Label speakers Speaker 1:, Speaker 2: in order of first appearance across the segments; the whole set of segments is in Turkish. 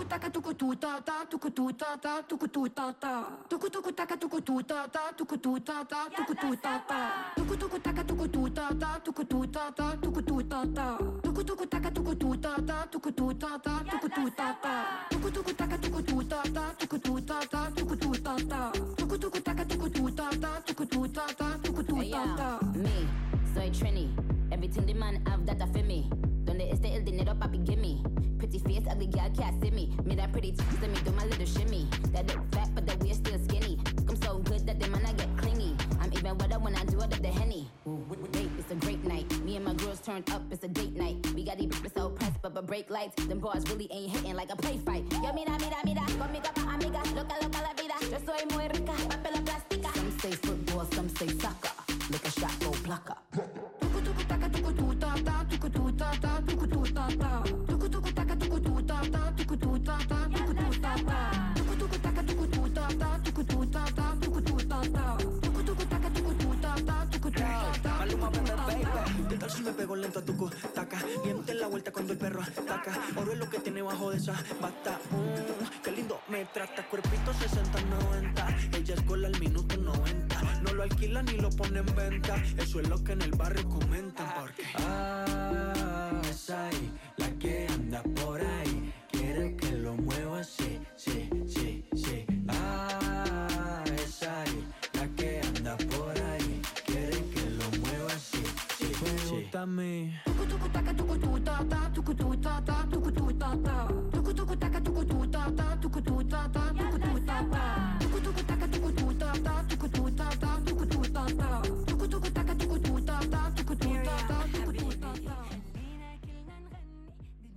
Speaker 1: Tuku taka tuku tu
Speaker 2: Me, soy Trini. Everything the man have that feel me. Donde esté el dinero, papi, gimme. Pretty face, ugly girl can't see me. Me that pretty teeth, let me do my little shimmy. That look fat, but the waist still skinny. I'm so good that the man I get clingy. I'm even wetter when I do it at the henny. Wait, it's a great night. Me and my girls turned up, it's a date night. We got these bitches so pressed, but but break lights. Them bars really ain't hitting like a play fight. Yo, mira, mira, mira, conmigo pa' amiga. Loca, loca la vida. Yo soy muy rica, papel plástica. Some say football, some say soccer. Look a shot, go blocker.
Speaker 3: Me pego lento a tu taca? Miente la vuelta cuando el perro ataca. Oro es lo que tiene bajo de esa bata. Mm, qué lindo me trata. Cuerpito 60-90. Ella es gol al minuto 90. No lo alquila ni lo pone en venta. Eso es lo que en el barrio comentan. Porque. Ah, esa ahí, la que anda por ahí. Quiere que lo mueva así, Me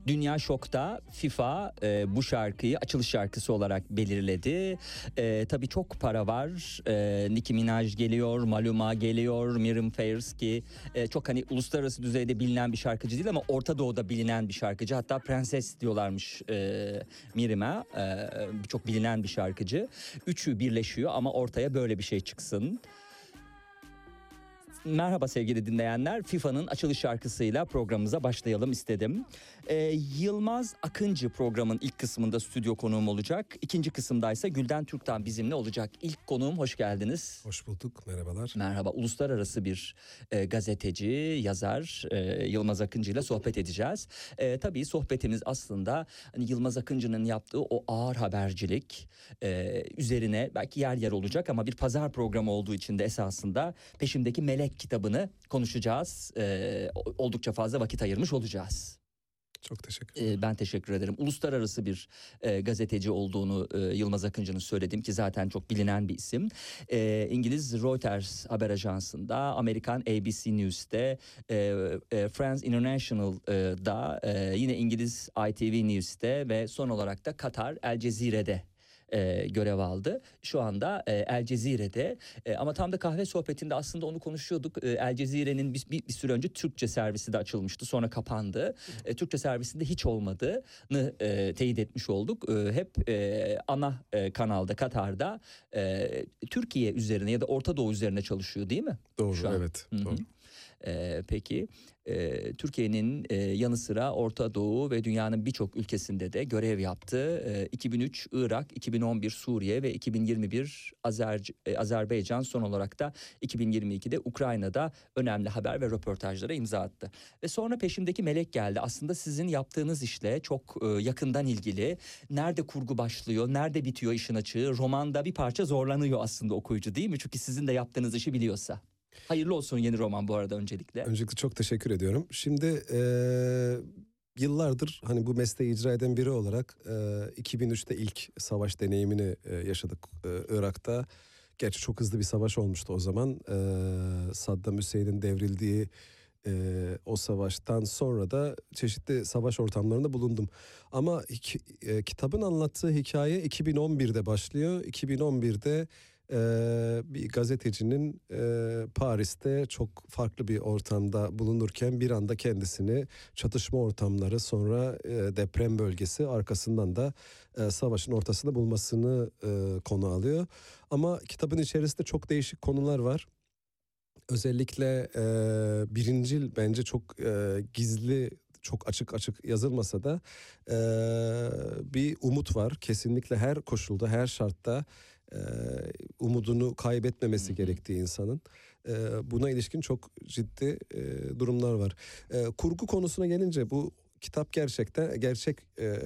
Speaker 4: Dünya şokta FIFA e, bu şarkıyı açılış şarkısı olarak belirledi. E, tabii çok para var. E, Nicki Minaj geliyor, Maluma geliyor, Miriam Fairs ki e, çok hani uluslararası düzeyde bilinen bir şarkıcı değil ama Orta Doğu'da bilinen bir şarkıcı. Hatta prenses diyorlarmış e, Miriam'a. E, çok bilinen bir şarkıcı. Üçü birleşiyor ama ortaya böyle bir şey çıksın. Merhaba sevgili dinleyenler. FIFA'nın açılış şarkısıyla programımıza başlayalım istedim. Ee, Yılmaz Akıncı programın ilk kısmında stüdyo konuğum olacak. İkinci kısımdaysa Gülden Türk'ten bizimle olacak. İlk konuğum hoş geldiniz.
Speaker 5: Hoş bulduk, merhabalar.
Speaker 4: Merhaba. Uluslararası bir e, gazeteci, yazar e, Yılmaz Akıncı ile sohbet edeceğiz. E, tabii sohbetimiz aslında hani Yılmaz Akıncı'nın yaptığı o ağır habercilik e, üzerine belki yer yer olacak ama bir pazar programı olduğu için de esasında peşimdeki Melek kitabını konuşacağız. E, oldukça fazla vakit ayırmış olacağız.
Speaker 5: Çok teşekkür ederim.
Speaker 4: Ben teşekkür ederim. Uluslararası bir e, gazeteci olduğunu e, Yılmaz Akıncı'nın söyledim ki zaten çok bilinen bir isim. E, İngiliz Reuters haber ajansında, Amerikan ABC News'te, e, e, France International'da, e, yine İngiliz ITV News'te ve son olarak da Katar El Cezire'de e, görev aldı. Şu anda e, El Cezire'de e, ama tam da kahve sohbetinde aslında onu konuşuyorduk. E, El Cezire'nin bir, bir, bir süre önce Türkçe servisi de açılmıştı sonra kapandı. E, Türkçe servisinde hiç olmadığını e, teyit etmiş olduk. E, hep e, ana e, kanalda Katar'da e, Türkiye üzerine ya da Orta Doğu üzerine çalışıyor değil mi?
Speaker 5: Doğru, evet. Doğru.
Speaker 4: Ee, peki e, Türkiye'nin e, yanı sıra Orta Doğu ve dünyanın birçok ülkesinde de görev yaptı. E, 2003 Irak, 2011 Suriye ve 2021 Azer, e, Azerbaycan son olarak da 2022'de Ukrayna'da önemli haber ve röportajlara imza attı. Ve sonra peşimdeki melek geldi. Aslında sizin yaptığınız işle çok e, yakından ilgili. Nerede kurgu başlıyor, nerede bitiyor işin açığı. Romanda bir parça zorlanıyor aslında okuyucu değil mi? Çünkü sizin de yaptığınız işi biliyorsa. Hayırlı olsun yeni roman bu arada öncelikle.
Speaker 5: Öncelikle çok teşekkür ediyorum. Şimdi eee, yıllardır hani bu mesleği icra eden biri olarak eee, 2003'te ilk savaş deneyimini eee, yaşadık eee, Irak'ta. Gerçi çok hızlı bir savaş olmuştu o zaman. Eee, Saddam Hüseyin'in devrildiği Ee, o savaştan sonra da çeşitli savaş ortamlarında bulundum. Ama e, kitabın anlattığı hikaye 2011'de başlıyor. 2011'de e, bir gazetecinin e, Paris'te çok farklı bir ortamda bulunurken bir anda kendisini çatışma ortamları sonra e, deprem bölgesi arkasından da e, savaşın ortasında bulmasını e, konu alıyor. Ama kitabın içerisinde çok değişik konular var. Özellikle e, birincil bence çok e, gizli, çok açık açık yazılmasa da e, bir umut var. Kesinlikle her koşulda, her şartta e, umudunu kaybetmemesi gerektiği insanın. E, buna ilişkin çok ciddi e, durumlar var. E, kurgu konusuna gelince bu kitap gerçekten gerçek e,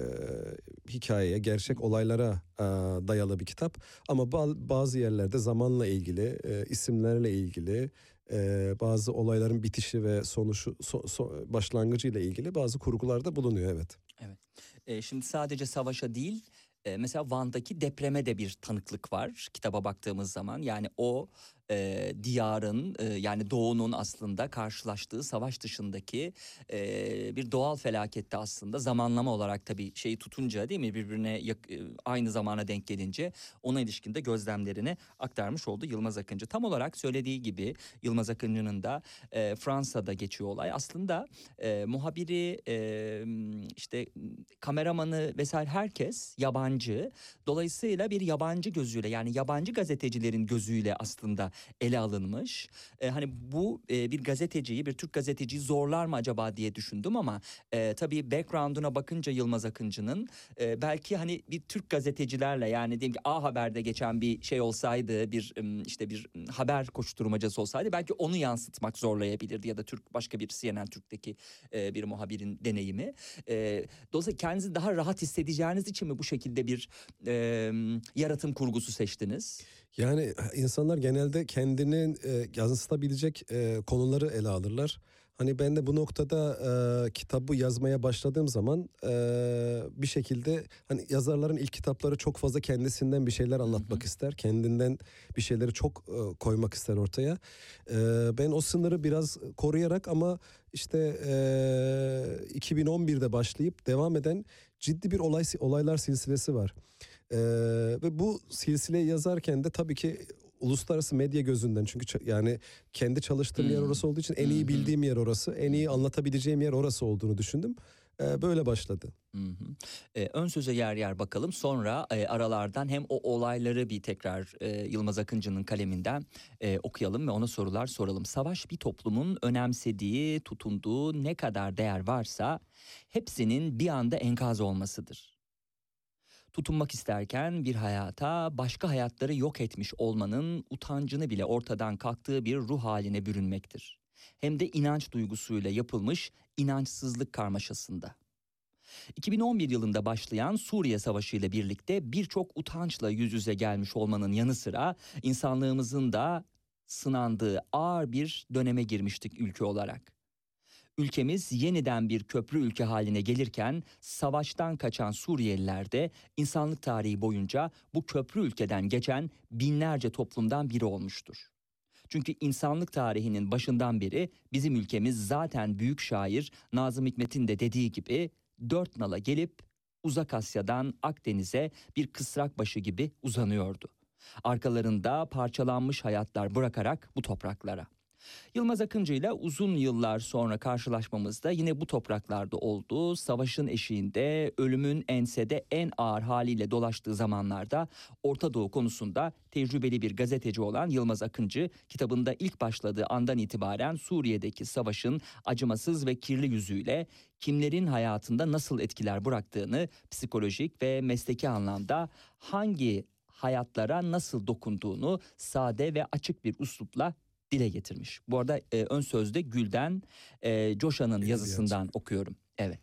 Speaker 5: hikayeye, gerçek olaylara e, dayalı bir kitap. Ama ba- bazı yerlerde zamanla ilgili, e, isimlerle ilgili, e, bazı olayların bitişi ve sonuçu so- so- başlangıcı ile ilgili bazı kurgularda bulunuyor evet.
Speaker 4: E, şimdi sadece savaşa değil mesela Van'daki depreme de bir tanıklık var kitaba baktığımız zaman. Yani o e, diyarın e, yani doğunun aslında karşılaştığı savaş dışındaki e, bir doğal felakette aslında zamanlama olarak tabii şeyi tutunca değil mi birbirine yak- aynı zamana denk gelince ona ilişkinde gözlemlerini aktarmış oldu Yılmaz Akıncı. Tam olarak söylediği gibi Yılmaz Akıncı'nın da e, Fransa'da geçiyor olay. Aslında e, muhabiri e, işte kameramanı vesaire herkes yabancı. Dolayısıyla bir yabancı gözüyle yani yabancı gazetecilerin gözüyle aslında ele alınmış. E, hani bu e, bir gazeteciyi bir Türk gazeteciyi zorlar mı acaba diye düşündüm ama e, tabii background'una bakınca Yılmaz Akıncı'nın e, belki hani bir Türk gazetecilerle yani diyelim ki A Haber'de geçen bir şey olsaydı bir işte bir haber koşturmacası olsaydı belki onu yansıtmak zorlayabilirdi ya da Türk başka bir CNN Türk'teki e, bir muhabirin deneyimi. E, dolayısıyla kendinizi daha rahat hissedeceğiniz için mi bu şekilde bir e, yaratım kurgusu seçtiniz?
Speaker 5: Yani insanlar genelde kendini e, yansıtabilecek e, konuları ele alırlar. Hani ben de bu noktada e, kitabı yazmaya başladığım zaman e, bir şekilde hani yazarların ilk kitapları çok fazla kendisinden bir şeyler anlatmak ister. Kendinden bir şeyleri çok e, koymak ister ortaya. E, ben o sınırı biraz koruyarak ama işte e, 2011'de başlayıp devam eden ciddi bir olay olaylar silsilesi var. Ee, ve bu silsileyi yazarken de tabii ki uluslararası medya gözünden çünkü yani kendi çalıştığım yer
Speaker 4: Hmm.
Speaker 5: orası olduğu için en iyi
Speaker 4: hı.
Speaker 5: bildiğim yer orası, en iyi anlatabileceğim yer orası olduğunu düşündüm. Ee, böyle başladı.
Speaker 4: Hı hı. Ee, ön söze yer yer bakalım sonra e, aralardan hem o olayları bir tekrar e, Yılmaz Akıncı'nın kaleminden e, okuyalım ve ona sorular soralım. Savaş bir toplumun önemsediği, tutunduğu ne kadar değer varsa hepsinin bir anda enkaz olmasıdır. Tutunmak isterken bir hayata başka hayatları yok etmiş olmanın utancını bile ortadan kalktığı bir ruh haline bürünmektir. Hem de inanç duygusuyla yapılmış inançsızlık karmaşasında. 2011 yılında başlayan Suriye Savaşı ile birlikte birçok utançla yüz yüze gelmiş olmanın yanı sıra insanlığımızın da sınandığı ağır bir döneme girmiştik ülke olarak. Ülkemiz yeniden bir köprü ülke haline gelirken savaştan kaçan Suriyeliler de insanlık tarihi boyunca bu köprü ülkeden geçen binlerce toplumdan biri olmuştur. Çünkü insanlık tarihinin başından beri bizim ülkemiz zaten büyük şair Nazım Hikmet'in de dediği gibi dört nala gelip uzak Asya'dan Akdeniz'e bir kısrak başı gibi uzanıyordu. Arkalarında parçalanmış hayatlar bırakarak bu topraklara. Yılmaz Akıncı ile uzun yıllar sonra karşılaşmamızda yine bu topraklarda oldu. Savaşın eşiğinde ölümün ensede en ağır haliyle dolaştığı zamanlarda Orta Doğu konusunda tecrübeli bir gazeteci olan Yılmaz Akıncı kitabında ilk başladığı andan itibaren Suriye'deki savaşın acımasız ve kirli yüzüyle kimlerin hayatında nasıl etkiler bıraktığını psikolojik ve mesleki anlamda hangi hayatlara nasıl dokunduğunu sade ve açık bir üslupla dile getirmiş. Bu arada e, ön sözde Gülden e, Coşan'ın yazısından okuyorum. Evet.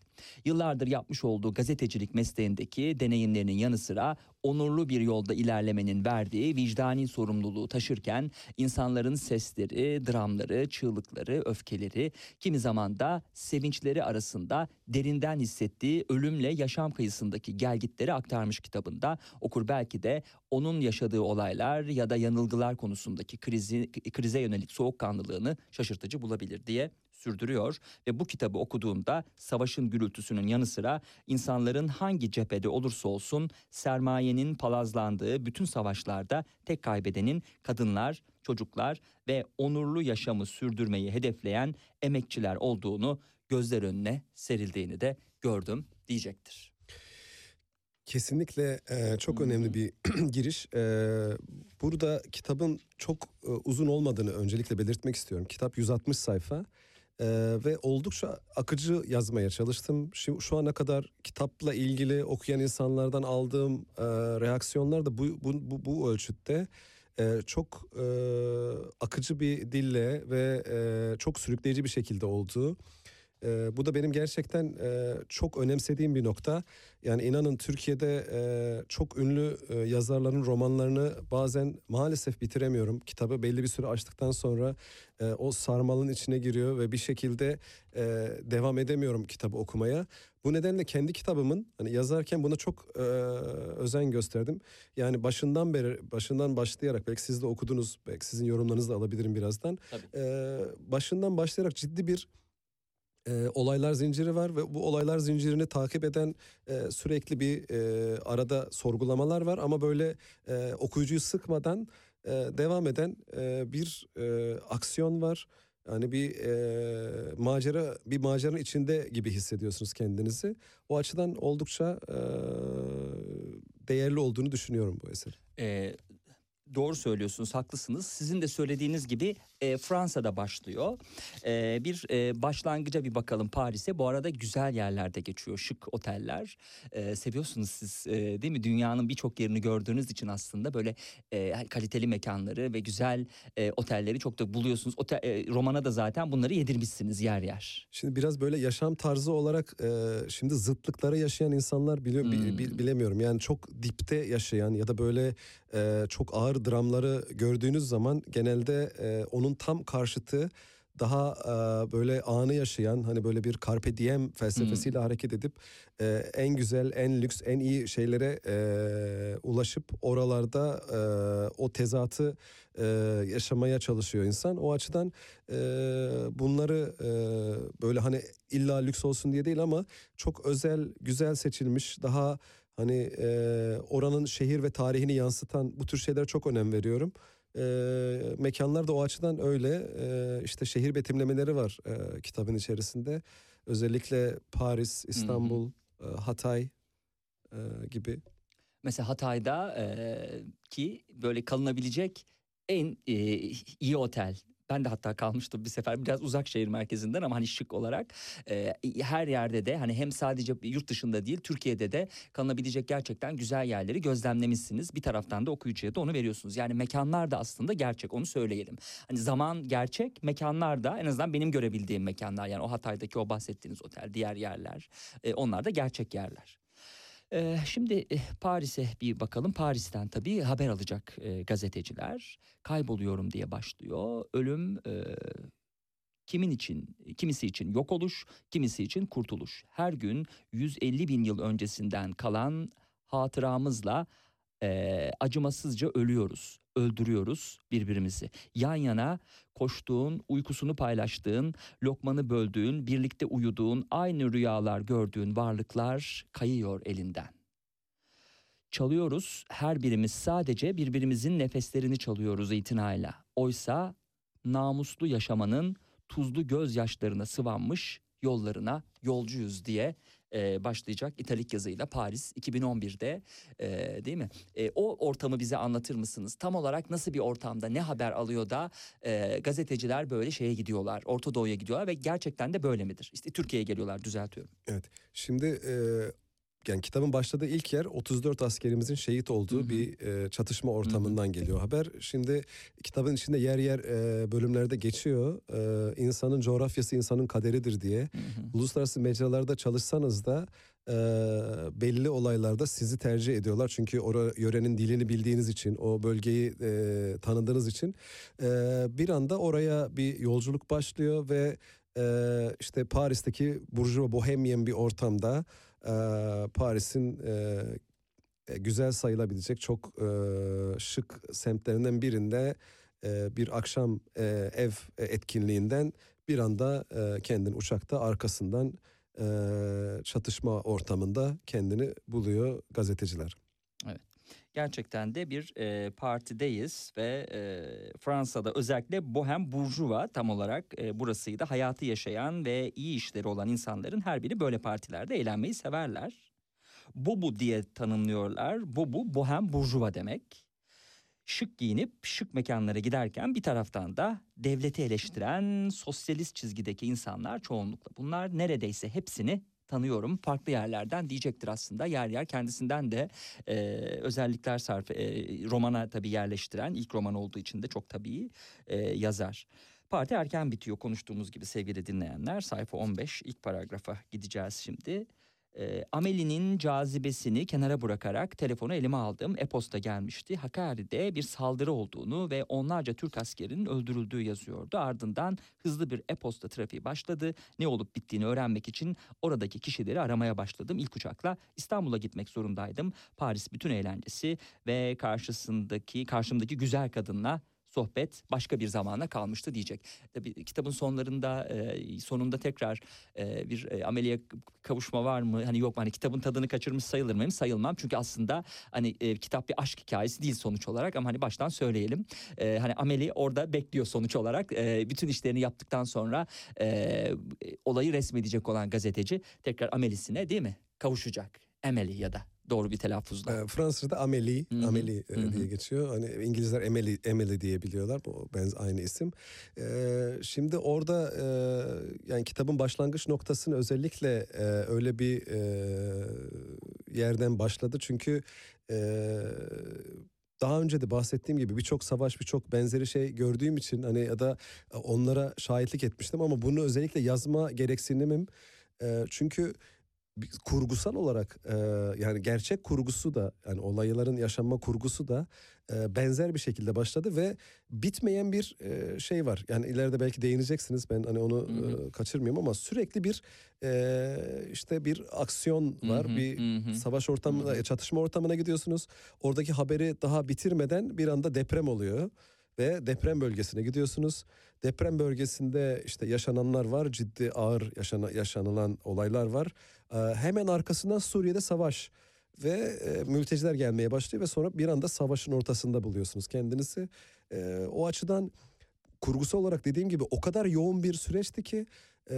Speaker 4: Yıllardır yapmış olduğu gazetecilik mesleğindeki deneyimlerinin yanı sıra onurlu bir yolda ilerlemenin verdiği vicdani sorumluluğu taşırken insanların sesleri, dramları, çığlıkları, öfkeleri, kimi zaman da sevinçleri arasında derinden hissettiği ölümle yaşam kıyısındaki gelgitleri aktarmış kitabında. Okur belki de onun yaşadığı olaylar ya da yanılgılar konusundaki krizi, krize yönelik soğukkanlılığını şaşırtıcı bulabilir diye sürdürüyor ve bu kitabı okuduğumda savaşın gürültüsünün yanı sıra insanların hangi cephede olursa olsun sermayenin palazlandığı bütün savaşlarda tek kaybedenin kadınlar, çocuklar ve onurlu yaşamı sürdürmeyi hedefleyen emekçiler olduğunu gözler önüne serildiğini de gördüm diyecektir.
Speaker 5: Kesinlikle e, çok önemli bir giriş. E, burada kitabın çok e, uzun olmadığını öncelikle belirtmek istiyorum. Kitap 160 sayfa e, ve oldukça akıcı yazmaya çalıştım. Şu, şu ana kadar kitapla ilgili okuyan insanlardan aldığım e, reaksiyonlar da bu, bu, bu, bu ölçütte. E, çok e, akıcı bir dille ve e, çok sürükleyici bir şekilde olduğu. E, bu da benim gerçekten e, çok önemsediğim bir nokta. Yani inanın Türkiye'de e, çok ünlü e, yazarların romanlarını bazen maalesef bitiremiyorum. Kitabı belli bir süre açtıktan sonra e, o sarmalın içine giriyor ve bir şekilde e, devam edemiyorum kitabı okumaya. Bu nedenle kendi kitabımın hani yazarken buna çok e, özen gösterdim. Yani başından beri başından başlayarak belki siz de okudunuz, belki sizin yorumlarınızı da alabilirim birazdan.
Speaker 4: Tabii.
Speaker 5: E, başından başlayarak ciddi bir e, olaylar zinciri var ve bu olaylar zincirini takip eden e, sürekli bir e, arada sorgulamalar var ama böyle e, okuyucuyu sıkmadan e, devam eden e, bir e, aksiyon var. Yani bir e, macera bir maceranın içinde gibi hissediyorsunuz kendinizi. O açıdan oldukça e, değerli olduğunu düşünüyorum bu eser.
Speaker 4: Ee, doğru söylüyorsunuz, haklısınız. Sizin de söylediğiniz gibi e, Fransa'da başlıyor. E, bir e, başlangıca bir bakalım Paris'e. Bu arada güzel yerlerde geçiyor, şık oteller. E, seviyorsunuz siz e, değil mi? Dünyanın birçok yerini gördüğünüz için aslında böyle e, kaliteli mekanları ve güzel e, otelleri çok da buluyorsunuz. Otel, e, romana da zaten bunları yedirmişsiniz yer yer.
Speaker 5: Şimdi biraz böyle yaşam tarzı olarak e, şimdi zıtlıkları yaşayan insanlar biliyor bi-
Speaker 4: Hmm.
Speaker 5: bi- bilemiyorum. Yani çok dipte yaşayan ya da böyle e, çok ağır dramları gördüğünüz zaman genelde e, onun tam karşıtı daha e, böyle anı yaşayan hani böyle bir carpe diem felsefesiyle hareket edip e, en güzel, en lüks, en iyi şeylere e, ulaşıp oralarda e, o tezatı e, yaşamaya çalışıyor insan. O açıdan e, bunları e, böyle hani illa lüks olsun diye değil ama çok özel, güzel seçilmiş, daha hani e, oranın şehir ve tarihini yansıtan bu tür şeylere çok önem veriyorum. E, mekanlar da o açıdan öyle. E, işte şehir betimlemeleri var e, kitabın içerisinde. Özellikle Paris, İstanbul, e, Hatay e, gibi.
Speaker 4: Mesela Hatay'da e, ki böyle kalınabilecek en e, iyi otel. Ben de hatta kalmıştım bir sefer biraz uzak şehir merkezinden ama hani şık olarak e, her yerde de hani hem sadece yurt dışında değil Türkiye'de de kalınabilecek gerçekten güzel yerleri gözlemlemişsiniz. Bir taraftan da okuyucuya da onu veriyorsunuz. Yani mekanlar da aslında gerçek onu söyleyelim. Hani zaman gerçek mekanlar da en azından benim görebildiğim mekanlar yani o Hatay'daki o bahsettiğiniz otel diğer yerler e, onlar da gerçek yerler. Şimdi eh, Paris'e bir bakalım. Paris'ten tabii haber alacak e, gazeteciler. Kayboluyorum diye başlıyor. Ölüm e, kimin için? Kimisi için yok oluş, kimisi için kurtuluş. Her gün 150 bin yıl öncesinden kalan hatıramızla e, acımasızca ölüyoruz, öldürüyoruz birbirimizi. Yan yana koştuğun, uykusunu paylaştığın, lokmanı böldüğün, birlikte uyuduğun, aynı rüyalar gördüğün varlıklar kayıyor elinden. Çalıyoruz, her birimiz sadece birbirimizin nefeslerini çalıyoruz itinayla. Oysa namuslu yaşamanın tuzlu gözyaşlarına sıvanmış yollarına yolcuyuz diye e, başlayacak italik yazıyla Paris 2011'de e, değil mi? E, o ortamı bize anlatır mısınız? Tam olarak nasıl bir ortamda ne haber alıyor da e, gazeteciler böyle şeye gidiyorlar, Orta Doğu'ya gidiyorlar ve gerçekten de böyle midir? İşte Türkiye'ye geliyorlar düzeltiyorum.
Speaker 5: Evet. Şimdi e, yani kitabın başladığı ilk yer 34 askerimizin şehit olduğu
Speaker 4: Hı hı.
Speaker 5: bir e, çatışma ortamından geliyor haber. Şimdi kitabın içinde yer yer e, bölümlerde geçiyor. E, insanın coğrafyası insanın kaderidir diye.
Speaker 4: Hı hı.
Speaker 5: Uluslararası mecralarda çalışsanız da e, belli olaylarda sizi tercih ediyorlar. Çünkü o yörenin dilini bildiğiniz için, o bölgeyi e, tanıdığınız için e, bir anda oraya bir yolculuk başlıyor ve e, işte Paris'teki burjuva bohemyen bir ortamda Paris'in e, e, güzel sayılabilecek çok e, şık semtlerinden birinde bir akşam ev etkinliğinden bir anda kendini uçakta arkasından çatışma ortamında kendini buluyor gazeteciler.
Speaker 4: Gerçekten de bir e, partideyiz ve e, Fransa'da özellikle Bohem Burjuva tam olarak e, burasıydı. Hayatı yaşayan ve iyi işleri olan insanların her biri böyle partilerde eğlenmeyi severler. Bobu diye tanımlıyorlar. Bobu Bohem Burjuva demek. Şık giyinip şık mekanlara giderken bir taraftan da devleti eleştiren sosyalist çizgideki insanlar çoğunlukla. Bunlar neredeyse hepsini tanıyorum farklı yerlerden diyecektir aslında yer yer kendisinden de e, özellikler sarf e, romana tabii yerleştiren ilk roman olduğu için de çok tabii e, yazar. Parti erken bitiyor konuştuğumuz gibi sevgili dinleyenler sayfa 15 ilk paragrafa gideceğiz şimdi. E, Amelie'nin cazibesini kenara bırakarak telefonu elime aldım. E-posta gelmişti. Hakkari'de bir saldırı olduğunu ve onlarca Türk askerinin öldürüldüğü yazıyordu. Ardından hızlı bir e-posta trafiği başladı. Ne olup bittiğini öğrenmek için oradaki kişileri aramaya başladım. İlk uçakla İstanbul'a gitmek zorundaydım. Paris bütün eğlencesi ve karşısındaki karşımdaki güzel kadınla sohbet başka bir zamana kalmıştı diyecek. Tabii kitabın sonlarında e, sonunda tekrar e, bir e, ameliye kavuşma var mı? Hani yok mu? Hani kitabın tadını kaçırmış sayılır mıyım? Sayılmam. Çünkü aslında hani e, kitap bir aşk hikayesi değil sonuç olarak ama hani baştan söyleyelim. E, hani Ameli orada bekliyor sonuç olarak. E, bütün işlerini yaptıktan sonra e, olayı resmedecek olan gazeteci tekrar Amelisine değil mi? Kavuşacak. Emily ya da doğru bir telaffuzla.
Speaker 5: E, Fransızca'da Amélie,
Speaker 4: Hı hı,
Speaker 5: Amélie e, diye geçiyor. Hani İngilizler Emily, Emily diye biliyorlar. Bu benz aynı isim. E, şimdi orada e, yani kitabın başlangıç noktasını özellikle e, öyle bir e, yerden başladı. Çünkü e, daha önce de bahsettiğim gibi birçok savaş, birçok benzeri şey gördüğüm için hani ya da onlara şahitlik etmiştim ama bunu özellikle yazma gereksinimim e, çünkü kurgusal olarak e, yani gerçek kurgusu da yani olayların yaşanma kurgusu da e, benzer bir şekilde başladı ve bitmeyen bir e, şey var. Yani ileride belki değineceksiniz ben hani onu
Speaker 4: Hı hı.
Speaker 5: e, kaçırmıyorum ama sürekli bir e, işte bir aksiyon var.
Speaker 4: Hı hı,
Speaker 5: bir
Speaker 4: hı hı.
Speaker 5: savaş ortamına,
Speaker 4: Hı hı.
Speaker 5: çatışma ortamına gidiyorsunuz. Oradaki haberi daha bitirmeden bir anda deprem oluyor ve deprem bölgesine gidiyorsunuz. Deprem bölgesinde işte yaşananlar var, ciddi ağır yaşana, yaşanılan olaylar var. Ee, hemen arkasından Suriye'de savaş ve e, mülteciler gelmeye başlıyor ve sonra bir anda savaşın ortasında buluyorsunuz kendinizi. Ee, o açıdan kurgusal olarak dediğim gibi o kadar yoğun bir süreçti ki e,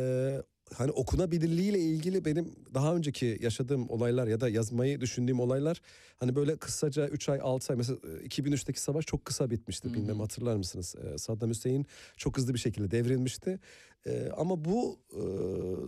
Speaker 5: hani okunabilirliğiyle ilgili benim daha önceki yaşadığım olaylar ya da yazmayı düşündüğüm olaylar hani böyle kısaca 3 ay 6 ay mesela e, 2003'teki savaş çok kısa bitmişti
Speaker 4: hı.
Speaker 5: bilmem hatırlar mısınız? E, Saddam Hüseyin çok hızlı bir şekilde devrilmişti. E, ama bu e,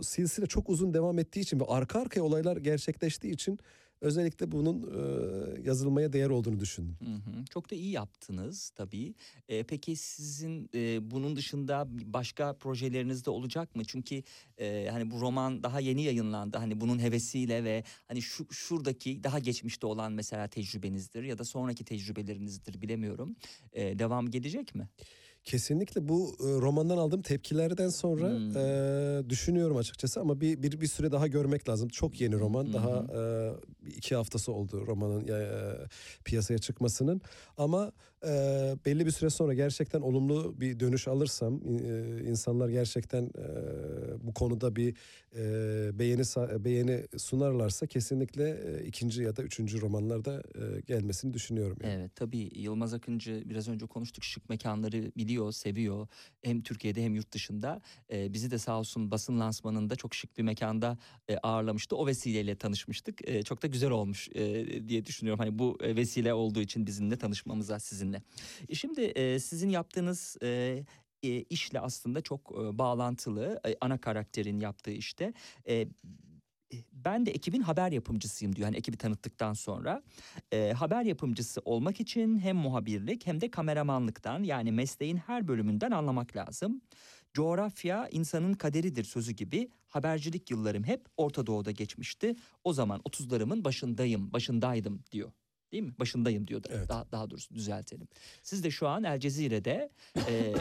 Speaker 5: silsile çok uzun devam ettiği için ve arka arkaya olaylar gerçekleştiği için özellikle bunun e, yazılmaya değer olduğunu düşündüm.
Speaker 4: Hı hı. Çok da iyi yaptınız tabii. Ee, peki sizin e, bunun dışında başka projeleriniz de olacak mı? Çünkü e, hani bu roman daha yeni yayınlandı. Hani bunun hevesiyle ve hani şu şuradaki daha geçmişte olan mesela tecrübenizdir ya da sonraki tecrübelerinizdir bilemiyorum. E, devam gelecek mi?
Speaker 5: Kesinlikle bu e, romandan aldığım tepkilerden sonra
Speaker 4: Hmm.
Speaker 5: e, düşünüyorum açıkçası ama bir, bir bir süre daha görmek lazım. Çok yeni roman.
Speaker 4: Hı
Speaker 5: Daha e, iki haftası oldu romanın e, piyasaya çıkmasının. Ama e, belli bir süre sonra gerçekten olumlu bir dönüş alırsam, e, insanlar gerçekten e, bu konuda bir e, beğeni beğeni sunarlarsa kesinlikle e, ikinci ya da üçüncü romanlarda e, gelmesini düşünüyorum. yani.
Speaker 4: Evet tabii Yılmaz Akıncı biraz önce konuştuk şık mekanları biliyor, seviyor. Hem Türkiye'de hem yurt dışında. Ee, bizi de sağ olsun basın lansmanında çok şık bir mekanda e, ağırlamıştı. O vesileyle tanışmıştık. E, çok da güzel olmuş e, diye düşünüyorum. Hani bu e, vesile olduğu için bizimle tanışmamıza sizinle. E, şimdi e, sizin yaptığınız e, e, işle aslında çok e, bağlantılı. E, ana karakterin yaptığı işte. E, ben de ekibin haber yapımcısıyım diyor. Hani ekibi tanıttıktan sonra. E, haber yapımcısı olmak için hem muhabirlik hem de kameramanlıktan yani mesleğin her bölümünden anlamak lazım. Coğrafya insanın kaderidir sözü gibi habercilik yıllarım hep Orta Doğu'da geçmişti. O zaman 30'larımın başındayım, başındaydım diyor. Değil mi? Başındayım diyor da.
Speaker 5: Evet.
Speaker 4: Daha, daha doğrusu düzeltelim. Siz de şu an El Cezire'de e,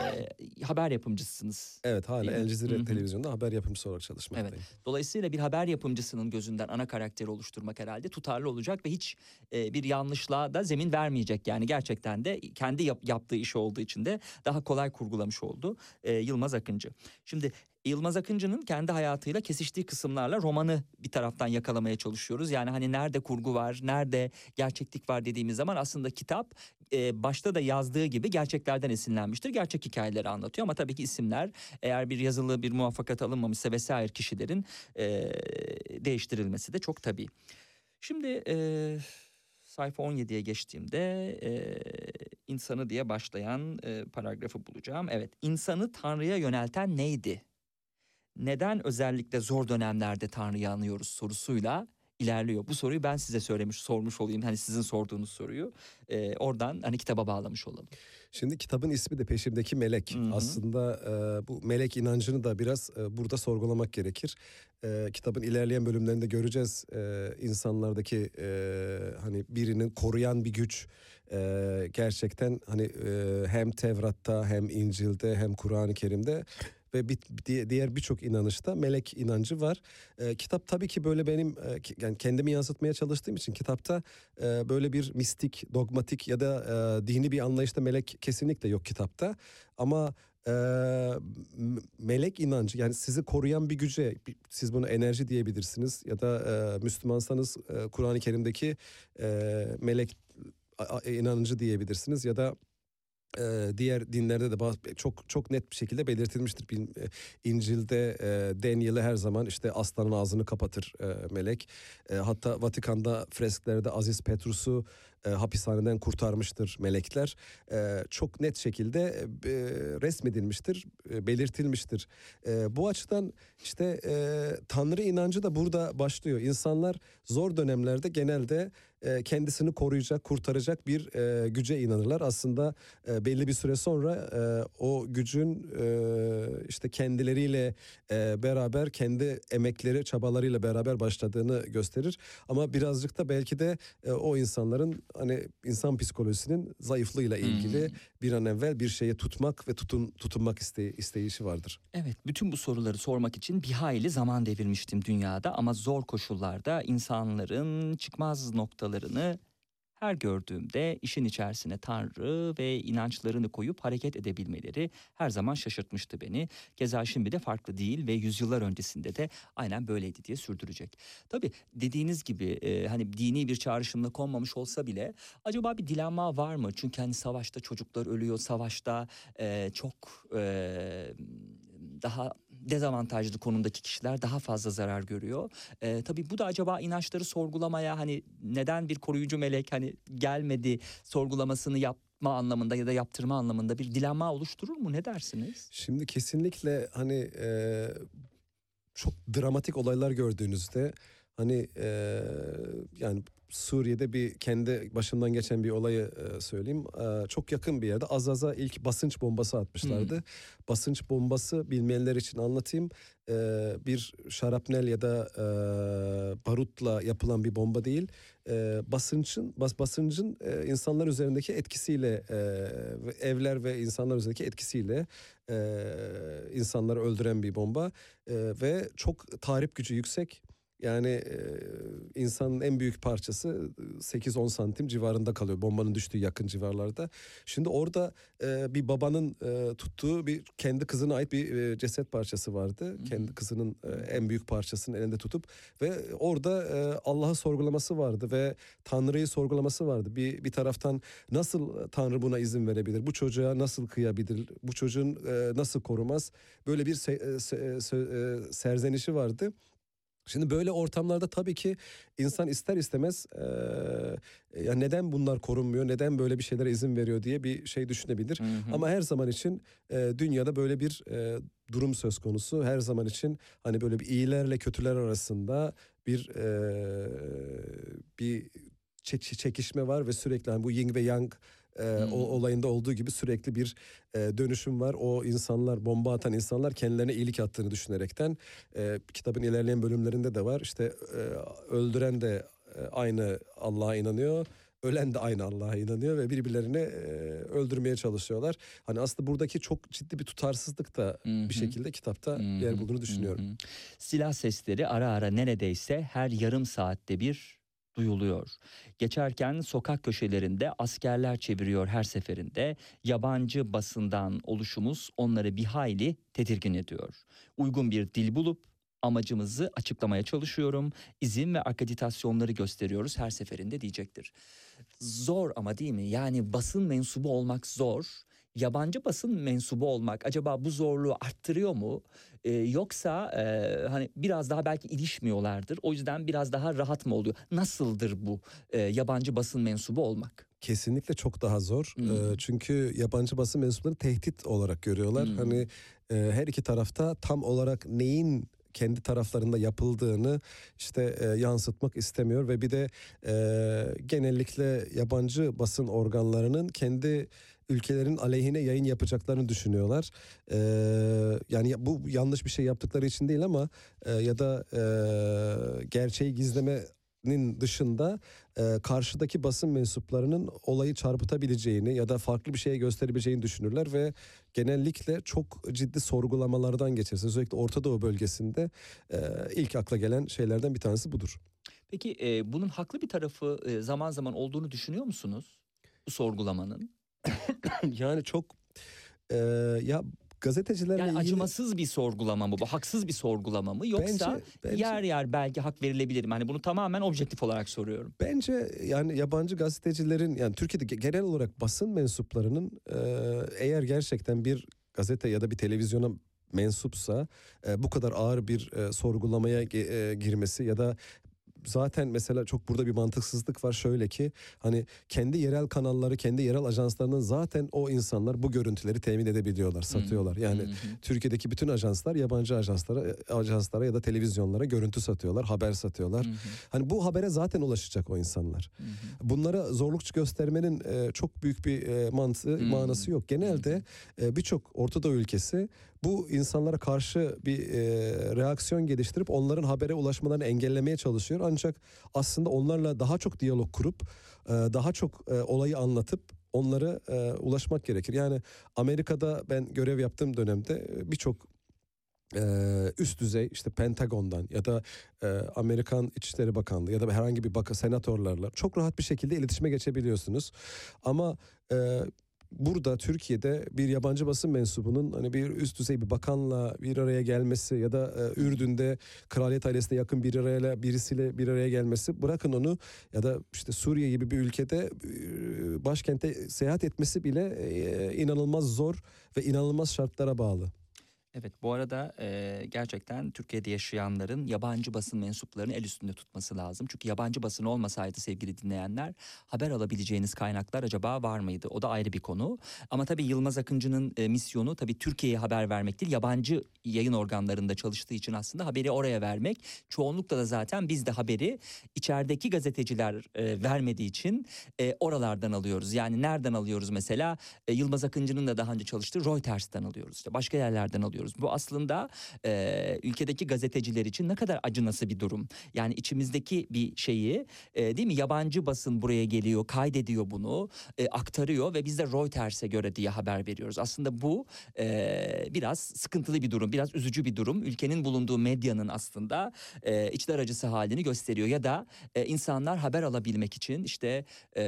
Speaker 4: haber yapımcısınız.
Speaker 5: Evet hala? El Cezire
Speaker 4: Hı hı.
Speaker 5: televizyonda haber yapımcısı olarak çalışmaktayım.
Speaker 4: Dolayısıyla bir haber yapımcısının gözünden ana karakteri oluşturmak herhalde tutarlı olacak ve hiç e, bir yanlışlığa da zemin vermeyecek. Yani gerçekten de kendi yap- yaptığı iş olduğu için de daha kolay kurgulamış oldu e, Yılmaz Akıncı. Şimdi Yılmaz Akıncı'nın kendi hayatıyla kesiştiği kısımlarla romanı bir taraftan yakalamaya çalışıyoruz. Yani hani nerede kurgu var, nerede gerçeklik var dediğimiz zaman aslında kitap e, başta da yazdığı gibi gerçeklerden esinlenmiştir. Gerçek hikayeleri anlatıyor ama tabii ki isimler eğer bir yazılı bir muvaffakat alınmamışsa vesaire kişilerin e, değiştirilmesi de çok tabii. Şimdi e, sayfa 17'ye geçtiğimde e, insanı diye başlayan e, paragrafı bulacağım. Evet insanı Tanrı'ya yönelten neydi? Neden özellikle zor dönemlerde Tanrı'yı anıyoruz sorusuyla ilerliyor. Bu soruyu ben size söylemiş sormuş olayım. Hani sizin sorduğunuz soruyu. E, oradan hani kitaba bağlamış olalım.
Speaker 5: Şimdi kitabın ismi de Peşimdeki Melek.
Speaker 4: Hı hı.
Speaker 5: Aslında e, bu melek inancını da biraz e, burada sorgulamak gerekir. E, kitabın ilerleyen bölümlerinde göreceğiz e, insanlardaki e, hani birini koruyan bir güç e, gerçekten hani e, hem Tevrat'ta hem İncil'de hem Kur'an-ı Kerim'de ve bir, di- diğer birçok inanışta melek inancı var. E, kitap tabii ki böyle benim e, yani kendimi yansıtmaya çalıştığım için kitapta e, böyle bir mistik, dogmatik ya da e, dini bir anlayışta melek kesinlikle yok kitapta. Ama e, melek inancı yani sizi koruyan bir güce siz bunu enerji diyebilirsiniz ya da e, Müslümansanız e, Kur'an-ı Kerim'deki e, melek inancı diyebilirsiniz ya da diğer dinlerde de çok çok net bir şekilde belirtilmiştir. İncil'de e, Daniel'e her zaman işte aslanın ağzını kapatır e, melek. E, hatta Vatikan'da fresklerde Aziz Petrus'u e, hapishaneden kurtarmıştır melekler. E, çok net şekilde e, resmedilmiştir, e, belirtilmiştir. E, bu açıdan işte e, Tanrı inancı da burada başlıyor. İnsanlar zor dönemlerde genelde e, kendisini koruyacak, kurtaracak bir e, güce inanırlar. Aslında e, belli bir süre sonra e, o gücün e, işte kendileriyle e, beraber kendi emekleri, çabalarıyla beraber başladığını gösterir. Ama birazcık da belki de e, o insanların hani insan psikolojisinin zayıflığıyla ilgili
Speaker 4: Hmm.
Speaker 5: bir an evvel bir şeye tutmak ve tutun tutunmak iste, isteyişi vardır.
Speaker 4: Evet, bütün bu soruları sormak için bir hayli zaman devirmiştim dünyada ama zor koşullarda insanların çıkmaz noktalarını her gördüğümde işin içerisine Tanrı ve inançlarını koyup hareket edebilmeleri her zaman şaşırtmıştı beni. Keza şimdi de farklı değil ve yüzyıllar öncesinde de aynen böyleydi diye sürdürecek. Tabii dediğiniz gibi e, hani dini bir çağrışımla konmamış olsa bile acaba bir dilenma var mı? Çünkü hani savaşta çocuklar ölüyor, savaşta e, çok e, daha dezavantajlı konumdaki kişiler daha fazla zarar görüyor. E, tabii bu da acaba inançları sorgulamaya hani neden bir koruyucu melek hani gelmedi sorgulamasını yapma anlamında ya da yaptırma anlamında bir dilenma oluşturur mu? Ne dersiniz?
Speaker 5: Şimdi kesinlikle hani e, çok dramatik olaylar gördüğünüzde hani e, yani Suriye'de bir kendi başımdan geçen bir olayı e, söyleyeyim. E, çok yakın bir yerde Azaz'a ilk basınç bombası atmışlardı. Basınç bombası bilmeyenler için anlatayım. E, bir şarapnel ya da e, barutla yapılan bir bomba değil. E, basınçın bas, basıncın e, insanlar üzerindeki etkisiyle e, evler ve insanlar üzerindeki etkisiyle e, insanları öldüren bir bomba E, ve çok tahrip gücü yüksek. Yani e, insanın en büyük parçası 8-10 santim civarında kalıyor bombanın düştüğü yakın civarlarda. Şimdi orada e, bir babanın e, tuttuğu bir kendi kızına ait bir e, ceset parçası vardı. Kendi kızının e, en büyük parçasını elinde tutup ve orada e, Allah'ı sorgulaması vardı ve Tanrı'yı sorgulaması vardı. Bir bir taraftan nasıl Tanrı buna izin verebilir? Bu çocuğa nasıl kıyabilir? Bu çocuğun e, nasıl korumaz? Böyle bir se, se, se- serzenişi vardı. Şimdi böyle ortamlarda tabii ki insan ister istemez eee, ya neden bunlar korunmuyor, neden böyle bir şeylere izin veriyor diye bir şey düşünebilir. Ama her zaman için eee, dünyada böyle bir eee, durum söz konusu. Her zaman için hani böyle bir iyilerle kötüler arasında bir eee, bir çek- çekişme var ve sürekli hani bu yin ve yang e, o olayında olduğu gibi sürekli bir e, dönüşüm var. O insanlar bomba atan insanlar kendilerine iyilik attığını düşünerekten e, kitabın ilerleyen bölümlerinde de var. İşte e, öldüren de e, aynı Allah'a inanıyor. ölen de aynı Allah'a inanıyor ve birbirlerini e, öldürmeye çalışıyorlar. Hani aslında buradaki çok ciddi bir tutarsızlık da
Speaker 4: Hı hı.
Speaker 5: bir şekilde kitapta
Speaker 4: Hı
Speaker 5: yer bulduğunu düşünüyorum.
Speaker 4: hı hı. Silah sesleri ara ara neredeyse her yarım saatte bir duyuluyor. Geçerken sokak köşelerinde askerler çeviriyor her seferinde. Yabancı basından oluşumuz onları bir hayli tedirgin ediyor. Uygun bir dil bulup amacımızı açıklamaya çalışıyorum. İzin ve akreditasyonları gösteriyoruz her seferinde diyecektir. Zor ama değil mi? Yani basın mensubu olmak zor. Yabancı basın mensubu olmak acaba bu zorluğu arttırıyor mu? Ee, yoksa e, hani biraz daha belki ilişmiyorlardır. O yüzden biraz daha rahat mı oluyor? Nasıldır bu e, yabancı basın mensubu olmak?
Speaker 5: Kesinlikle çok daha zor.
Speaker 4: Hmm.
Speaker 5: Ee, çünkü yabancı basın mensupları tehdit olarak görüyorlar.
Speaker 4: Hmm.
Speaker 5: Hani e, her iki tarafta tam olarak neyin kendi taraflarında yapıldığını işte e, yansıtmak istemiyor ve bir de e, genellikle yabancı basın organlarının kendi ülkelerin aleyhine yayın yapacaklarını düşünüyorlar. E, yani bu yanlış bir şey yaptıkları için değil ama e, ya da e, gerçeği gizlemenin dışında e, karşıdaki basın mensuplarının olayı çarpıtabileceğini ya da farklı bir şeye gösterebileceğini düşünürler ve genellikle çok ciddi sorgulamalardan geçerse özellikle Orta Doğu bölgesinde e, ilk akla gelen şeylerden bir tanesi budur.
Speaker 4: Peki e, bunun haklı bir tarafı e, zaman zaman olduğunu düşünüyor musunuz? Bu sorgulamanın.
Speaker 5: yani çok e, ya gazetecilerle
Speaker 4: Yani
Speaker 5: ilgili
Speaker 4: acımasız bir sorgulama mı bu? Haksız bir sorgulama mı? Yoksa
Speaker 5: Bence- bence-
Speaker 4: yer yer belki hak verilebilir mi? Hani bunu tamamen objektif olarak soruyorum.
Speaker 5: Bence yani yabancı gazetecilerin yani Türkiye'de ge- genel olarak basın mensuplarının e, eğer gerçekten bir gazete ya da bir televizyona mensupsa e, bu kadar ağır bir e, sorgulamaya e, girmesi ya da zaten mesela çok burada bir mantıksızlık var şöyle ki hani kendi yerel kanalları kendi yerel ajanslarının zaten o insanlar bu görüntüleri temin edebiliyorlar satıyorlar yani. Türkiye'deki bütün ajanslar yabancı ajanslara e, ajanslara ya da televizyonlara görüntü satıyorlar haber satıyorlar. Hani bu habere zaten ulaşacak o insanlar. Bunlara zorluk göstermenin e, çok büyük bir e, mantığı,
Speaker 4: Hmm.
Speaker 5: manası yok. Genelde birçok Orta Doğu ülkesi bu insanlara karşı bir e, reaksiyon geliştirip onların habere ulaşmalarını engellemeye çalışıyor. Ancak aslında onlarla daha çok diyalog kurup e, daha çok e, olayı anlatıp onlara e, ulaşmak gerekir. Yani Amerika'da ben görev yaptığım dönemde e, birçok e, üst düzey işte Pentagon'dan ya da e, Amerikan İçişleri Bakanlığı ya da herhangi bir baka senatörlerle çok rahat bir şekilde iletişime geçebiliyorsunuz. Ama burada Türkiye'de bir yabancı basın mensubunun hani bir üst düzey bir bakanla bir araya gelmesi ya da e, Ürdün'de kraliyet ailesine yakın bir araya birisiyle bir araya gelmesi bırakın onu ya da işte Suriye gibi bir ülkede e, başkente seyahat etmesi bile e, inanılmaz zor ve inanılmaz şartlara bağlı.
Speaker 4: Evet bu arada e, gerçekten Türkiye'de yaşayanların yabancı basın mensuplarını el üstünde tutması lazım. Çünkü yabancı basın olmasaydı sevgili dinleyenler haber alabileceğiniz kaynaklar acaba var mıydı? O da ayrı bir konu. Ama tabii Yılmaz Akıncı'nın e, misyonu tabii Türkiye'ye haber vermek değil. Yabancı yayın organlarında çalıştığı için aslında haberi oraya vermek. Çoğunlukla da zaten biz de haberi içerideki gazeteciler e, vermediği için e, oralardan alıyoruz. Yani nereden alıyoruz mesela? E, Yılmaz Akıncı'nın da daha önce çalıştığı Reuters'ten alıyoruz. İşte başka yerlerden alıyoruz. Bu aslında e, ülkedeki gazeteciler için ne kadar acınası bir durum. Yani içimizdeki bir şeyi e, değil mi yabancı basın buraya geliyor, kaydediyor bunu, e, aktarıyor ve biz de Reuters'e göre diye haber veriyoruz. Aslında bu e, biraz sıkıntılı bir durum, biraz üzücü bir durum. Ülkenin bulunduğu medyanın aslında e, içler acısı halini gösteriyor ya da e, insanlar haber alabilmek için işte e,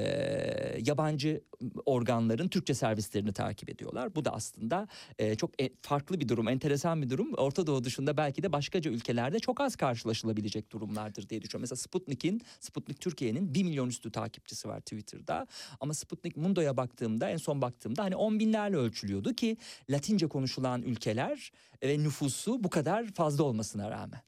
Speaker 4: yabancı organların Türkçe servislerini takip ediyorlar. Bu da aslında e, çok farklı bir durum, enteresan bir durum. Orta Doğu dışında belki de başkaca ülkelerde çok az karşılaşılabilecek durumlardır diye düşünüyorum. Mesela Sputnik'in, Sputnik Türkiye'nin 1 milyon üstü takipçisi var Twitter'da. Ama Sputnik Mundo'ya baktığımda, en son baktığımda hani 10 binlerle ölçülüyordu ki Latince konuşulan ülkeler ve nüfusu bu kadar fazla olmasına rağmen.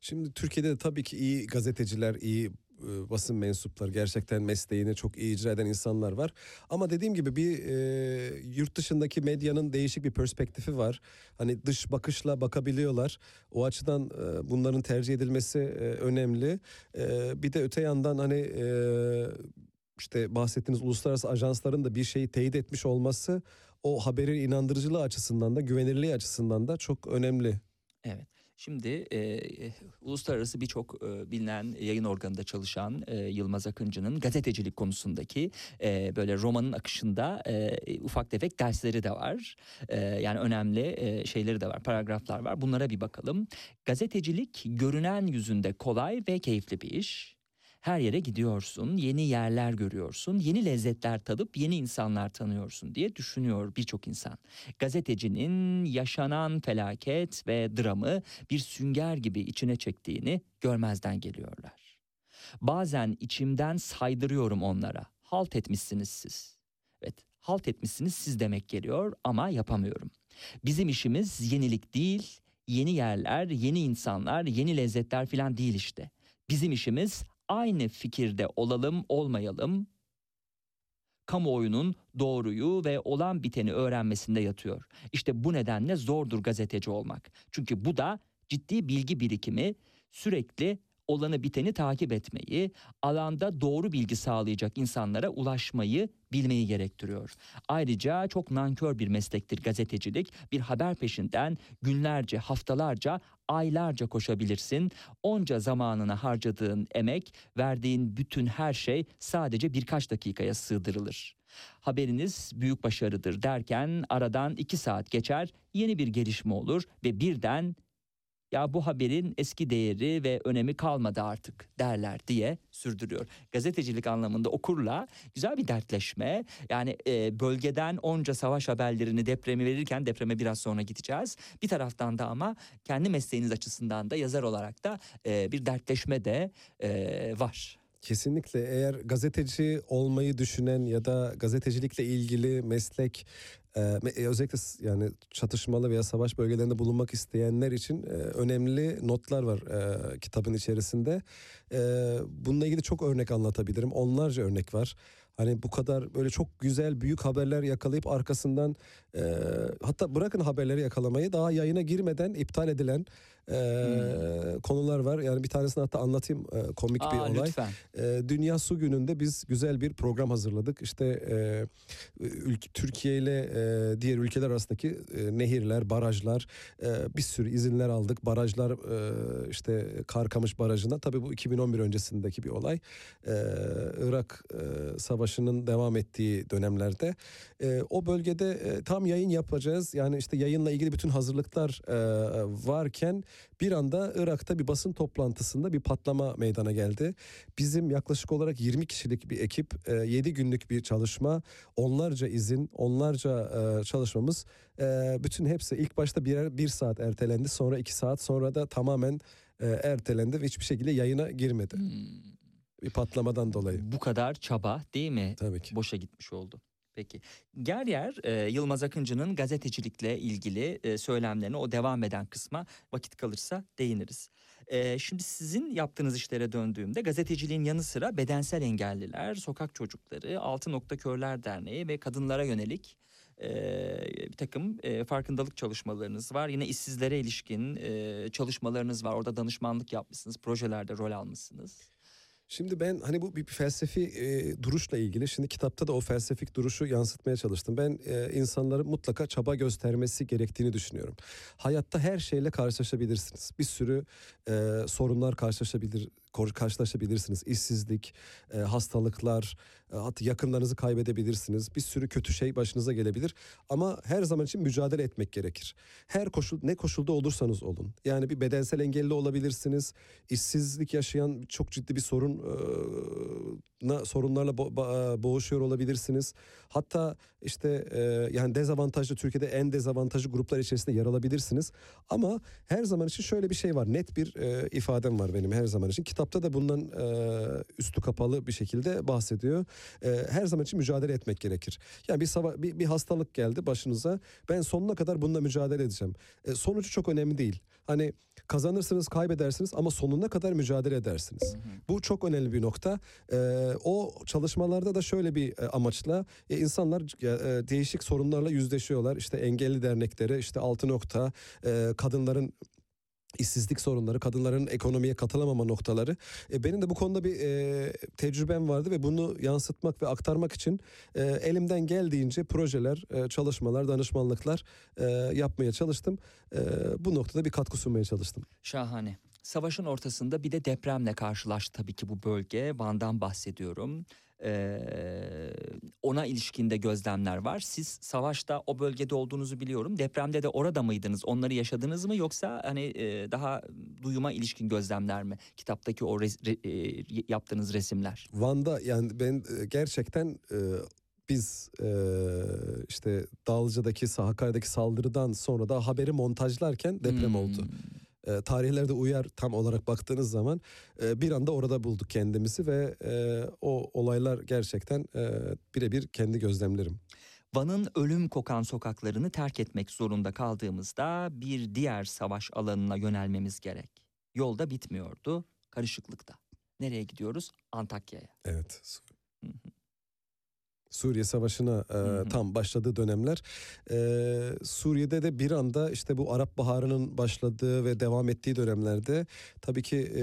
Speaker 5: Şimdi Türkiye'de de tabii ki iyi gazeteciler, iyi e, basın mensupları gerçekten mesleğini çok iyi icra eden insanlar var. Ama dediğim gibi bir e, yurt dışındaki medyanın değişik bir perspektifi var. Hani dış bakışla bakabiliyorlar. O açıdan e, bunların tercih edilmesi e, önemli. E, bir de öte yandan hani e, işte bahsettiğiniz uluslararası ajansların da bir şeyi teyit etmiş olması o haberin inandırıcılığı açısından da güvenirliği açısından da çok önemli.
Speaker 4: Evet. Şimdi e, uluslararası birçok e, bilinen yayın organında çalışan e, Yılmaz Akıncı'nın gazetecilik konusundaki e, böyle romanın akışında e, ufak tefek dersleri de var. E, yani önemli e, şeyleri de var, paragraflar var. Bunlara bir bakalım. Gazetecilik görünen yüzünde kolay ve keyifli bir iş. Her yere gidiyorsun, yeni yerler görüyorsun, yeni lezzetler tadıp yeni insanlar tanıyorsun diye düşünüyor birçok insan. Gazetecinin yaşanan felaket ve dramı bir sünger gibi içine çektiğini görmezden geliyorlar. Bazen içimden saydırıyorum onlara. Halt etmişsiniz siz. Evet, halt etmişsiniz siz demek geliyor ama yapamıyorum. Bizim işimiz yenilik değil, yeni yerler, yeni insanlar, yeni lezzetler falan değil işte. Bizim işimiz aynı fikirde olalım olmayalım kamuoyunun doğruyu ve olan biteni öğrenmesinde yatıyor. İşte bu nedenle zordur gazeteci olmak. Çünkü bu da ciddi bilgi birikimi, sürekli olanı biteni takip etmeyi, alanda doğru bilgi sağlayacak insanlara ulaşmayı bilmeyi gerektiriyor. Ayrıca çok nankör bir meslektir gazetecilik. Bir haber peşinden günlerce, haftalarca, aylarca koşabilirsin. Onca zamanını harcadığın emek, verdiğin bütün her şey sadece birkaç dakikaya sığdırılır. Haberiniz büyük başarıdır derken aradan iki saat geçer, yeni bir gelişme olur ve birden ya bu haberin eski değeri ve önemi kalmadı artık derler diye sürdürüyor. Gazetecilik anlamında okurla güzel bir dertleşme. Yani e, bölgeden onca savaş haberlerini depremi verirken depreme biraz sonra gideceğiz. Bir taraftan da ama kendi mesleğiniz açısından da yazar olarak da e, bir dertleşme de e, var.
Speaker 5: Kesinlikle eğer gazeteci olmayı düşünen ya da gazetecilikle ilgili meslek e, me- özellikle yani çatışmalı veya savaş bölgelerinde bulunmak isteyenler için e, önemli notlar var e, kitabın içerisinde. E, bununla ilgili çok örnek anlatabilirim. Onlarca örnek var. Hani bu kadar böyle çok güzel büyük haberler yakalayıp arkasından e, hatta bırakın haberleri yakalamayı daha yayına girmeden iptal edilen e, konular var. Yani bir tanesini hatta anlatayım e, komik bir
Speaker 4: Aa,
Speaker 5: olay.
Speaker 4: lütfen.
Speaker 5: E, Dünya Su Günü'nde biz güzel bir program hazırladık. İşte e, ülke, Türkiye ile e, diğer ülkeler arasındaki e, nehirler, barajlar, e, bir sürü izinler aldık. Barajlar e, işte Karkamış Barajı'nda tabii bu 2011 öncesindeki bir olay. E, Irak e, Savaşı'nın devam ettiği dönemlerde e, o bölgede e, tam yayın yapacağız. Yani işte yayınla ilgili bütün hazırlıklar e, varken bir anda Irak'ta bir basın toplantısında bir patlama meydana geldi. Bizim yaklaşık olarak 20 kişilik bir ekip, 7 günlük bir çalışma, onlarca izin, onlarca e, çalışmamız e, bütün hepsi ilk başta birer bir saat ertelendi, sonra iki saat, sonra da tamamen e, ertelendi ve hiçbir şekilde yayına girmedi. Bir patlamadan dolayı.
Speaker 4: Bu kadar çaba değil mi?
Speaker 5: Tabii ki.
Speaker 4: boşa gitmiş oldu. Peki. Yer yer e, Yılmaz Akıncı'nın gazetecilikle ilgili e, söylemlerine o devam eden kısma vakit kalırsa değiniriz. E, şimdi sizin yaptığınız işlere döndüğümde gazeteciliğin yanı sıra bedensel engelliler, sokak çocukları, Altı Nokta Körler Derneği ve kadınlara yönelik e, bir takım e, farkındalık çalışmalarınız var. Yine işsizlere ilişkin e, çalışmalarınız var. Orada danışmanlık yapmışsınız, projelerde rol almışsınız.
Speaker 5: Şimdi ben hani bu bir felsefi e, duruşla ilgili şimdi kitapta da o felsefik duruşu yansıtmaya çalıştım. Ben e, insanların mutlaka çaba göstermesi gerektiğini düşünüyorum. Hayatta her şeyle karşılaşabilirsiniz. Bir sürü e, sorunlar karşılaşabilir karşılaşabilirsiniz. İşsizlik, e, hastalıklar, e, hatta yakınlarınızı kaybedebilirsiniz. Bir sürü kötü şey başınıza gelebilir. Ama her zaman için mücadele etmek gerekir. Her koşul ne koşulda olursanız olun. Yani bir bedensel engelli olabilirsiniz. İşsizlik yaşayan çok ciddi bir sorun e, sorunlarla bo- ba- boğuşuyor olabilirsiniz. Hatta işte e, yani dezavantajlı Türkiye'de en dezavantajlı gruplar içerisinde yer alabilirsiniz. Ama her zaman için şöyle bir şey var. Net bir e, ifadem var benim her zaman için. Kitapta da bundan e, üstü kapalı bir şekilde bahsediyor. E, her zaman için mücadele etmek gerekir. Yani bir, sava- bir, bir hastalık geldi başınıza. Ben sonuna kadar bununla mücadele edeceğim. E, sonucu çok önemli değil. Hani kazanırsınız, kaybedersiniz ama sonuna kadar mücadele edersiniz. Bu çok önemli bir nokta. E, o çalışmalarda da şöyle bir e, amaçla e, insanlar e, değişik sorunlarla yüzleşiyorlar. İşte engelli dernekleri, işte altı nokta, e, kadınların işsizlik sorunları, kadınların ekonomiye katılamama noktaları. E, benim de bu konuda bir e, tecrübem vardı ve bunu yansıtmak ve aktarmak için e, elimden geldiğince projeler, e, çalışmalar, danışmanlıklar e, yapmaya çalıştım. E, bu noktada bir katkı sunmaya çalıştım.
Speaker 4: Şahane. Savaşın ortasında bir de depremle karşılaştı tabii ki bu bölge. Van'dan bahsediyorum. Ee, ona ilişkinde gözlemler var. Siz savaşta o bölgede olduğunuzu biliyorum. Depremde de orada mıydınız? Onları yaşadınız mı yoksa hani e, daha duyuma ilişkin gözlemler mi? Kitaptaki o res- re- e, yaptığınız resimler.
Speaker 5: Van'da yani ben e, gerçekten e, biz e, işte Dağlıca'daki Hakkari'deki saldırıdan sonra da haberi montajlarken deprem
Speaker 4: Hmm.
Speaker 5: oldu. E, tarihlerde uyar tam olarak baktığınız zaman e, bir anda orada bulduk kendimizi ve e, o olaylar gerçekten e, birebir kendi gözlemlerim.
Speaker 4: Van'ın ölüm kokan sokaklarını terk etmek zorunda kaldığımızda bir diğer savaş alanına yönelmemiz gerek. Yolda bitmiyordu, karışıklıkta. Nereye gidiyoruz? Antakya'ya.
Speaker 5: Evet.
Speaker 4: Hı hı.
Speaker 5: Suriye Savaşı'na e,
Speaker 4: hı.
Speaker 5: tam başladığı dönemler e, Suriye'de de bir anda işte bu Arap Baharı'nın başladığı ve devam ettiği dönemlerde tabii ki e,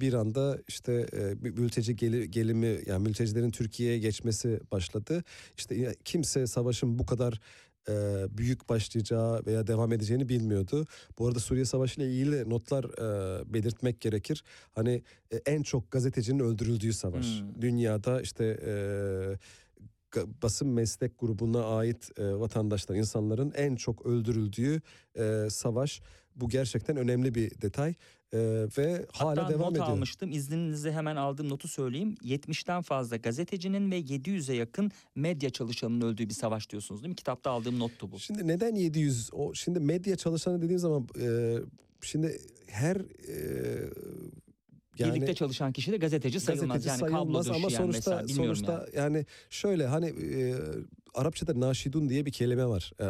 Speaker 5: bir anda işte e, bir mülteci geli- gelimi yani mültecilerin Türkiye'ye geçmesi başladı. İşte kimse savaşın bu kadar e, büyük başlayacağı veya devam edeceğini bilmiyordu. Bu arada Suriye Savaşı ile ilgili notlar e, belirtmek gerekir. Hani e, en çok gazetecinin öldürüldüğü savaş.
Speaker 4: Hmm.
Speaker 5: Dünyada işte e, basın meslek grubuna ait e, vatandaşlar, insanların en çok öldürüldüğü e, savaş. Bu gerçekten önemli bir detay E, ve hala
Speaker 4: Hatta
Speaker 5: devam
Speaker 4: not
Speaker 5: ediyor.
Speaker 4: almıştım. İzninizle hemen aldığım notu söyleyeyim. 70'ten fazla gazetecinin ve 700'e yakın medya çalışanının öldüğü bir savaş diyorsunuz değil mi? Kitapta aldığım nottu bu.
Speaker 5: Şimdi neden 700? O şimdi medya çalışanı dediğim zaman e, şimdi her e, yani
Speaker 4: Birlikte çalışan kişi de gazeteci sayılmaz.
Speaker 5: gazeteci
Speaker 4: yani
Speaker 5: sayılmaz ama sonuçta.
Speaker 4: Bilmiyorum
Speaker 5: sonuçta
Speaker 4: yani.
Speaker 5: yani. şöyle hani e, Arapçada naşidun diye bir kelime var. E,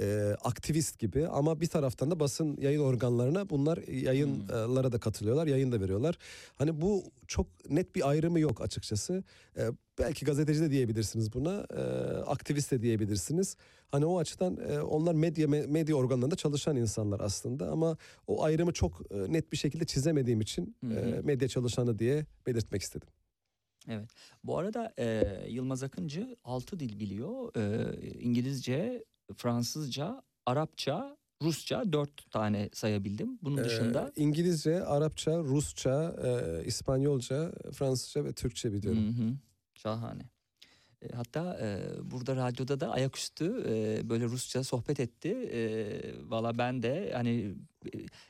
Speaker 5: e, aktivist gibi ama bir taraftan da basın yayın organlarına bunlar yayınlara da katılıyorlar, yayın da veriyorlar. Hani bu çok net bir ayrımı yok açıkçası. E, belki gazeteci de diyebilirsiniz buna, e, aktivist de diyebilirsiniz. Hani o açıdan e, onlar medya medya organlarında çalışan insanlar aslında ama o ayrımı çok e, net bir şekilde çizemediğim için
Speaker 4: Hı hı.
Speaker 5: e, medya çalışanı diye belirtmek istedim.
Speaker 4: Evet. Bu arada e, Yılmaz Akıncı 6 dil biliyor. E, İngilizce, Fransızca, Arapça, Rusça 4 tane sayabildim. Bunun
Speaker 5: Ee,
Speaker 4: dışında
Speaker 5: İngilizce, Arapça, Rusça, e, İspanyolca, Fransızca ve Türkçe biliyorum.
Speaker 4: Hı hı. Şahane. E, Hatta e, burada radyoda da ayaküstü e, böyle Rusça sohbet etti. E, Valla ben de hani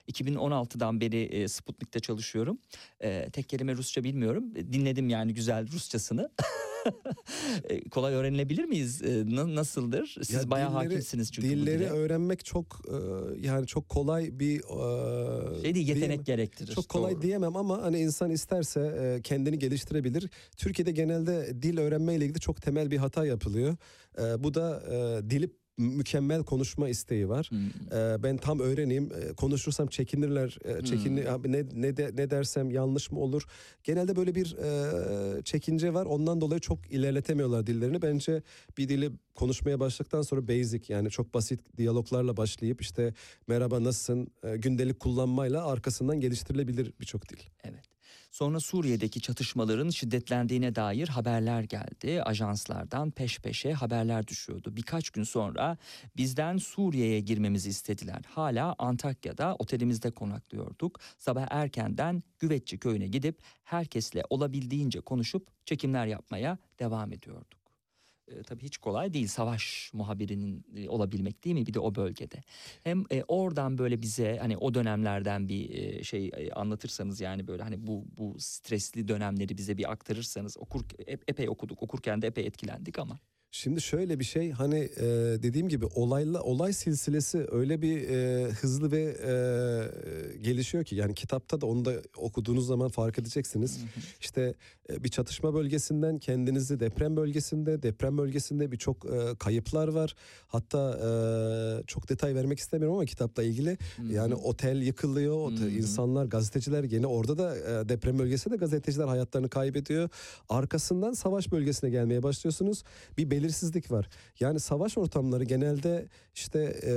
Speaker 4: e, 2016'dan beri e, Sputnik'te çalışıyorum. E, tek kelime Rusça bilmiyorum. E, Dinledim yani güzel Rusçasını. E, Kolay öğrenilebilir miyiz? E, na- nasıldır? Siz
Speaker 5: Ya
Speaker 4: bayağı
Speaker 5: dilleri-
Speaker 4: hakimsiniz çünkü
Speaker 5: Dilleri öğrenmek çok e, yani çok kolay bir
Speaker 4: Şey değil, yetenek
Speaker 5: diyemem.
Speaker 4: gerektirir.
Speaker 5: Çok kolay
Speaker 4: Doğru.
Speaker 5: diyemem ama hani insan isterse kendini geliştirebilir. Türkiye'de genelde dil öğrenmeyle ilgili çok temel bir hata yapılıyor. Bu da e, dili mükemmel konuşma isteği var.
Speaker 4: Hmm.
Speaker 5: Ee, ben tam öğreneyim. Ee, konuşursam çekinirler. Ee, çekinir abi ne ne de, ne dersem yanlış mı olur? Genelde böyle bir e, çekince var. Ondan dolayı çok ilerletemiyorlar dillerini. Bence bir dili konuşmaya başladıktan sonra basic yani çok basit diyaloglarla başlayıp işte merhaba nasılsın e, gündelik kullanmayla arkasından geliştirilebilir birçok dil.
Speaker 4: Evet. Sonra Suriye'deki çatışmaların şiddetlendiğine dair haberler geldi. Ajanslardan peş peşe haberler düşüyordu. Birkaç gün sonra bizden Suriye'ye girmemizi istediler. Hala Antakya'da otelimizde konaklıyorduk. Sabah erkenden Güvetçi köyüne gidip herkesle olabildiğince konuşup çekimler yapmaya devam ediyorduk. E, tabii hiç kolay değil savaş muhabirinin e, olabilmek değil mi bir de o bölgede. Hem e, oradan böyle bize hani o dönemlerden bir e, şey e, anlatırsanız yani böyle hani bu bu stresli dönemleri bize bir aktarırsanız okur ep- epey okuduk okurken de epey etkilendik ama.
Speaker 5: Şimdi şöyle bir şey hani e, dediğim gibi olayla olay silsilesi öyle bir e, hızlı ve e, gelişiyor ki yani kitapta da onu da okuduğunuz zaman fark edeceksiniz. İşte e, bir çatışma bölgesinden kendinizi deprem bölgesinde deprem bölgesinde birçok e, kayıplar var. Hatta e, çok detay vermek istemiyorum ama kitapla ilgili yani otel yıkılıyor, otel, insanlar gazeteciler gene orada da e, deprem bölgesinde gazeteciler hayatlarını kaybediyor. Arkasından savaş bölgesine gelmeye başlıyorsunuz. Bir belirsizlik var. Yani savaş ortamları genelde işte e,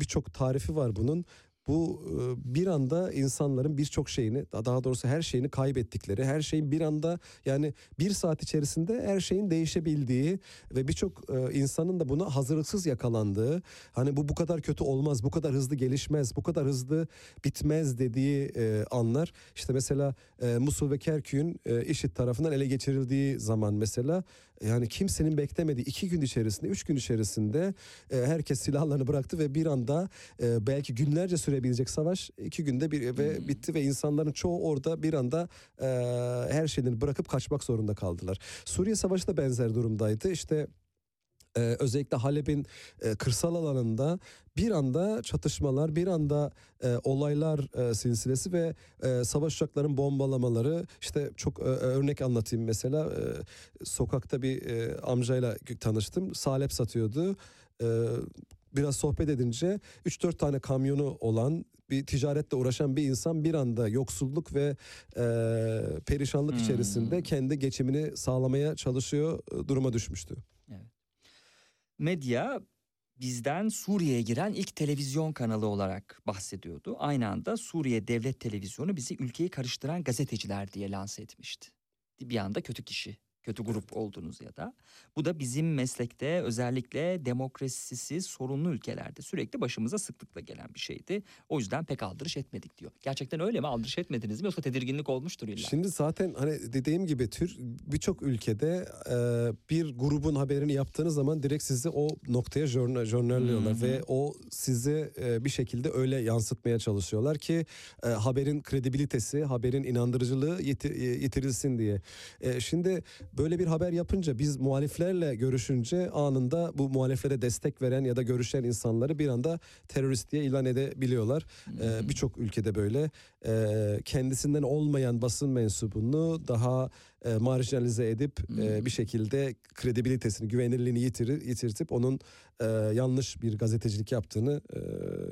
Speaker 5: birçok tarifi var bunun. bu e, bir anda insanların birçok şeyini daha doğrusu her şeyini kaybettikleri her şeyin bir anda yani bir saat içerisinde her şeyin değişebildiği ve birçok e, insanın da buna hazırlıksız yakalandığı hani bu bu kadar kötü olmaz bu kadar hızlı gelişmez bu kadar hızlı bitmez dediği e, anlar işte mesela Musul ve Kerkük'ün IŞİD tarafından ele geçirildiği zaman mesela yani kimsenin beklemediği iki gün içerisinde üç gün içerisinde e, herkes silahlarını bıraktı ve bir anda e, belki günlerce sürebilecek savaş iki günde bir ve bitti ve insanların çoğu orada bir anda e, her şeyini bırakıp kaçmak zorunda kaldılar. Suriye Savaşı da benzer durumdaydı. İşte ee, özellikle Halep'in e, kırsal alanında bir anda çatışmalar, bir anda e, olaylar e, silsilesi ve e, savaş uçaklarının bombalamaları. İşte çok e, örnek anlatayım mesela. E, sokakta bir e, amcayla tanıştım. Salep satıyordu. E, biraz sohbet edince 3-4 tane kamyonu olan bir ticaretle uğraşan bir insan bir anda yoksulluk ve e, perişanlık
Speaker 4: Hmm.
Speaker 5: içerisinde kendi geçimini sağlamaya çalışıyor e, duruma düşmüştü.
Speaker 4: Medya bizden Suriye'ye giren ilk televizyon kanalı olarak bahsediyordu. Aynı anda Suriye Devlet Televizyonu bizi ülkeyi karıştıran gazeteciler diye lanse etmişti. Bir anda kötü kişi, kötü grup oldunuz ya da. Bu da bizim meslekte özellikle demokrasisi sorunlu ülkelerde sürekli başımıza sıklıkla gelen bir şeydi. O yüzden pek aldırış etmedik diyor. Gerçekten öyle mi? Aldırış etmediniz mi? Yoksa tedirginlik olmuştur illa.
Speaker 5: Şimdi zaten hani dediğim gibi tür birçok ülkede e, bir grubun haberini yaptığınız zaman direkt sizi o noktaya jörn- jörnelliyorlar ve o sizi e, bir şekilde öyle yansıtmaya çalışıyorlar ki e, haberin kredibilitesi, haberin inandırıcılığı yiti- e, yitirilsin diye. E, şimdi böyle bir haber yapınca biz muhaliflerle görüşünce anında bu muhaliflere destek veren ya da görüşen insanları bir anda terörist diye ilan edebiliyorlar. E, Birçok ülkede böyle e, kendisinden olmayan basın mensubunu daha e, marjinalize edip e, bir şekilde kredibilitesini, güvenilirliğini yitirir, yitirtip onun e, yanlış bir gazetecilik yaptığını e,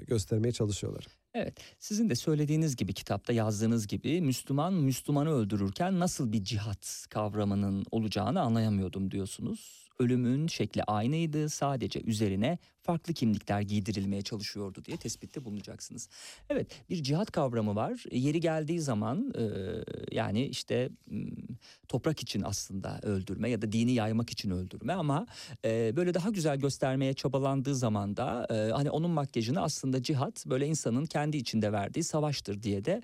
Speaker 5: göstermeye çalışıyorlar.
Speaker 4: Evet, sizin de söylediğiniz gibi kitapta yazdığınız gibi Müslüman Müslümanı öldürürken nasıl bir cihat kavramının olacağını anlayamıyordum diyorsunuz. Ölümün şekli aynıydı sadece üzerine farklı kimlikler giydirilmeye çalışıyordu diye tespitte bulunacaksınız. Evet bir cihat kavramı var. Yeri geldiği zaman e, yani işte m, toprak için aslında öldürme ya da dini yaymak için öldürme ama e, böyle daha güzel göstermeye çabalandığı zaman da e, hani onun makyajını aslında cihat böyle insanın kendi içinde verdiği savaştır diye de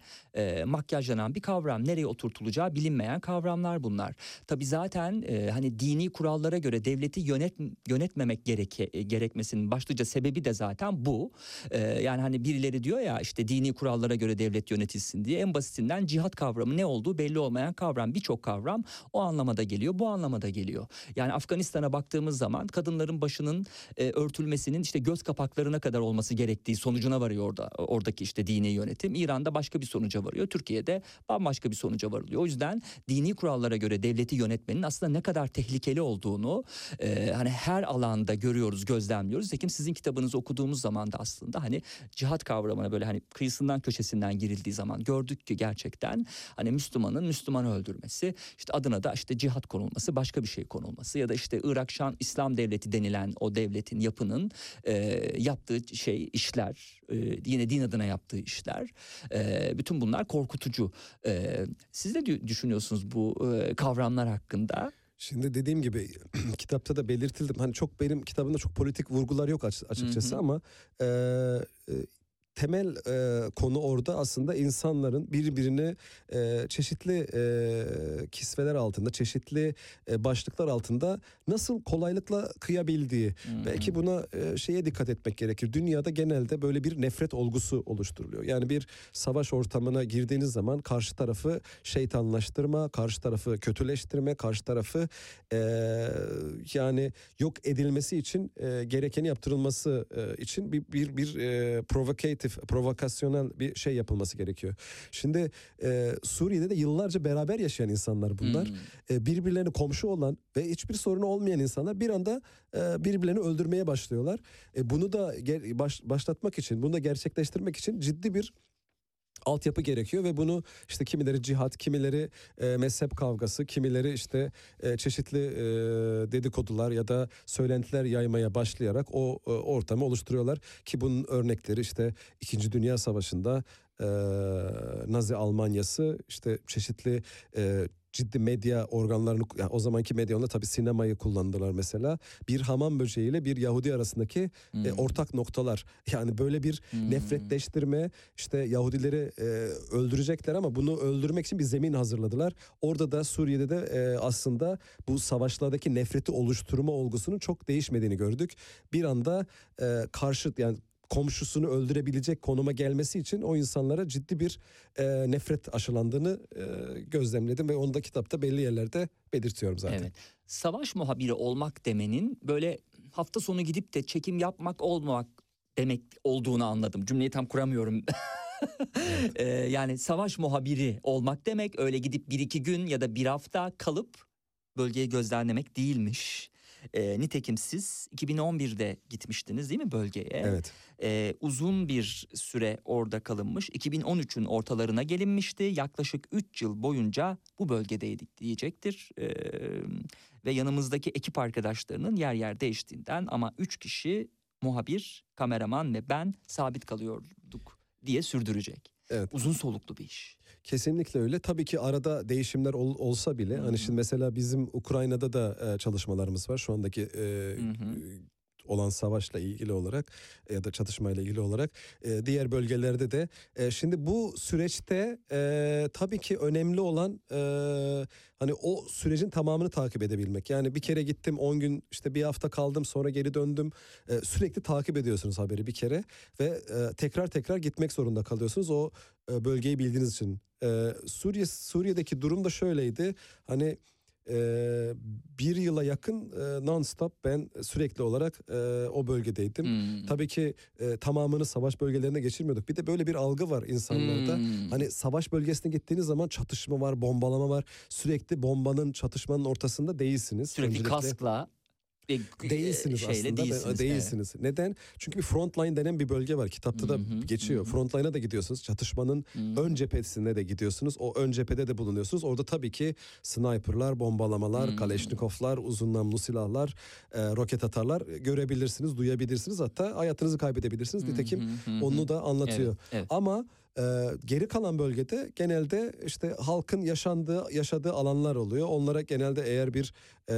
Speaker 4: makyajlanan bir kavram. Nereye oturtulacağı bilinmeyen kavramlar bunlar. Tabi zaten hani dini kurallara göre devleti yönet yönetmemek gereke, e, gerekmesinin başlıca sebebi de zaten bu. E, yani hani birileri diyor ya işte dini kurallara göre devlet yönetilsin diye en basitinden cihat kavramı ne olduğu belli olmayan kavram birçok kavram o anlamada geliyor bu anlamada geliyor. Yani Afganistan'a baktığımız zaman kadınların başının e, örtülmesinin işte göz kapaklarına kadar olması gerektiği sonucuna varıyor orada oradaki işte dini yönetim. İran'da başka bir sonuca varıyor. Türkiye'de bambaşka bir sonuca varılıyor. O yüzden dini kurallara göre devleti yönetmenin aslında ne kadar tehlikeli olduğunu e, hani her alanda görüyoruz, gözlemliyoruz. Tekim sizin kitabınızı okuduğumuz zaman da aslında hani cihat kavramına böyle hani kıyısından köşesinden girildiği zaman gördük ki gerçekten hani Müslümanın Müslümanı öldürmesi, işte adına da işte cihat konulması, başka bir şey konulması ya da işte Irak Şam İslam Devleti denilen o devletin yapının e, yaptığı şey işler, e, yine din adına yaptığı işler, e, bütün bunlar korkutucu. E, siz ne dü- düşünüyorsunuz bu e, kavramlar hakkında?
Speaker 5: Şimdi dediğim gibi kitapta da belirtildim. Hani çok benim kitabımda çok politik vurgular yok aç- açıkçası
Speaker 4: Hı hı.
Speaker 5: ama e, temel e, konu orada aslında insanların birbirini e, çeşitli e, kisveler altında, çeşitli e, başlıklar altında nasıl kolaylıkla kıyabildiği. Belki buna e, şeye dikkat etmek gerekir. Dünyada genelde böyle bir nefret olgusu oluşturuluyor. Yani bir savaş ortamına girdiğiniz zaman karşı tarafı şeytanlaştırma, karşı tarafı kötüleştirme, karşı tarafı e, yani yok edilmesi için e, gerekeni yaptırılması e, için bir bir bir e, provocative, provokasyonel bir şey yapılması gerekiyor. Şimdi e, Suriye'de de yıllarca beraber yaşayan insanlar bunlar. E, birbirlerine komşu olan ve hiçbir sorunu olmayan insanlar bir anda e, birbirlerini öldürmeye başlıyorlar. E, bunu da ger- baş- başlatmak için, bunu da gerçekleştirmek için ciddi bir altyapı gerekiyor ve bunu işte kimileri cihat, kimileri e, mezhep kavgası, kimileri işte e, çeşitli e, dedikodular ya da söylentiler yaymaya başlayarak o e, ortamı oluşturuyorlar. Ki bunun örnekleri işte İkinci Dünya Savaşı'nda e, Nazi Almanyası işte çeşitli e, ciddi medya organlarını yani o zamanki medyada tabii sinemayı kullandılar mesela. Bir hamam böceğiyle bir Yahudi arasındaki e,
Speaker 4: Hmm.
Speaker 5: ortak noktalar. Yani böyle bir
Speaker 4: Hmm.
Speaker 5: nefretleştirme işte Yahudileri e, öldürecekler ama bunu öldürmek için bir zemin hazırladılar. Orada da Suriye'de de e, aslında bu savaşlardaki nefreti oluşturma olgusunun çok değişmediğini gördük. Bir anda e, karşıt yani komşusunu öldürebilecek konuma gelmesi için o insanlara ciddi bir e, nefret aşılandığını e, gözlemledim ve onu da kitapta belli yerlerde belirtiyorum zaten.
Speaker 4: Evet. Savaş muhabiri olmak demenin böyle hafta sonu gidip de çekim yapmak olmamak demek olduğunu anladım. Cümleyi tam kuramıyorum. Ee, yani savaş muhabiri olmak demek öyle gidip bir iki gün ya da bir hafta kalıp bölgeyi gözlemlemek değilmiş. Ee, nitekim siz 2011'de gitmiştiniz değil mi bölgeye?
Speaker 5: Evet.
Speaker 4: Ee, uzun bir süre orada kalınmış. 2013'ün ortalarına gelinmişti. Yaklaşık 3 yıl boyunca bu bölgedeydik diyecektir. Ee, ve yanımızdaki ekip arkadaşlarının yer yer değiştiğinden ama 3 kişi muhabir, kameraman ve ben sabit kalıyorduk diye sürdürecek.
Speaker 5: Evet.
Speaker 4: Uzun soluklu bir iş.
Speaker 5: Kesinlikle öyle. Tabii ki arada değişimler ol- olsa bile hani şimdi mesela bizim Ukrayna'da da e, çalışmalarımız var. Şu andaki e,
Speaker 4: Hı hı.
Speaker 5: Olan savaşla ilgili olarak ya da çatışmayla ilgili olarak e, diğer bölgelerde de e, şimdi bu süreçte e, tabii ki önemli olan e, hani o sürecin tamamını takip edebilmek. Yani bir kere gittim 10 gün işte bir hafta kaldım sonra geri döndüm. E, sürekli takip ediyorsunuz haberi bir kere ve e, tekrar tekrar gitmek zorunda kalıyorsunuz o e, bölgeyi bildiğiniz için. E, Suriye Suriye'deki durum da şöyleydi. Hani e, bir yıla yakın e, non-stop ben sürekli olarak e, o bölgedeydim.
Speaker 4: Hmm.
Speaker 5: Tabii ki e, tamamını savaş bölgelerine geçirmiyorduk. Bir de böyle bir algı var insanlarda.
Speaker 4: Hmm.
Speaker 5: Hani savaş bölgesine gittiğiniz zaman çatışma var, bombalama var. Sürekli bombanın, çatışmanın ortasında değilsiniz.
Speaker 4: Sürekli
Speaker 5: Öncelikle-
Speaker 4: kaskla
Speaker 5: Değilsiniz
Speaker 4: şeyle
Speaker 5: aslında.
Speaker 4: Değilsiniz.
Speaker 5: değilsiniz. Neden? Çünkü bir frontline denen bir bölge var. Kitapta da
Speaker 4: Hı hı,
Speaker 5: geçiyor.
Speaker 4: hı hı.
Speaker 5: Frontline'a da gidiyorsunuz. Çatışmanın
Speaker 4: Evet. Hı.
Speaker 5: ön cephesine de gidiyorsunuz. O ön cephede de bulunuyorsunuz. Orada tabii ki sniperlar, bombalamalar,
Speaker 4: Hmm.
Speaker 5: kaleşnikovlar, uzun namlu silahlar, e, roket atarlar görebilirsiniz, duyabilirsiniz. Hatta hayatınızı kaybedebilirsiniz. Nitekim
Speaker 4: Hı hı hı hı.
Speaker 5: onu da anlatıyor.
Speaker 4: Evet, evet.
Speaker 5: Ama e, geri kalan bölgede genelde işte halkın yaşandığı yaşadığı alanlar oluyor. Onlara genelde eğer bir e,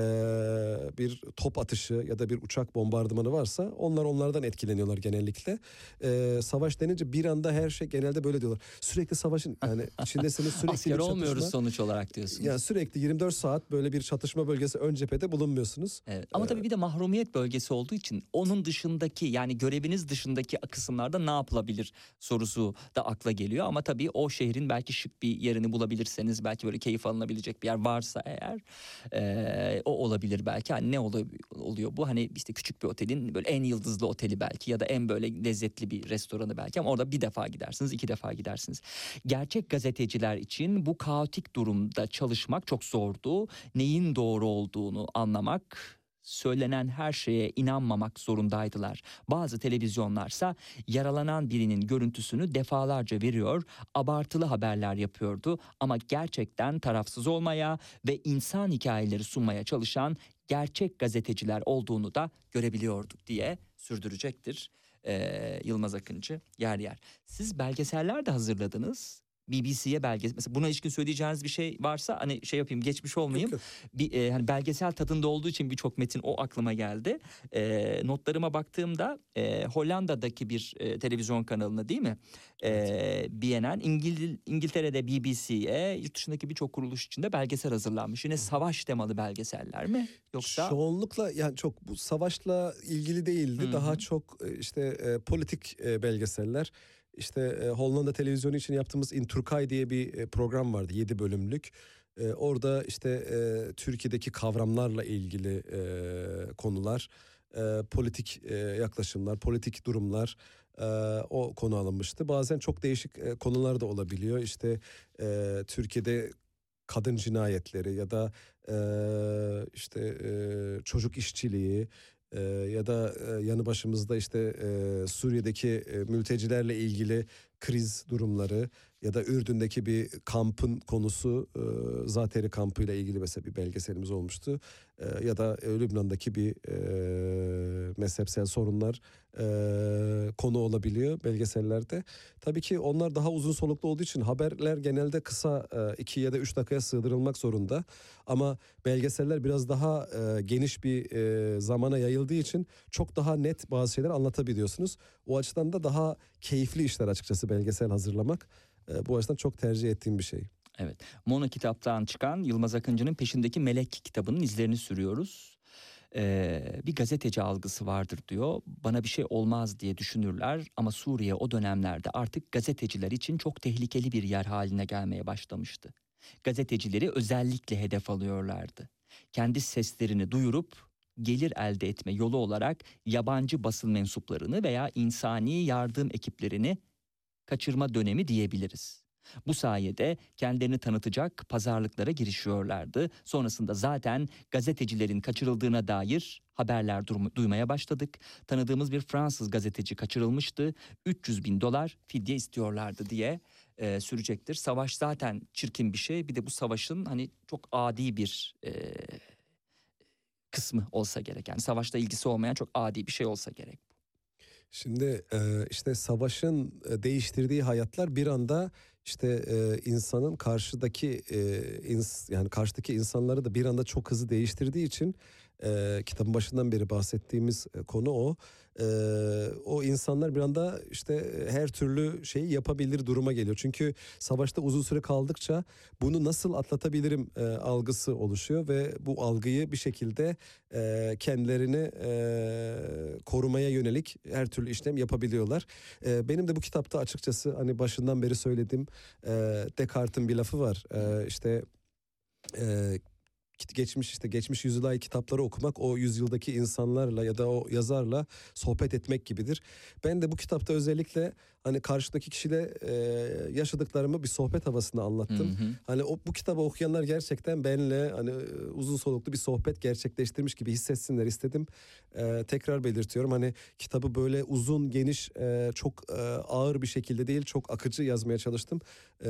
Speaker 5: bir top atışı ya da bir uçak bombardımanı varsa onlar onlardan etkileniyorlar genellikle. E, savaş denince bir anda her şey genelde böyle diyorlar. Sürekli savaşın yani içindesiniz sürekli
Speaker 4: Asker
Speaker 5: bir
Speaker 4: olmuyoruz
Speaker 5: çatışma.
Speaker 4: sonuç olarak diyorsunuz.
Speaker 5: Yani sürekli 24 saat böyle bir çatışma bölgesi ön cephede bulunmuyorsunuz.
Speaker 4: Evet. Ama tabii bir de mahrumiyet bölgesi olduğu için onun dışındaki yani göreviniz dışındaki kısımlarda ne yapılabilir sorusu da akla geliyor. Ama tabii o şehrin belki şık bir yerini bulabilirseniz belki böyle keyif alınabilecek bir yer varsa eğer o olabilir belki. Hani ne oluyor, oluyor bu? Hani işte küçük bir otelin böyle en yıldızlı oteli belki ya da en böyle lezzetli bir restoranı belki ama orada bir defa gidersiniz iki defa gidersiniz. Gerçek gazeteciler için bu kaotik durumda çalışmak çok zordu. Neyin doğru olduğunu anlamak söylenen her şeye inanmamak zorundaydılar. Bazı televizyonlarsa yaralanan birinin görüntüsünü defalarca veriyor, abartılı haberler yapıyordu ama gerçekten tarafsız olmaya ve insan hikayeleri sunmaya çalışan gerçek gazeteciler olduğunu da görebiliyorduk diye sürdürecektir eee, Yılmaz Akıncı yer yer. Siz belgeseller de hazırladınız. BBC'ye belgesel mesela buna ilişkin söyleyeceğiniz bir şey varsa hani şey yapayım geçmiş olmayayım.
Speaker 5: Yok,
Speaker 4: Bir e, hani belgesel tadında olduğu için birçok metin o aklıma geldi. E, notlarıma baktığımda e, Hollanda'daki bir e, televizyon kanalına değil mi? E, BNN İngil İngiltere'de BBC'ye yurt dışındaki birçok kuruluş içinde belgesel hazırlanmış. Yine savaş temalı belgeseller mi? Yoksa
Speaker 5: Çoğunlukla yani çok bu savaşla ilgili değildi.
Speaker 4: Hı
Speaker 5: Daha çok e, işte e, politik e, belgeseller. İşte e, Hollanda televizyonu için yaptığımız In Turkay diye bir e, program vardı 7 bölümlük. E, orada işte e, Türkiye'deki kavramlarla ilgili e, konular, e, politik e, yaklaşımlar, politik durumlar e, o konu alınmıştı. Bazen çok değişik e, konular da olabiliyor. İşte e, Türkiye'de kadın cinayetleri ya da e, işte e, çocuk işçiliği e, ya da e, yanı başımızda işte e, Suriye'deki e, mültecilerle ilgili kriz durumları ya da Ürdün'deki bir kampın konusu e, Zateri kampıyla ilgili mesela bir belgeselimiz olmuştu. E, ya da e, Lübnan'daki bir e, mezhepsel sorunlar e, konu olabiliyor belgesellerde. Tabii ki onlar daha uzun soluklu olduğu için haberler genelde kısa e, iki ya da üç dakikaya sığdırılmak zorunda. Ama belgeseller biraz daha e, geniş bir e, zamana yayıldığı için çok daha net bazı şeyler anlatabiliyorsunuz. O açıdan da daha keyifli işler açıkçası belgesel hazırlamak. E, bu açıdan çok tercih ettiğim bir şey.
Speaker 4: Evet. Mono kitaptan çıkan Yılmaz Akıncı'nın peşindeki Melek kitabının izlerini sürüyoruz. Ee, bir gazeteci algısı vardır diyor. Bana bir şey olmaz diye düşünürler ama Suriye o dönemlerde artık gazeteciler için çok tehlikeli bir yer haline gelmeye başlamıştı. Gazetecileri özellikle hedef alıyorlardı. Kendi seslerini duyurup gelir elde etme yolu olarak yabancı basın mensuplarını veya insani yardım ekiplerini kaçırma dönemi diyebiliriz. Bu sayede kendilerini tanıtacak pazarlıklara girişiyorlardı. Sonrasında zaten gazetecilerin kaçırıldığına dair haberler duymaya başladık. Tanıdığımız bir Fransız gazeteci kaçırılmıştı. 300 bin dolar fidye istiyorlardı diye e, sürecektir. Savaş zaten çirkin bir şey. Bir de bu savaşın hani çok adi bir e, kısmı olsa gerek. Yani savaşta ilgisi olmayan çok adi bir şey olsa gerek.
Speaker 5: Şimdi işte savaşın değiştirdiği hayatlar bir anda işte insanın karşıdaki yani karşıdaki insanları da bir anda çok hızlı değiştirdiği için kitabın başından beri bahsettiğimiz konu o e, o insanlar bir anda işte her türlü şeyi yapabilir duruma geliyor. Çünkü savaşta uzun süre kaldıkça bunu nasıl atlatabilirim e, algısı oluşuyor ve bu algıyı bir şekilde e, kendilerini e, korumaya yönelik her türlü işlem yapabiliyorlar. E, benim de bu kitapta açıkçası hani başından beri söylediğim e, Descartes'in bir lafı var. E, işte e, geçmiş işte geçmiş yüzyıla kitapları okumak o yüzyıldaki insanlarla ya da o yazarla sohbet etmek gibidir. Ben de bu kitapta özellikle hani karşıdaki kişiyle e, yaşadıklarımı bir sohbet havasında anlattım. Hı hı. Hani o bu kitabı okuyanlar gerçekten benle hani uzun soluklu bir sohbet gerçekleştirmiş gibi hissetsinler istedim. E, tekrar belirtiyorum hani kitabı böyle uzun, geniş, e, çok e, ağır bir şekilde değil, çok akıcı yazmaya çalıştım. E,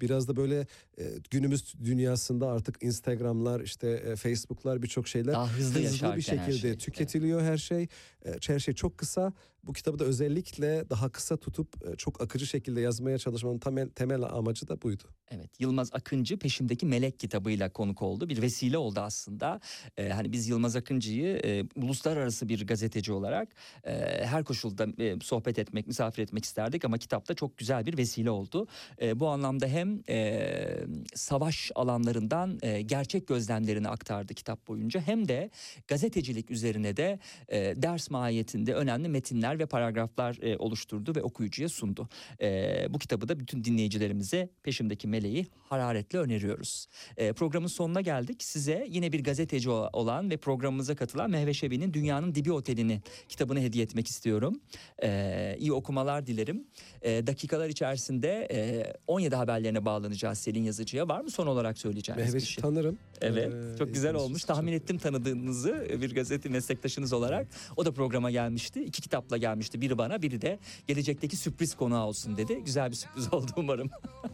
Speaker 5: biraz da böyle e, günümüz dünyasında artık Instagram'lar, işte e, Facebook'lar birçok şeyler
Speaker 4: Daha hızlı, hızlı
Speaker 5: bir şekilde her
Speaker 4: şey.
Speaker 5: tüketiliyor evet. her şey. E, her şey çok kısa bu kitabı da özellikle daha kısa tutup e, çok akıcı şekilde yazmaya çalışmanın temel, temel amacı da buydu.
Speaker 4: Evet Yılmaz Akıncı peşimdeki Melek kitabıyla konuk oldu. Bir vesile oldu aslında. Ee, hani biz Yılmaz Akıncı'yı e, uluslararası bir gazeteci olarak e, her koşulda e, sohbet etmek, misafir etmek isterdik ama kitapta çok güzel bir vesile oldu. E, bu anlamda hem e, savaş alanlarından e, gerçek gözlemlerini aktardı kitap boyunca hem de gazetecilik üzerine de e, ders mahiyetinde önemli metinler cümleler ve paragraflar e, oluşturdu ve okuyucuya sundu. E, bu kitabı da bütün dinleyicilerimize peşimdeki meleği hararetle öneriyoruz. E, programın sonuna geldik. Size yine bir gazeteci olan ve programımıza katılan Mehve Şebi'nin Dünyanın Dibi Oteli'ni kitabını hediye etmek istiyorum. E, iyi okumalar dilerim. E, dakikalar içerisinde e, 17 haberlerine bağlanacağız Selin Yazıcı'ya. Var mı son olarak söyleyeceğiniz
Speaker 5: Mehveş'i
Speaker 4: bir şey?
Speaker 5: tanırım.
Speaker 4: Evet ee, çok güzel olmuş. Tahmin ettim tanıdığınızı bir gazete meslektaşınız olarak. O da programa gelmişti. İki kitapla gelmişti. Biri bana biri de gelecekteki sürpriz konuğa olsun dedi. Güzel bir sürpriz oldu umarım.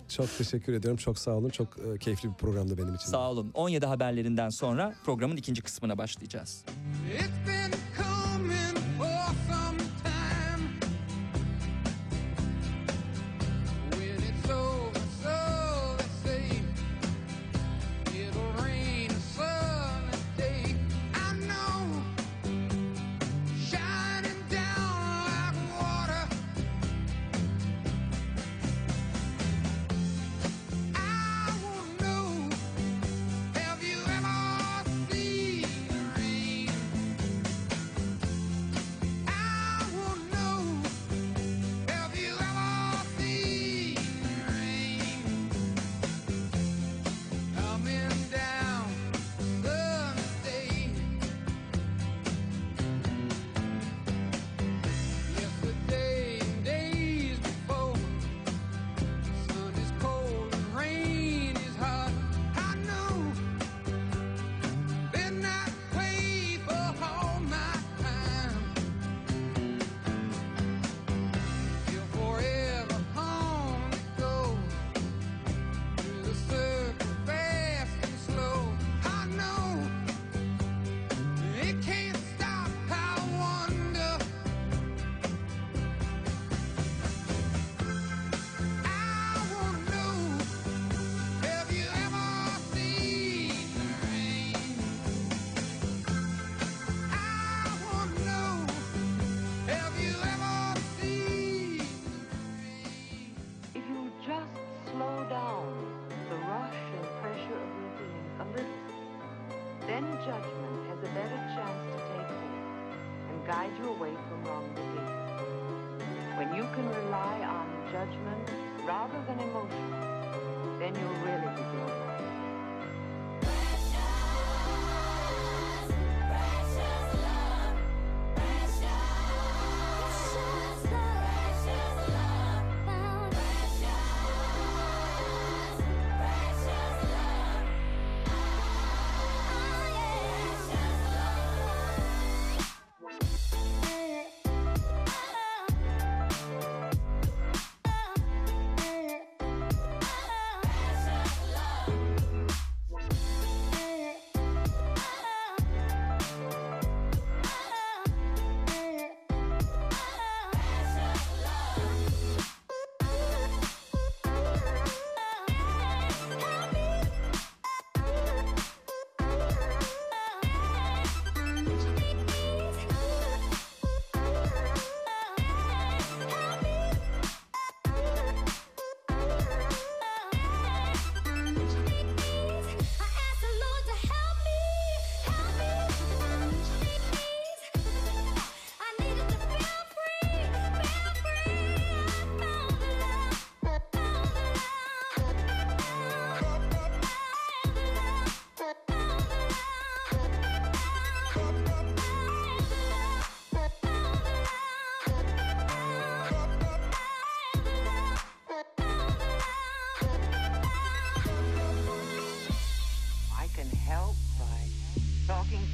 Speaker 5: çok teşekkür ediyorum. Çok sağ olun. Çok e, keyifli bir programdı benim için.
Speaker 4: Sağ olun. 17 haberlerinden sonra programın ikinci kısmına başlayacağız.
Speaker 6: a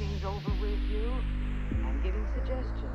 Speaker 6: things over with you and giving suggestions.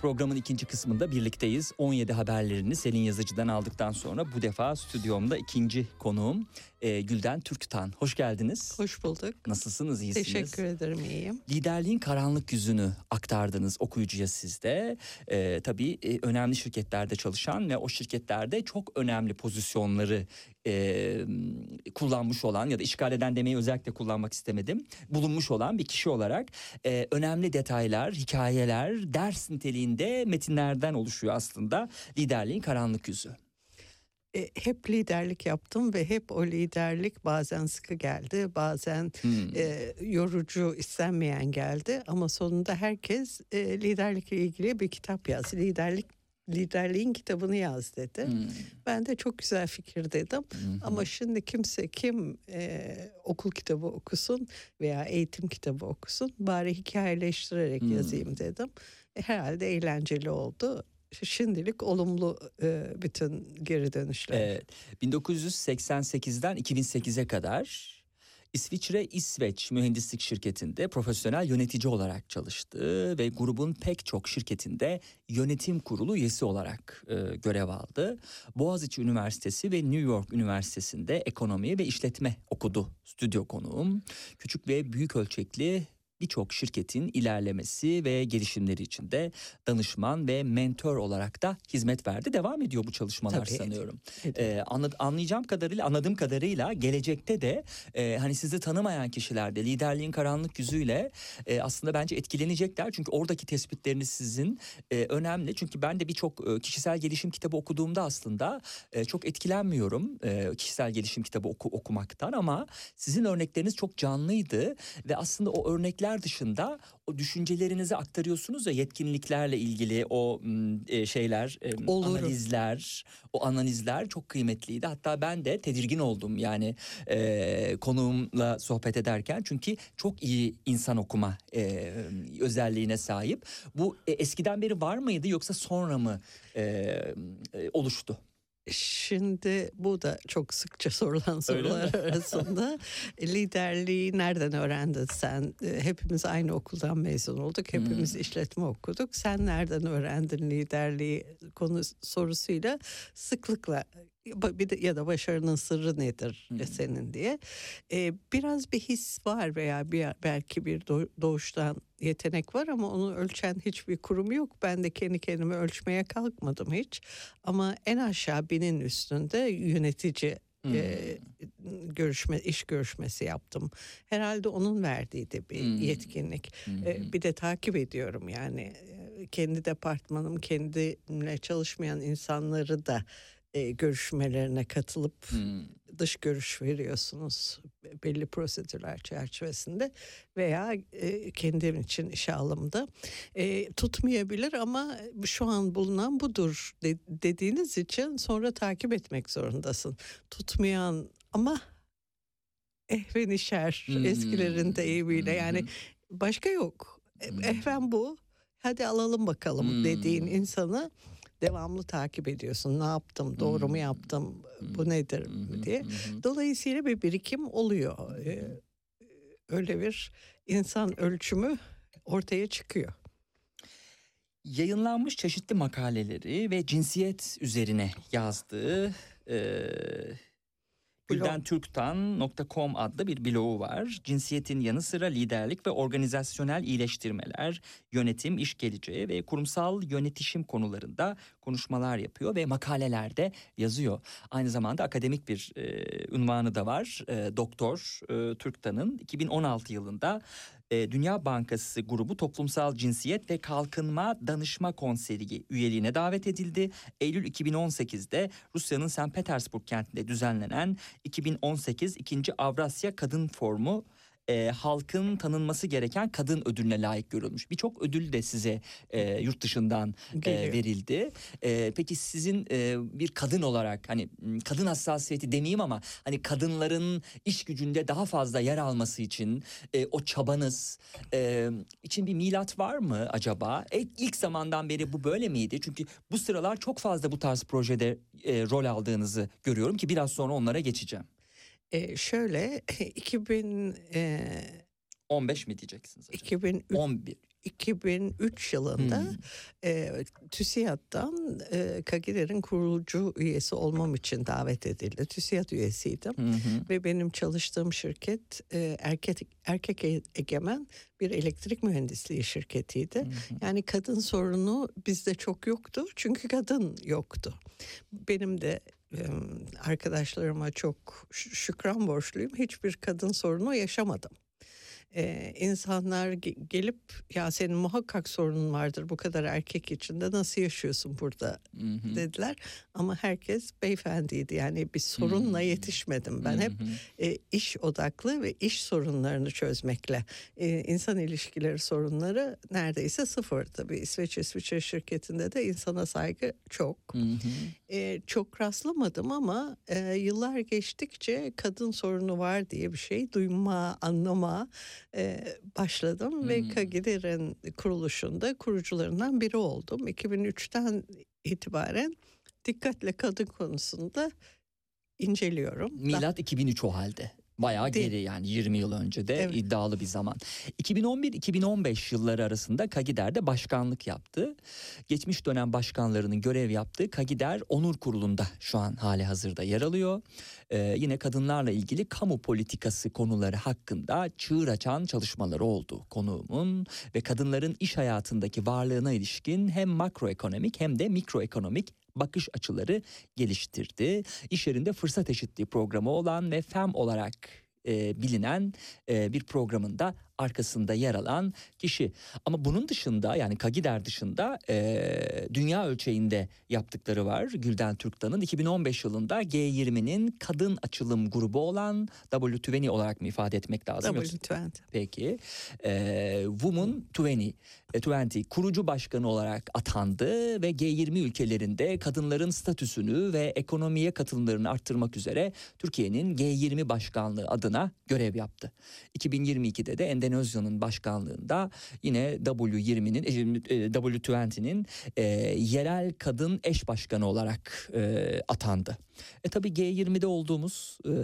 Speaker 4: Programın ikinci kısmında birlikteyiz. 17 haberlerini Selin Yazıcı'dan aldıktan sonra bu defa stüdyomda ikinci konuğum e, Gülden Türktan. Hoş geldiniz.
Speaker 7: Hoş bulduk.
Speaker 4: Nasılsınız? İyisiniz?
Speaker 7: Teşekkür ederim iyiyim.
Speaker 4: Liderliğin karanlık yüzünü aktardınız okuyucuya sizde. Ee, tabii e, önemli şirketlerde çalışan ve o şirketlerde çok önemli pozisyonları e, kullanmış olan ya da işgal eden demeyi özellikle kullanmak istemedim. Bulunmuş olan bir kişi olarak e, önemli detaylar, hikayeler, ders niteliğinde metinlerden oluşuyor aslında liderliğin karanlık yüzü.
Speaker 7: E, hep liderlik yaptım ve hep o liderlik bazen sıkı geldi, bazen
Speaker 4: Hmm.
Speaker 7: e, yorucu, istenmeyen geldi. Ama sonunda herkes e, liderlikle ilgili bir kitap yaz. Liderlik liderliğin kitabını yaz dedi.
Speaker 4: Hmm.
Speaker 7: Ben de çok güzel fikir dedim. Ama şimdi kimse kim e, okul kitabı okusun veya eğitim kitabı okusun bari hikayeleştirerek
Speaker 4: Hmm.
Speaker 7: yazayım dedim. E, herhalde eğlenceli oldu. Şimdilik olumlu e, bütün geri dönüşler.
Speaker 4: Evet. 1988'den 2008'e kadar İsviçre İsveç Mühendislik Şirketi'nde profesyonel yönetici olarak çalıştı ve grubun pek çok şirketinde yönetim kurulu üyesi olarak e, görev aldı. Boğaziçi Üniversitesi ve New York Üniversitesi'nde ekonomi ve işletme okudu stüdyo konuğum. Küçük ve büyük ölçekli birçok şirketin ilerlemesi ve gelişimleri için de danışman ve mentor olarak da hizmet verdi. Devam ediyor bu çalışmalar
Speaker 7: Tabii,
Speaker 4: sanıyorum.
Speaker 7: ediyor.
Speaker 4: Ee, anla- anlayacağım kadarıyla, anladığım kadarıyla gelecekte de e, hani sizi tanımayan kişilerde liderliğin karanlık yüzüyle e, aslında bence etkilenecekler. Çünkü oradaki tespitleriniz sizin e, önemli. Çünkü ben de birçok e, kişisel gelişim kitabı okuduğumda aslında e, çok etkilenmiyorum e, kişisel gelişim kitabı oku, okumaktan ama sizin örnekleriniz çok canlıydı ve aslında o örnekler dışında o düşüncelerinizi aktarıyorsunuz ya yetkinliklerle ilgili o e, şeyler, e,
Speaker 7: Olurum.
Speaker 4: analizler, o analizler çok kıymetliydi. Hatta ben de tedirgin oldum yani e, konuğumla sohbet ederken çünkü çok iyi insan okuma e, özelliğine sahip. Bu e, eskiden beri var mıydı yoksa sonra mı e, e, oluştu?
Speaker 7: Şimdi bu da çok sıkça sorulan sorular arasında. Liderliği nereden öğrendin sen? E, Hepimiz aynı okuldan mezun olduk. Hepimiz işletme okuduk. Sen nereden öğrendin liderliği konu sorusuyla sıklıkla bir de ya da başarının sırrı nedir
Speaker 4: Hmm.
Speaker 7: senin diye. E, biraz bir his var veya bir belki bir doğ- doğuştan yetenek var ama onu ölçen hiçbir kurum yok. Ben de kendi kendimi ölçmeye kalkmadım hiç. Ama en aşağı binin üstünde yönetici
Speaker 4: Hmm.
Speaker 7: e, görüşme iş görüşmesi yaptım. Herhalde onun verdiği de bir
Speaker 4: Hmm.
Speaker 7: yetkinlik.
Speaker 4: Hmm.
Speaker 7: E, bir de takip ediyorum yani E, kendi departmanım kendimle çalışmayan insanları da e, görüşmelerine katılıp
Speaker 4: Hmm.
Speaker 7: Dış görüş veriyorsunuz belli prosedürler çerçevesinde veya e, kendim için işe alımda E, tutmayabilir ama şu an bulunan budur de- dediğiniz için sonra takip etmek zorundasın. Tutmayan ama ehven işer
Speaker 4: Hmm.
Speaker 7: eskilerin deyimiyle yani başka yok. E,
Speaker 4: Hmm.
Speaker 7: Ehven bu hadi alalım bakalım
Speaker 4: Hmm.
Speaker 7: dediğin insanı devamlı takip ediyorsun. Ne yaptım, doğru mu
Speaker 4: Hmm.
Speaker 7: yaptım, bu nedir diye. Dolayısıyla bir birikim oluyor. Ee, öyle bir insan ölçümü ortaya çıkıyor.
Speaker 4: Yayınlanmış çeşitli makaleleri ve cinsiyet üzerine yazdığı e, güldentürktan.com adlı bir blogu var. Cinsiyetin yanı sıra liderlik ve organizasyonel iyileştirmeler, yönetim, iş geleceği ve kurumsal yönetişim konularında konuşmalar yapıyor ve makalelerde yazıyor. Aynı zamanda akademik bir e, unvanı da var. E, Doktor e, Türktan'ın 2016 yılında e, Dünya Bankası grubu Toplumsal Cinsiyet ve Kalkınma Danışma Konseyi üyeliğine davet edildi. Eylül 2018'de Rusya'nın St. Petersburg kentinde düzenlenen 2018 2. Avrasya Kadın Forumu e, halkın tanınması gereken kadın ödülüne layık görülmüş. Birçok ödül de size e, yurt dışından e, verildi. E, peki sizin e, bir kadın olarak hani kadın hassasiyeti demeyeyim ama hani kadınların iş gücünde daha fazla yer alması için e, o çabanız e, için bir milat var mı acaba? E, ilk zamandan beri bu böyle miydi? Çünkü bu sıralar çok fazla bu tarz projede e, rol aldığınızı görüyorum ki biraz sonra onlara geçeceğim.
Speaker 7: Ee, şöyle 2000 e,
Speaker 4: 15 mi diyeceksiniz acaba?
Speaker 7: 2003,
Speaker 4: 11.
Speaker 7: 2003 yılında
Speaker 4: Hmm.
Speaker 7: e, TÜSİAD'dan e, Kagiler'in kurucu üyesi olmam için davet edildi. TÜSİAD üyesiydim.
Speaker 4: Hı.
Speaker 7: Ve benim çalıştığım şirket e, erkek erkek e- egemen bir elektrik mühendisliği şirketiydi.
Speaker 4: Hı.
Speaker 7: Yani kadın sorunu bizde çok yoktu çünkü kadın yoktu. Benim de e, arkadaşlarıma çok şükran borçluyum. Hiçbir kadın sorunu yaşamadım. E, insanlar ge- gelip ya senin muhakkak sorunun vardır bu kadar erkek içinde nasıl yaşıyorsun burada
Speaker 4: Hı hı.
Speaker 7: dediler. Ama herkes beyefendiydi yani bir sorunla
Speaker 4: Hmm.
Speaker 7: yetişmedim. Ben
Speaker 4: Hı
Speaker 7: hep e, iş odaklı ve iş sorunlarını çözmekle e, insan ilişkileri sorunları neredeyse sıfır tabii İsveç İsviçre şirketinde de insana saygı çok
Speaker 4: Hı hı.
Speaker 7: E, çok rastlamadım ama e, yıllar geçtikçe kadın sorunu var diye bir şey duyma anlama e, başladım ve
Speaker 4: Hmm.
Speaker 7: Kagider'in kuruluşunda kurucularından biri oldum 2003'ten itibaren dikkatle kadın konusunda inceliyorum.
Speaker 4: Milat 2003 o halde. Bayağı
Speaker 7: Değil.
Speaker 4: geri yani 20 yıl önce de
Speaker 7: Evet.
Speaker 4: iddialı bir zaman. 2011-2015 yılları arasında Kagider'de başkanlık yaptı. Geçmiş dönem başkanlarının görev yaptığı Kagider Onur Kurulu'nda şu an hali hazırda yer alıyor. Ee, yine kadınlarla ilgili kamu politikası konuları hakkında çığır açan çalışmaları oldu konuğumun ve kadınların iş hayatındaki varlığına ilişkin hem makroekonomik hem de mikroekonomik bakış açıları geliştirdi. İş yerinde fırsat eşitliği programı olan ve FEM olarak e, bilinen e, bir programında arkasında yer alan kişi. Ama bunun dışında yani Kagider dışında e, dünya ölçeğinde yaptıkları var. Gülden Türktan'ın 2015 yılında G20'nin kadın açılım grubu olan W20 olarak mı ifade etmek lazım? yoksa-
Speaker 7: W20.
Speaker 4: Peki. Ee, Women 20, e, 20 kurucu başkanı olarak atandı ve G20 ülkelerinde kadınların statüsünü ve ekonomiye katılımlarını arttırmak üzere Türkiye'nin G20 başkanlığı adına görev yaptı. 2022'de de Endonezya Ben Özcan'ın başkanlığında yine W20'nin e, W20'nin e, yerel kadın eş başkanı olarak e, atandı. E tabii G20'de olduğumuz e,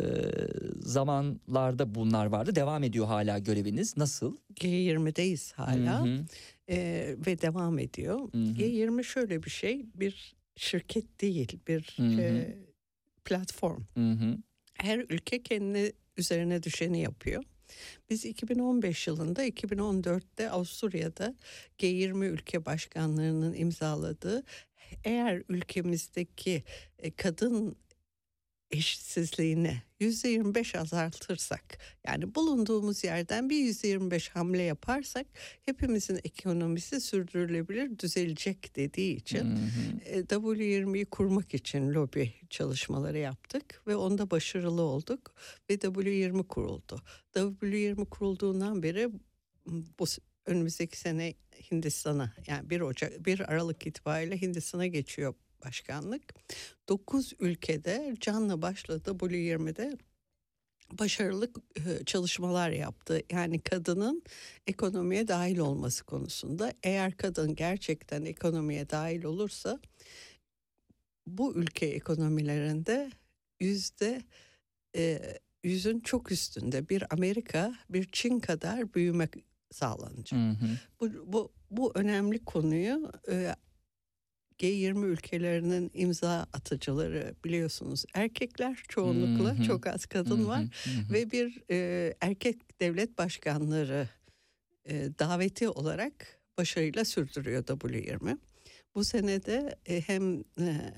Speaker 4: zamanlarda bunlar vardı. Devam ediyor hala göreviniz. Nasıl?
Speaker 7: G20'deyiz hala
Speaker 4: Hı hı.
Speaker 7: Ee, ve devam ediyor.
Speaker 4: Hı hı.
Speaker 7: G20 şöyle bir şey, bir şirket değil, bir
Speaker 4: Hı hı.
Speaker 7: e, platform.
Speaker 4: Hı hı.
Speaker 7: Her ülke kendi üzerine düşeni yapıyor. Biz 2015 yılında 2014'te Avusturya'da G20 ülke başkanlarının imzaladığı eğer ülkemizdeki e, kadın eşitsizliğini yüzde 25 azaltırsak yani bulunduğumuz yerden bir yüzde 25 hamle yaparsak hepimizin ekonomisi sürdürülebilir düzelecek dediği için
Speaker 4: Hı hı.
Speaker 7: e, W20'yi kurmak için lobi çalışmaları yaptık ve onda başarılı olduk ve W20 kuruldu. W20 kurulduğundan beri bu önümüzdeki sene Hindistan'a yani 1 Ocak 1 Aralık itibariyle Hindistan'a geçiyor başkanlık. 9 ülkede canla başla W20'de başarılı e, çalışmalar yaptı. Yani kadının ekonomiye dahil olması konusunda. Eğer kadın gerçekten ekonomiye dahil olursa bu ülke ekonomilerinde yüzde e, yüzün çok üstünde bir Amerika, bir Çin kadar büyüme sağlanacak.
Speaker 4: Hı hı.
Speaker 7: Bu, bu, bu önemli konuyu e, G20 ülkelerinin imza atıcıları biliyorsunuz erkekler çoğunlukla
Speaker 4: Hı hı.
Speaker 7: çok az kadın
Speaker 4: Hı
Speaker 7: var
Speaker 4: hı, hı hı.
Speaker 7: ve bir e, erkek devlet başkanları e, daveti olarak başarıyla sürdürüyor W20. Bu senede e, hem e,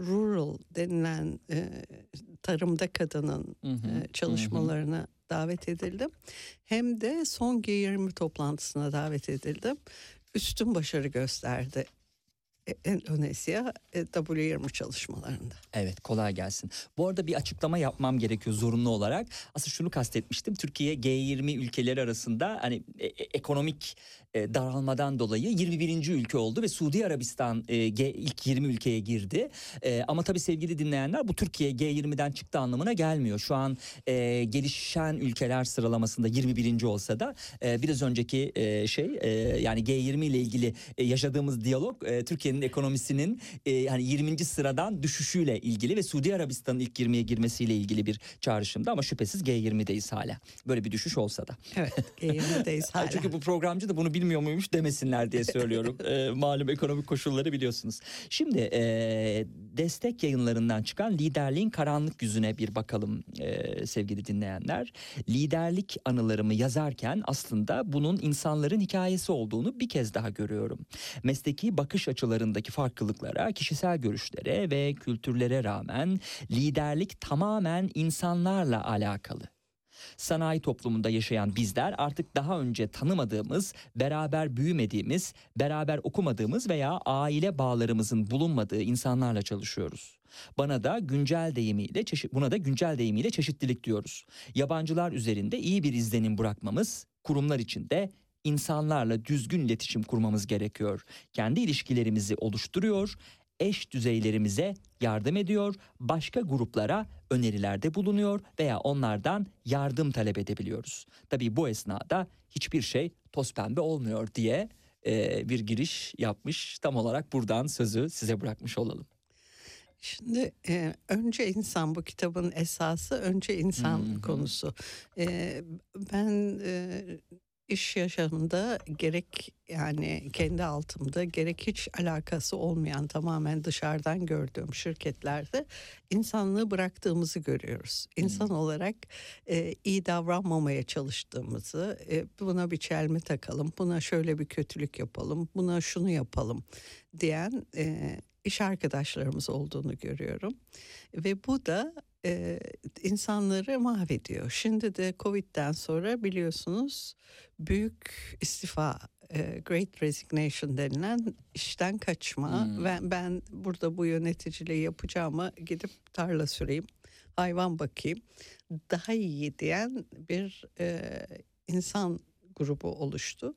Speaker 7: rural denilen e, tarımda kadının
Speaker 4: Hı hı, hı hı.
Speaker 7: e, çalışmalarına davet edildim. Hem de son G20 toplantısına davet edildim. Üstün başarı gösterdi Endonezya e, W20 çalışmalarında.
Speaker 4: Evet kolay gelsin. Bu arada bir açıklama yapmam gerekiyor zorunlu olarak. Aslında şunu kastetmiştim. Türkiye G20 ülkeleri arasında hani e- e- ekonomik e, daralmadan dolayı 21. ülke oldu ve Suudi Arabistan e, ilk 20 ülkeye girdi. E, ama tabii sevgili dinleyenler bu Türkiye G20'den çıktı anlamına gelmiyor. Şu an e, gelişen ülkeler sıralamasında 21. olsa da e, biraz önceki e, şey e, yani G20 ile ilgili e, yaşadığımız diyalog e, Türkiye'nin ekonomisinin e, yani 20. sıradan düşüşüyle ilgili ve Suudi Arabistan'ın ilk 20'ye girmesiyle ilgili bir çağrışımdı ama şüphesiz G20'deyiz hala. Böyle bir düşüş olsa da.
Speaker 7: Evet G20'deyiz
Speaker 4: Ay,
Speaker 7: hala.
Speaker 4: Çünkü bu programcı da bunu bilmiyor muymuş demesinler diye söylüyorum. Ee, malum ekonomik koşulları biliyorsunuz. Şimdi e, destek yayınlarından çıkan liderliğin karanlık yüzüne bir bakalım e, sevgili dinleyenler. Liderlik anılarımı yazarken aslında bunun insanların hikayesi olduğunu bir kez daha görüyorum. Mesleki bakış açılarındaki farklılıklara, kişisel görüşlere ve kültürlere rağmen liderlik tamamen insanlarla alakalı. Sanayi toplumunda yaşayan bizler artık daha önce tanımadığımız, beraber büyümediğimiz, beraber okumadığımız veya aile bağlarımızın bulunmadığı insanlarla çalışıyoruz. Bana da güncel deyimiyle çeşit buna da güncel deyimiyle çeşitlilik diyoruz. Yabancılar üzerinde iyi bir izlenim bırakmamız, kurumlar içinde insanlarla düzgün iletişim kurmamız gerekiyor. Kendi ilişkilerimizi oluşturuyor, eş düzeylerimize yardım ediyor, başka gruplara önerilerde bulunuyor veya onlardan yardım talep edebiliyoruz. Tabii bu esnada hiçbir şey toz pembe olmuyor diye e, bir giriş yapmış. Tam olarak buradan sözü size bırakmış olalım.
Speaker 7: Şimdi e, önce insan bu kitabın esası önce insan
Speaker 4: hı.
Speaker 7: konusu. E, ben e, iş yaşamında gerek yani kendi altımda gerek hiç alakası olmayan tamamen dışarıdan gördüğüm şirketlerde insanlığı bıraktığımızı görüyoruz. İnsan olarak e, iyi davranmamaya çalıştığımızı, e, buna bir çelme takalım, buna şöyle bir kötülük yapalım, buna şunu yapalım diyen e, iş arkadaşlarımız olduğunu görüyorum. Ve bu da e, insanları mahvediyor. Şimdi de Covid'den sonra biliyorsunuz büyük istifa, Great Resignation denilen işten kaçma.
Speaker 4: Hmm.
Speaker 7: Ve ben burada bu yöneticiliği yapacağıma gidip tarla süreyim, hayvan bakayım, daha iyi diyen bir e, insan grubu oluştu.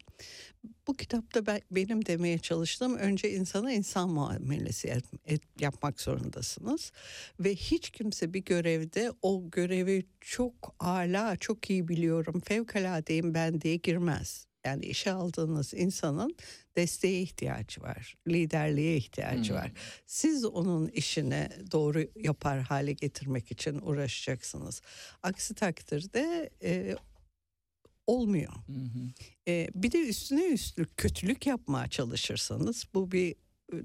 Speaker 7: Bu kitapta ben, benim demeye çalıştığım önce insana insan muamelesi et, et, yapmak zorundasınız. Ve hiç kimse bir görevde o görevi çok ala, çok iyi biliyorum, fevkaladeyim ben diye girmez. Yani işe aldığınız insanın desteğe ihtiyacı var, liderliğe ihtiyacı
Speaker 4: Hmm.
Speaker 7: var. Siz onun işini doğru yapar hale getirmek için uğraşacaksınız. Aksi takdirde e, olmuyor.
Speaker 4: Hı hı.
Speaker 7: E, bir de üstüne üstlük kötülük yapmaya çalışırsanız bu bir e,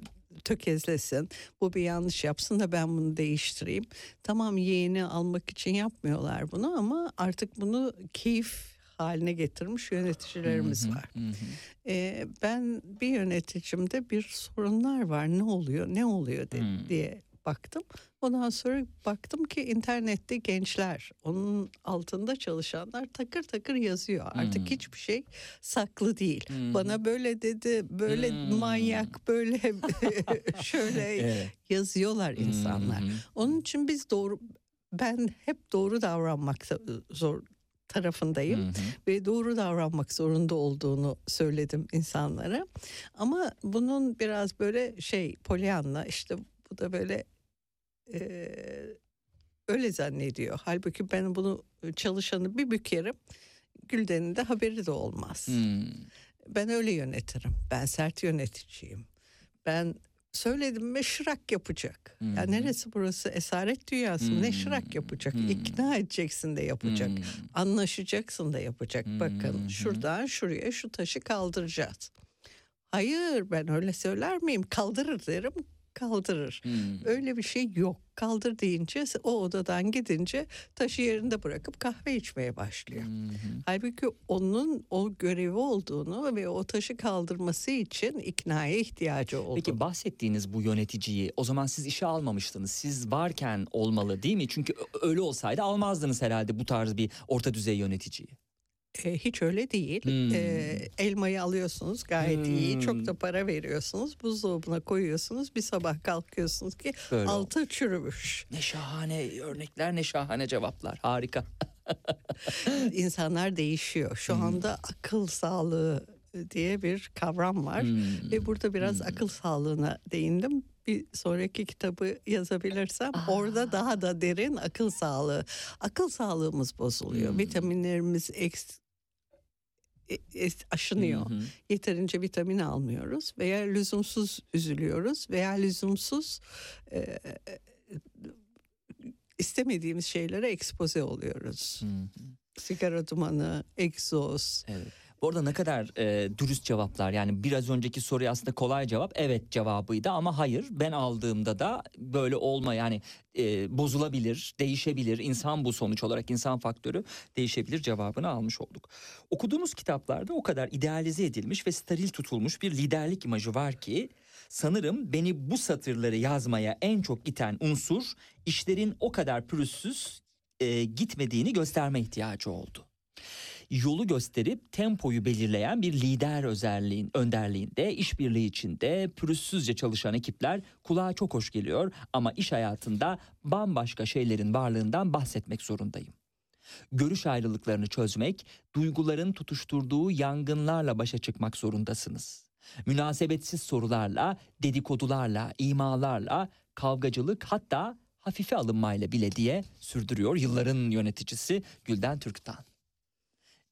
Speaker 7: tökezlesin, bu bir yanlış yapsın da ben bunu değiştireyim. Tamam yeğeni almak için yapmıyorlar bunu ama artık bunu keyif haline getirmiş yöneticilerimiz
Speaker 4: Hı hı,
Speaker 7: var.
Speaker 4: hı hı.
Speaker 7: E, ben bir yöneticimde bir sorunlar var ne oluyor ne oluyor de- diye baktım. Ondan sonra baktım ki internette gençler onun altında çalışanlar takır takır yazıyor. Artık
Speaker 4: Hmm.
Speaker 7: hiçbir şey saklı değil.
Speaker 4: Hmm.
Speaker 7: Bana böyle dedi böyle
Speaker 4: Hmm.
Speaker 7: manyak böyle şöyle
Speaker 4: Evet.
Speaker 7: yazıyorlar insanlar.
Speaker 4: Hı.
Speaker 7: Onun için biz doğru ben hep doğru davranmak zor tarafındayım
Speaker 4: Hı hı.
Speaker 7: ve doğru davranmak zorunda olduğunu söyledim insanlara. Ama bunun biraz böyle şey Pollyanna işte bu da böyle eee, öyle zannediyor. Halbuki ben bunu çalışanı bir bükerim. Gülden'in de haberi de olmaz.
Speaker 4: Hmm.
Speaker 7: Ben öyle yönetirim. Ben sert yöneticiyim. Ben söyledim mi şırak yapacak.
Speaker 4: Hı
Speaker 7: Ya neresi burası esaret dünyası mı? ne şırak yapacak.
Speaker 4: hı.
Speaker 7: İkna edeceksin de yapacak.
Speaker 4: Hmm.
Speaker 7: Anlaşacaksın da yapacak.
Speaker 4: Hı
Speaker 7: Bakın şuradan şuraya şu taşı kaldıracağız. Hayır ben öyle söyler miyim? Kaldırır derim kaldırır.
Speaker 4: Hmm.
Speaker 7: Öyle bir şey yok. Kaldır deyince o odadan gidince taşı yerinde bırakıp kahve içmeye başlıyor.
Speaker 4: Hı.
Speaker 7: Halbuki onun o görevi olduğunu ve o taşı kaldırması için iknaya ihtiyacı olduğunu.
Speaker 4: Peki bahsettiğiniz bu yöneticiyi o zaman siz işe almamıştınız. Siz varken olmalı değil mi? Çünkü öyle olsaydı almazdınız herhalde bu tarz bir orta düzey yöneticiyi.
Speaker 7: E, hiç öyle değil.
Speaker 4: Hmm.
Speaker 7: E, elmayı alıyorsunuz gayet iyi.
Speaker 4: Hmm.
Speaker 7: Çok da para veriyorsunuz. Buzdolabına koyuyorsunuz. Bir sabah kalkıyorsunuz ki
Speaker 4: Böyle oldu.
Speaker 7: altı çürümüş.
Speaker 4: Ne şahane örnekler ne şahane cevaplar harika.
Speaker 7: İnsanlar değişiyor. Şu anda akıl sağlığı diye bir kavram var.
Speaker 4: Hmm.
Speaker 7: Ve burada biraz akıl sağlığına değindim. Bir sonraki kitabı yazabilirsem orada daha da derin akıl sağlığı. Akıl sağlığımız bozuluyor.
Speaker 4: Hmm.
Speaker 7: Vitaminlerimiz eks, e- aşınıyor.
Speaker 4: Hı hı.
Speaker 7: Yeterince vitamin almıyoruz veya lüzumsuz üzülüyoruz veya lüzumsuz e, istemediğimiz şeylere ekspoze oluyoruz.
Speaker 4: Hı hı.
Speaker 7: Sigara dumanı, egzoz.
Speaker 4: Evet. Bu arada ne kadar e, dürüst cevaplar? Yani biraz önceki soruya aslında kolay cevap. Evet cevabıydı ama hayır. Ben aldığımda da böyle olma yani e, bozulabilir değişebilir. İnsan bu sonuç olarak insan faktörü değişebilir cevabını almış olduk. Okuduğumuz kitaplarda o kadar idealize edilmiş ve steril tutulmuş bir liderlik imajı var ki sanırım beni bu satırları yazmaya en çok iten unsur işlerin o kadar pürüzsüz e, gitmediğini gösterme ihtiyacı oldu yolu gösterip tempoyu belirleyen bir lider özelliğin önderliğinde işbirliği içinde pürüzsüzce çalışan ekipler kulağa çok hoş geliyor ama iş hayatında bambaşka şeylerin varlığından bahsetmek zorundayım. Görüş ayrılıklarını çözmek, duyguların tutuşturduğu yangınlarla başa çıkmak zorundasınız. Münasebetsiz sorularla, dedikodularla, imalarla, kavgacılık hatta hafife alınmayla bile diye sürdürüyor yılların yöneticisi Gülden Türktan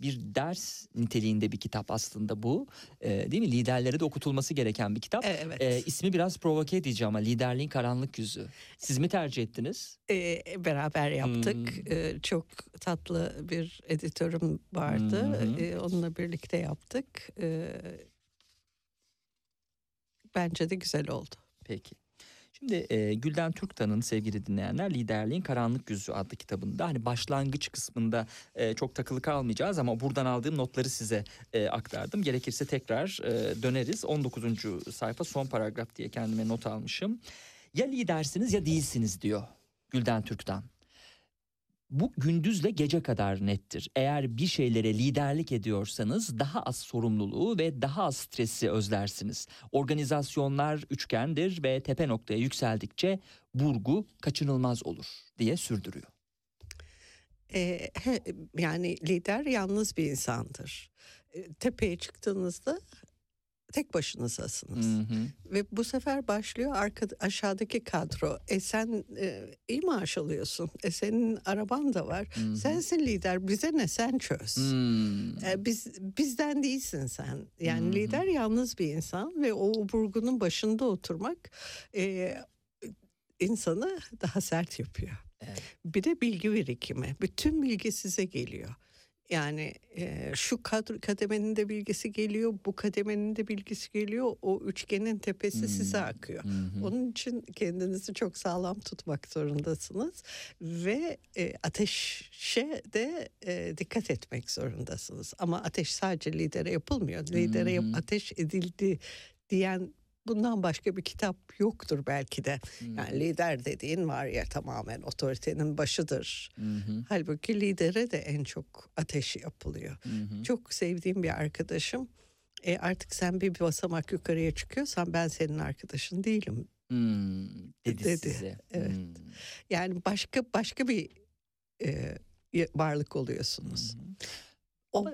Speaker 4: bir ders niteliğinde bir kitap aslında bu. Ee, değil mi? Liderlere de okutulması gereken bir kitap.
Speaker 7: Evet.
Speaker 4: Ee, ismi biraz provoke edici ama liderliğin karanlık yüzü. Siz mi tercih ettiniz?
Speaker 7: Ee, beraber yaptık.
Speaker 4: Hmm.
Speaker 7: Ee, çok tatlı bir editörüm vardı.
Speaker 4: Hı.
Speaker 7: Ee, onunla birlikte yaptık. Ee, bence de güzel oldu.
Speaker 4: Peki. Şimdi e, Gülden Türktan'ın sevgili dinleyenler Liderliğin Karanlık Yüzü adlı kitabında hani başlangıç kısmında e, çok takılı kalmayacağız ama buradan aldığım notları size e, aktardım. Gerekirse tekrar e, döneriz. 19. sayfa son paragraf diye kendime not almışım. Ya lidersiniz ya değilsiniz diyor Gülden Türktan. Bu gündüzle gece kadar nettir. Eğer bir şeylere liderlik ediyorsanız daha az sorumluluğu ve daha az stresi özlersiniz. Organizasyonlar üçgendir ve tepe noktaya yükseldikçe burgu kaçınılmaz olur diye sürdürüyor.
Speaker 7: Ee, yani lider yalnız bir insandır. e, tepeye çıktığınızda tek başınızasınız.
Speaker 4: Hı hı.
Speaker 7: Ve bu sefer başlıyor arka, aşağıdaki kadro. E sen e, iyi maaş alıyorsun. E senin araban da var.
Speaker 4: Hı hı.
Speaker 7: Sensin lider. Bize ne sen çöz.
Speaker 4: Hmm.
Speaker 7: E, biz bizden değilsin sen. Yani
Speaker 4: Hı hı.
Speaker 7: lider yalnız bir insan ve o burgunun başında oturmak e, insanı daha sert yapıyor.
Speaker 4: Evet.
Speaker 7: Bir de bilgi birikimi. Bütün bilgi size geliyor. Yani e, şu kadro kademenin de bilgisi geliyor, bu kademenin de bilgisi geliyor. O üçgenin tepesi size
Speaker 4: Hmm.
Speaker 7: akıyor.
Speaker 4: Hı hı.
Speaker 7: Onun için kendinizi çok sağlam tutmak zorundasınız ve e, ateşe de e, dikkat etmek zorundasınız. Ama ateş sadece lidere yapılmıyor. Lidere yap-
Speaker 4: Hı hı.
Speaker 7: ateş edildi diyen bundan başka bir kitap yoktur belki de.
Speaker 4: Hmm.
Speaker 7: Yani lider dediğin var ya tamamen otoritenin başıdır.
Speaker 4: Hı.
Speaker 7: Halbuki lidere de en çok ateş yapılıyor.
Speaker 4: Hı.
Speaker 7: Çok sevdiğim bir arkadaşım. E artık sen bir basamak yukarıya çıkıyorsan ben senin arkadaşın değilim.
Speaker 4: Hmm, dedi,
Speaker 7: Dedi,
Speaker 4: size.
Speaker 7: evet.
Speaker 4: Hmm.
Speaker 7: Yani başka başka bir e, varlık oluyorsunuz. O,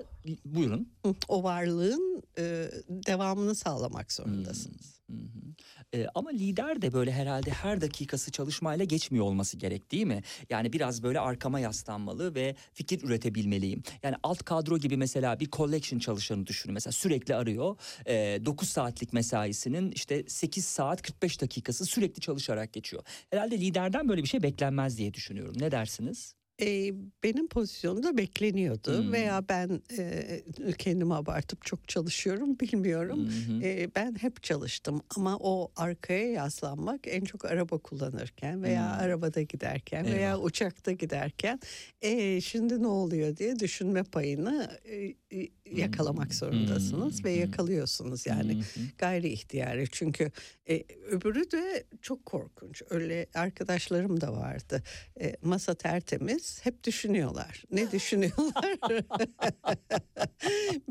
Speaker 4: buyurun.
Speaker 7: o varlığın e, devamını sağlamak zorundasınız.
Speaker 4: Hı hı. Ee, ama lider de böyle herhalde her dakikası çalışmayla geçmiyor olması gerek değil mi? Yani biraz böyle arkama yaslanmalı ve fikir üretebilmeliyim. Yani alt kadro gibi mesela bir collection çalışanı düşünün. Mesela sürekli arıyor. Ee, 9 saatlik mesaisinin işte 8 saat 45 dakikası sürekli çalışarak geçiyor. Herhalde liderden böyle bir şey beklenmez diye düşünüyorum. Ne dersiniz?
Speaker 7: E, benim pozisyonumda bekleniyordu
Speaker 4: Hmm.
Speaker 7: veya ben e, kendimi abartıp çok çalışıyorum bilmiyorum.
Speaker 4: Hı.
Speaker 7: E, ben hep çalıştım ama o arkaya yaslanmak en çok araba kullanırken veya
Speaker 4: Hmm.
Speaker 7: arabada giderken veya
Speaker 4: Eyvah.
Speaker 7: uçakta giderken e, şimdi ne oluyor diye düşünme payını e, yakalamak
Speaker 4: Hmm.
Speaker 7: zorundasınız ve
Speaker 4: Hmm.
Speaker 7: yakalıyorsunuz yani
Speaker 4: Hı hı.
Speaker 7: gayri ihtiyari çünkü e, öbürü de çok korkunç öyle arkadaşlarım da vardı E, masa tertemiz hep düşünüyorlar. Ne düşünüyorlar?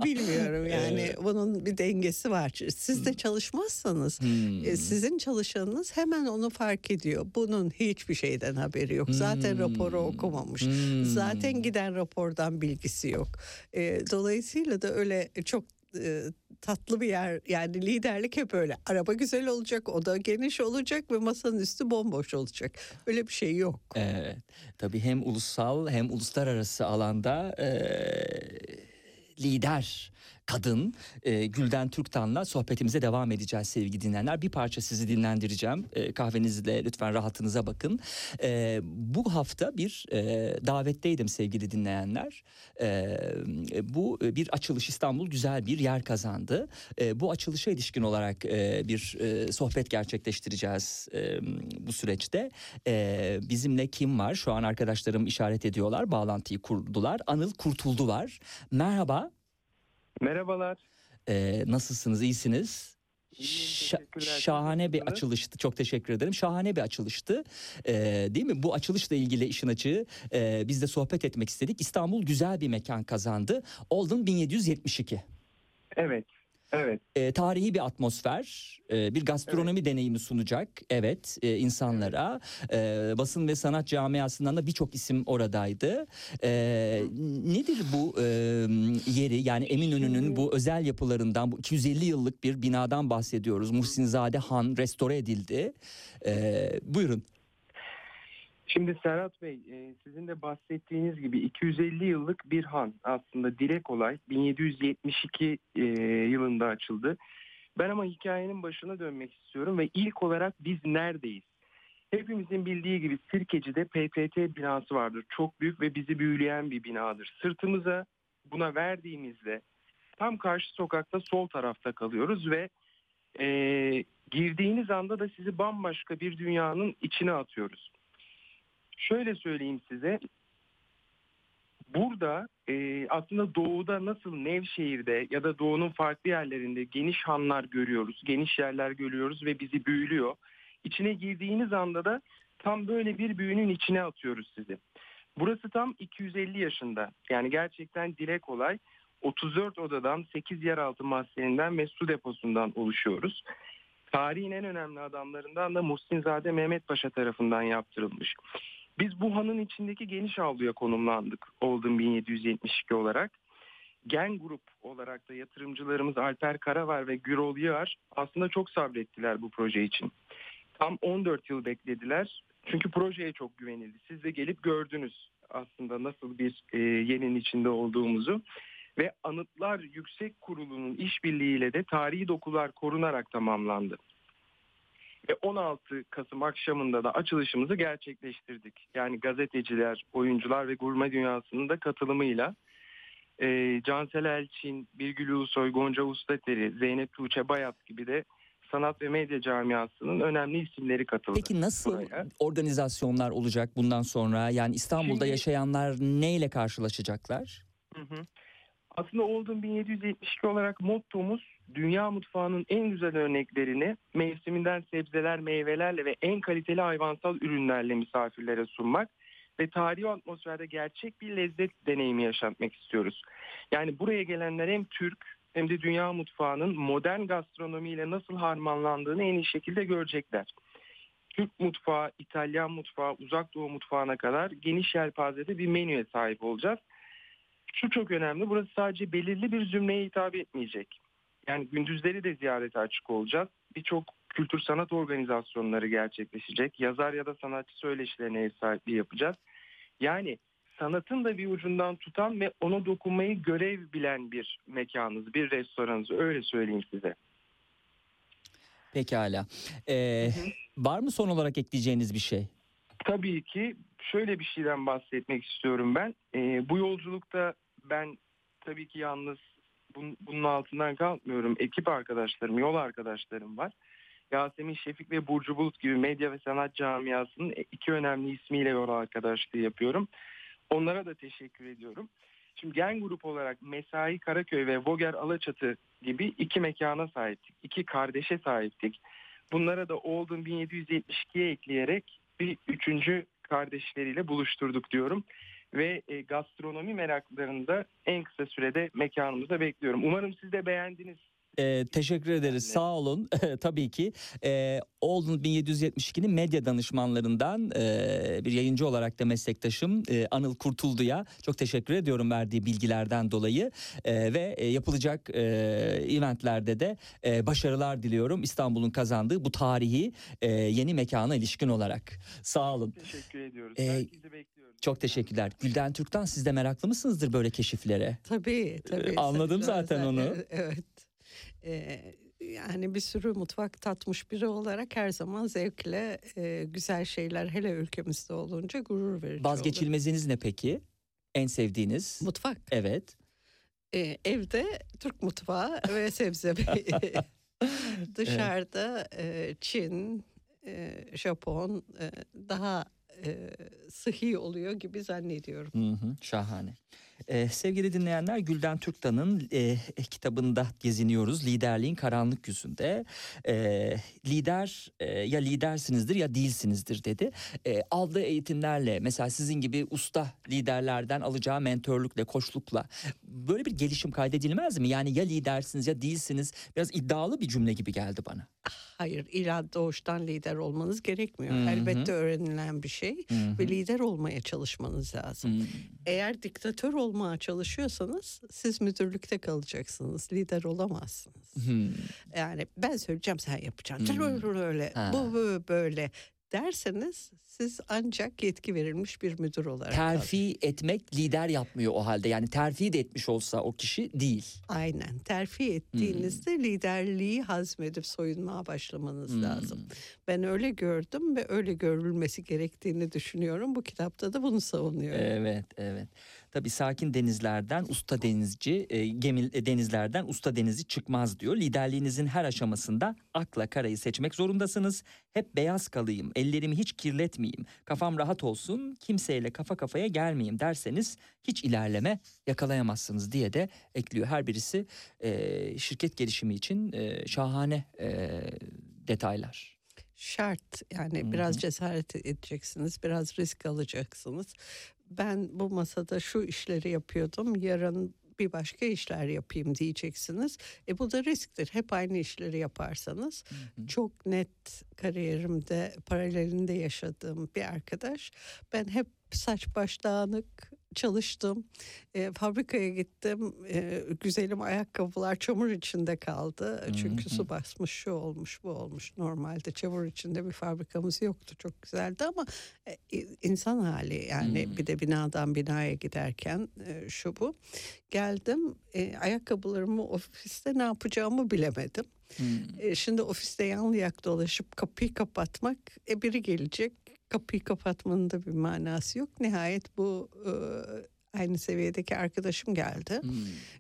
Speaker 7: Bilmiyorum yani.
Speaker 4: Evet.
Speaker 7: bunun bir dengesi var. Siz de çalışmazsanız
Speaker 4: Hmm.
Speaker 7: e, sizin çalışanınız hemen onu fark ediyor. Bunun hiçbir şeyden haberi yok. Zaten raporu
Speaker 4: Hmm.
Speaker 7: okumamış.
Speaker 4: Hmm.
Speaker 7: zaten giden rapordan bilgisi yok. E, dolayısıyla da öyle çok e, tatlı bir yer yani liderlik hep öyle araba güzel olacak oda geniş olacak ve masanın üstü bomboş olacak öyle bir şey yok.
Speaker 4: Evet. Tabii hem ulusal hem uluslararası alanda eee, lider kadın eee, Gülden Türktan'la sohbetimize devam edeceğiz sevgili dinleyenler. Bir parça sizi dinlendireceğim. Eee, kahvenizle lütfen rahatınıza bakın. Eee, bu hafta bir eee, davetteydim sevgili dinleyenler. Eee, bu e, bir açılış İstanbul güzel bir yer kazandı. Eee, bu açılışa ilişkin olarak eee, bir eee, sohbet gerçekleştireceğiz eee, bu süreçte. Ee, bizimle kim var? Şu an arkadaşlarım işaret ediyorlar. Bağlantıyı kurdular. Anıl Kurtuldu var. Merhaba.
Speaker 8: Merhabalar.
Speaker 4: Ee, nasılsınız? İyisiniz?
Speaker 8: İyiyim,
Speaker 4: şahane bir açılıştı. Çok teşekkür ederim. Şahane bir açılıştı. Ee, değil mi? Bu açılışla ilgili işin açığı e, biz de sohbet etmek istedik. İstanbul güzel bir mekan kazandı. Olden 1772.
Speaker 8: Evet. Evet.
Speaker 4: E, tarihi bir atmosfer, e, bir gastronomi deneyimi sunacak. Evet, e, insanlara. E, basın ve sanat camiasından da birçok isim oradaydı. E, nedir bu e, yeri? Yani Eminönü'nün bu özel yapılarından, bu 250 yıllık bir binadan bahsediyoruz. Muhsinzade Han restore edildi. E, buyurun.
Speaker 8: Şimdi Serhat Bey, e, sizin de bahsettiğiniz gibi 250 yıllık bir han aslında dile kolay 1772 e, yılında açıldı. Ben ama hikayenin başına dönmek istiyorum ve ilk olarak biz neredeyiz? Hepimizin bildiği gibi Sirkeci'de PTT binası vardır. Çok büyük ve bizi büyüleyen bir binadır. Sırtımıza buna verdiğimizde tam karşı sokakta sol tarafta kalıyoruz ve e, girdiğiniz anda da sizi bambaşka bir dünyanın içine atıyoruz. Şöyle söyleyeyim size. Burada e, aslında doğuda nasıl Nevşehir'de ya da doğunun farklı yerlerinde geniş hanlar görüyoruz, geniş yerler görüyoruz ve bizi büyülüyor. İçine girdiğiniz anda da tam böyle bir büyünün içine atıyoruz sizi. Burası tam 250 yaşında. Yani gerçekten dile kolay. 34 odadan 8 yeraltı mahzeninden ve su deposundan oluşuyoruz. Tarihin en önemli adamlarından da Muhsinzade Mehmet Paşa tarafından yaptırılmış. Biz bu hanın içindeki geniş avluya konumlandık Oldham 1772 olarak. Gen Grup olarak da yatırımcılarımız Alper Karavar ve Gürol Yığar aslında çok sabrettiler bu proje için. Tam 14 yıl beklediler. Çünkü projeye çok güvenildi. Siz de gelip gördünüz aslında nasıl bir e, yerin içinde olduğumuzu. Ve Anıtlar Yüksek Kurulu'nun işbirliğiyle de tarihi dokular korunarak tamamlandı. Ve 16 Kasım akşamında da açılışımızı gerçekleştirdik. Yani gazeteciler, oyuncular ve gurme dünyasının da katılımıyla e, Cansel Elçin, Birgül Ulusoy, Gonca Ustateri, Zeynep Tuğçe Bayat gibi de sanat ve medya camiasının önemli isimleri katıldı.
Speaker 4: Peki nasıl
Speaker 8: buraya.
Speaker 4: organizasyonlar olacak bundan sonra? Yani İstanbul'da
Speaker 8: Şimdi-
Speaker 4: yaşayanlar neyle karşılaşacaklar?
Speaker 8: Hı hı. Aslında Oldham 1772 olarak mottomuz dünya mutfağının en güzel örneklerini mevsiminden sebzeler, meyvelerle ve en kaliteli hayvansal ürünlerle misafirlere sunmak ve tarihi atmosferde gerçek bir lezzet deneyimi yaşatmak istiyoruz. Yani buraya gelenler hem Türk hem de dünya mutfağının modern gastronomiyle nasıl harmanlandığını en iyi şekilde görecekler. Türk mutfağı, İtalyan mutfağı, uzak doğu mutfağına kadar geniş yelpazede bir menüye sahip olacağız. Şu çok önemli, burası sadece belirli bir zümreye hitap etmeyecek. Yani gündüzleri de ziyarete açık olacağız. Birçok kültür sanat organizasyonları gerçekleşecek. Yazar ya da sanatçı söyleşilerine ev sahipliği yapacağız. Yani sanatın da bir ucundan tutan ve ona dokunmayı görev bilen bir mekanınız, bir restoranınız öyle söyleyeyim size.
Speaker 4: Pekala. Ee, var mı son olarak ekleyeceğiniz bir şey?
Speaker 8: Tabii ki şöyle bir şeyden bahsetmek istiyorum ben. Ee, bu yolculukta ben tabii ki yalnız bun- bunun altından kalkmıyorum. Ekip arkadaşlarım, yol arkadaşlarım var. Yasemin Şefik ve Burcu Bulut gibi medya ve sanat camiasının iki önemli ismiyle yol arkadaşlığı yapıyorum. Onlara da teşekkür ediyorum. Şimdi Gen Grup olarak Mesai Karaköy ve Voger Alaçatı gibi iki mekana sahiptik. iki kardeşe sahiptik. Bunlara da Oldham 1772'ye ekleyerek bir üçüncü kardeşleriyle buluşturduk diyorum. Ve e, gastronomi meraklarını da en kısa sürede mekanımızda bekliyorum. Umarım siz de beğendiniz.
Speaker 4: Ee, teşekkür ederiz.
Speaker 8: De.
Speaker 4: Sağ olun. Tabii ki. Ee, Oldham 1772'nin medya danışmanlarından e, bir yayıncı olarak da meslektaşım e, Anıl Kurtuldu'ya çok teşekkür ediyorum verdiği bilgilerden dolayı E, ve e, yapılacak e, eventlerde de e, başarılar diliyorum İstanbul'un kazandığı bu tarihi e, yeni mekana ilişkin olarak. Sağ olun.
Speaker 8: Teşekkür ediyoruz.
Speaker 4: Ee,
Speaker 8: Herkesi bekliyoruz.
Speaker 4: Çok teşekkürler. Gülden Türk'ten siz de meraklı mısınızdır böyle keşiflere?
Speaker 7: Tabii tabii.
Speaker 4: Ee, anladım zaten
Speaker 7: Özel.
Speaker 4: onu.
Speaker 7: Evet. Ee, yani bir sürü mutfak tatmış biri olarak her zaman zevkle e, güzel şeyler hele ülkemizde olunca gurur verici olur.
Speaker 4: Vazgeçilmeziniz ne peki? En sevdiğiniz?
Speaker 7: Mutfak.
Speaker 4: Evet.
Speaker 7: Ee, evde Türk mutfağı ve sebze. Dışarıda e, Çin, e, Japon e, daha e, sıhhi oluyor gibi zannediyorum.
Speaker 4: Hı hı, şahane. Ee, sevgili dinleyenler Gülden Türktan'ın e, kitabında geziniyoruz. Liderliğin karanlık yüzünde. Ee, lider e, ya lidersinizdir ya değilsinizdir dedi. Ee, aldığı eğitimlerle mesela sizin gibi usta liderlerden alacağı mentörlükle, koçlukla böyle bir gelişim kaydedilmez mi? Yani ya lidersiniz ya değilsiniz. Biraz iddialı bir cümle gibi geldi bana.
Speaker 7: Hayır, illa doğuştan lider olmanız gerekmiyor.
Speaker 4: Hı hı.
Speaker 7: Elbette öğrenilen bir şey
Speaker 4: Hı hı.
Speaker 7: ve lider olmaya çalışmanız lazım.
Speaker 4: Hı.
Speaker 7: Eğer diktatör olmaya çalışıyorsanız siz müdürlükte kalacaksınız. Lider olamazsınız.
Speaker 4: Hı.
Speaker 7: Yani ben söyleyeceğim sen yapacaksın.
Speaker 4: Hmm.
Speaker 7: Öyle.
Speaker 4: Ha.
Speaker 7: Bu böyle, derseniz siz ancak yetki verilmiş bir müdür olarak
Speaker 4: Terfi etmek lider yapmıyor o halde. Yani terfi de etmiş olsa o kişi değil.
Speaker 7: Aynen. Terfi ettiğinizde liderliği hazmedip soyunmaya başlamanız
Speaker 4: Hmm.
Speaker 7: lazım. Ben öyle gördüm ve öyle görülmesi gerektiğini düşünüyorum. Bu kitapta da bunu savunuyorum.
Speaker 4: Evet, evet. Tabii sakin denizlerden usta denizci, e, gemi e, denizlerden usta denizci çıkmaz diyor. Liderliğinizin her aşamasında akla karayı seçmek zorundasınız. Hep beyaz kalayım, ellerimi hiç kirletmeyeyim, kafam rahat olsun, kimseyle kafa kafaya gelmeyeyim derseniz hiç ilerleme yakalayamazsınız diye de ekliyor. Her birisi e, şirket gelişimi için e, şahane e, detaylar.
Speaker 7: Şart yani biraz cesaret edeceksiniz, biraz risk alacaksınız. Ben bu masada şu işleri yapıyordum, yarın bir başka işler yapayım diyeceksiniz. E bu da risktir. Hep aynı işleri yaparsanız çok net kariyerimde paralelinde yaşadığım bir arkadaş. Ben hep saç baş dağınık, çalıştım. E, fabrikaya gittim. E, güzelim ayakkabılar çamur içinde kaldı. Çünkü su basmış, şu olmuş, bu olmuş. Normalde çamur içinde bir fabrikamız yoktu. Çok güzeldi ama e, insan hali yani bir de binadan binaya giderken e, şu bu. Geldim e, ayakkabılarımı ofiste ne yapacağımı bilemedim. E, şimdi ofiste yan yak dolaşıp kapıyı kapatmak e, biri gelecek kapıyı kapatmanın da bir manası yok. Nihayet bu e, aynı seviyedeki arkadaşım geldi.
Speaker 4: Hmm.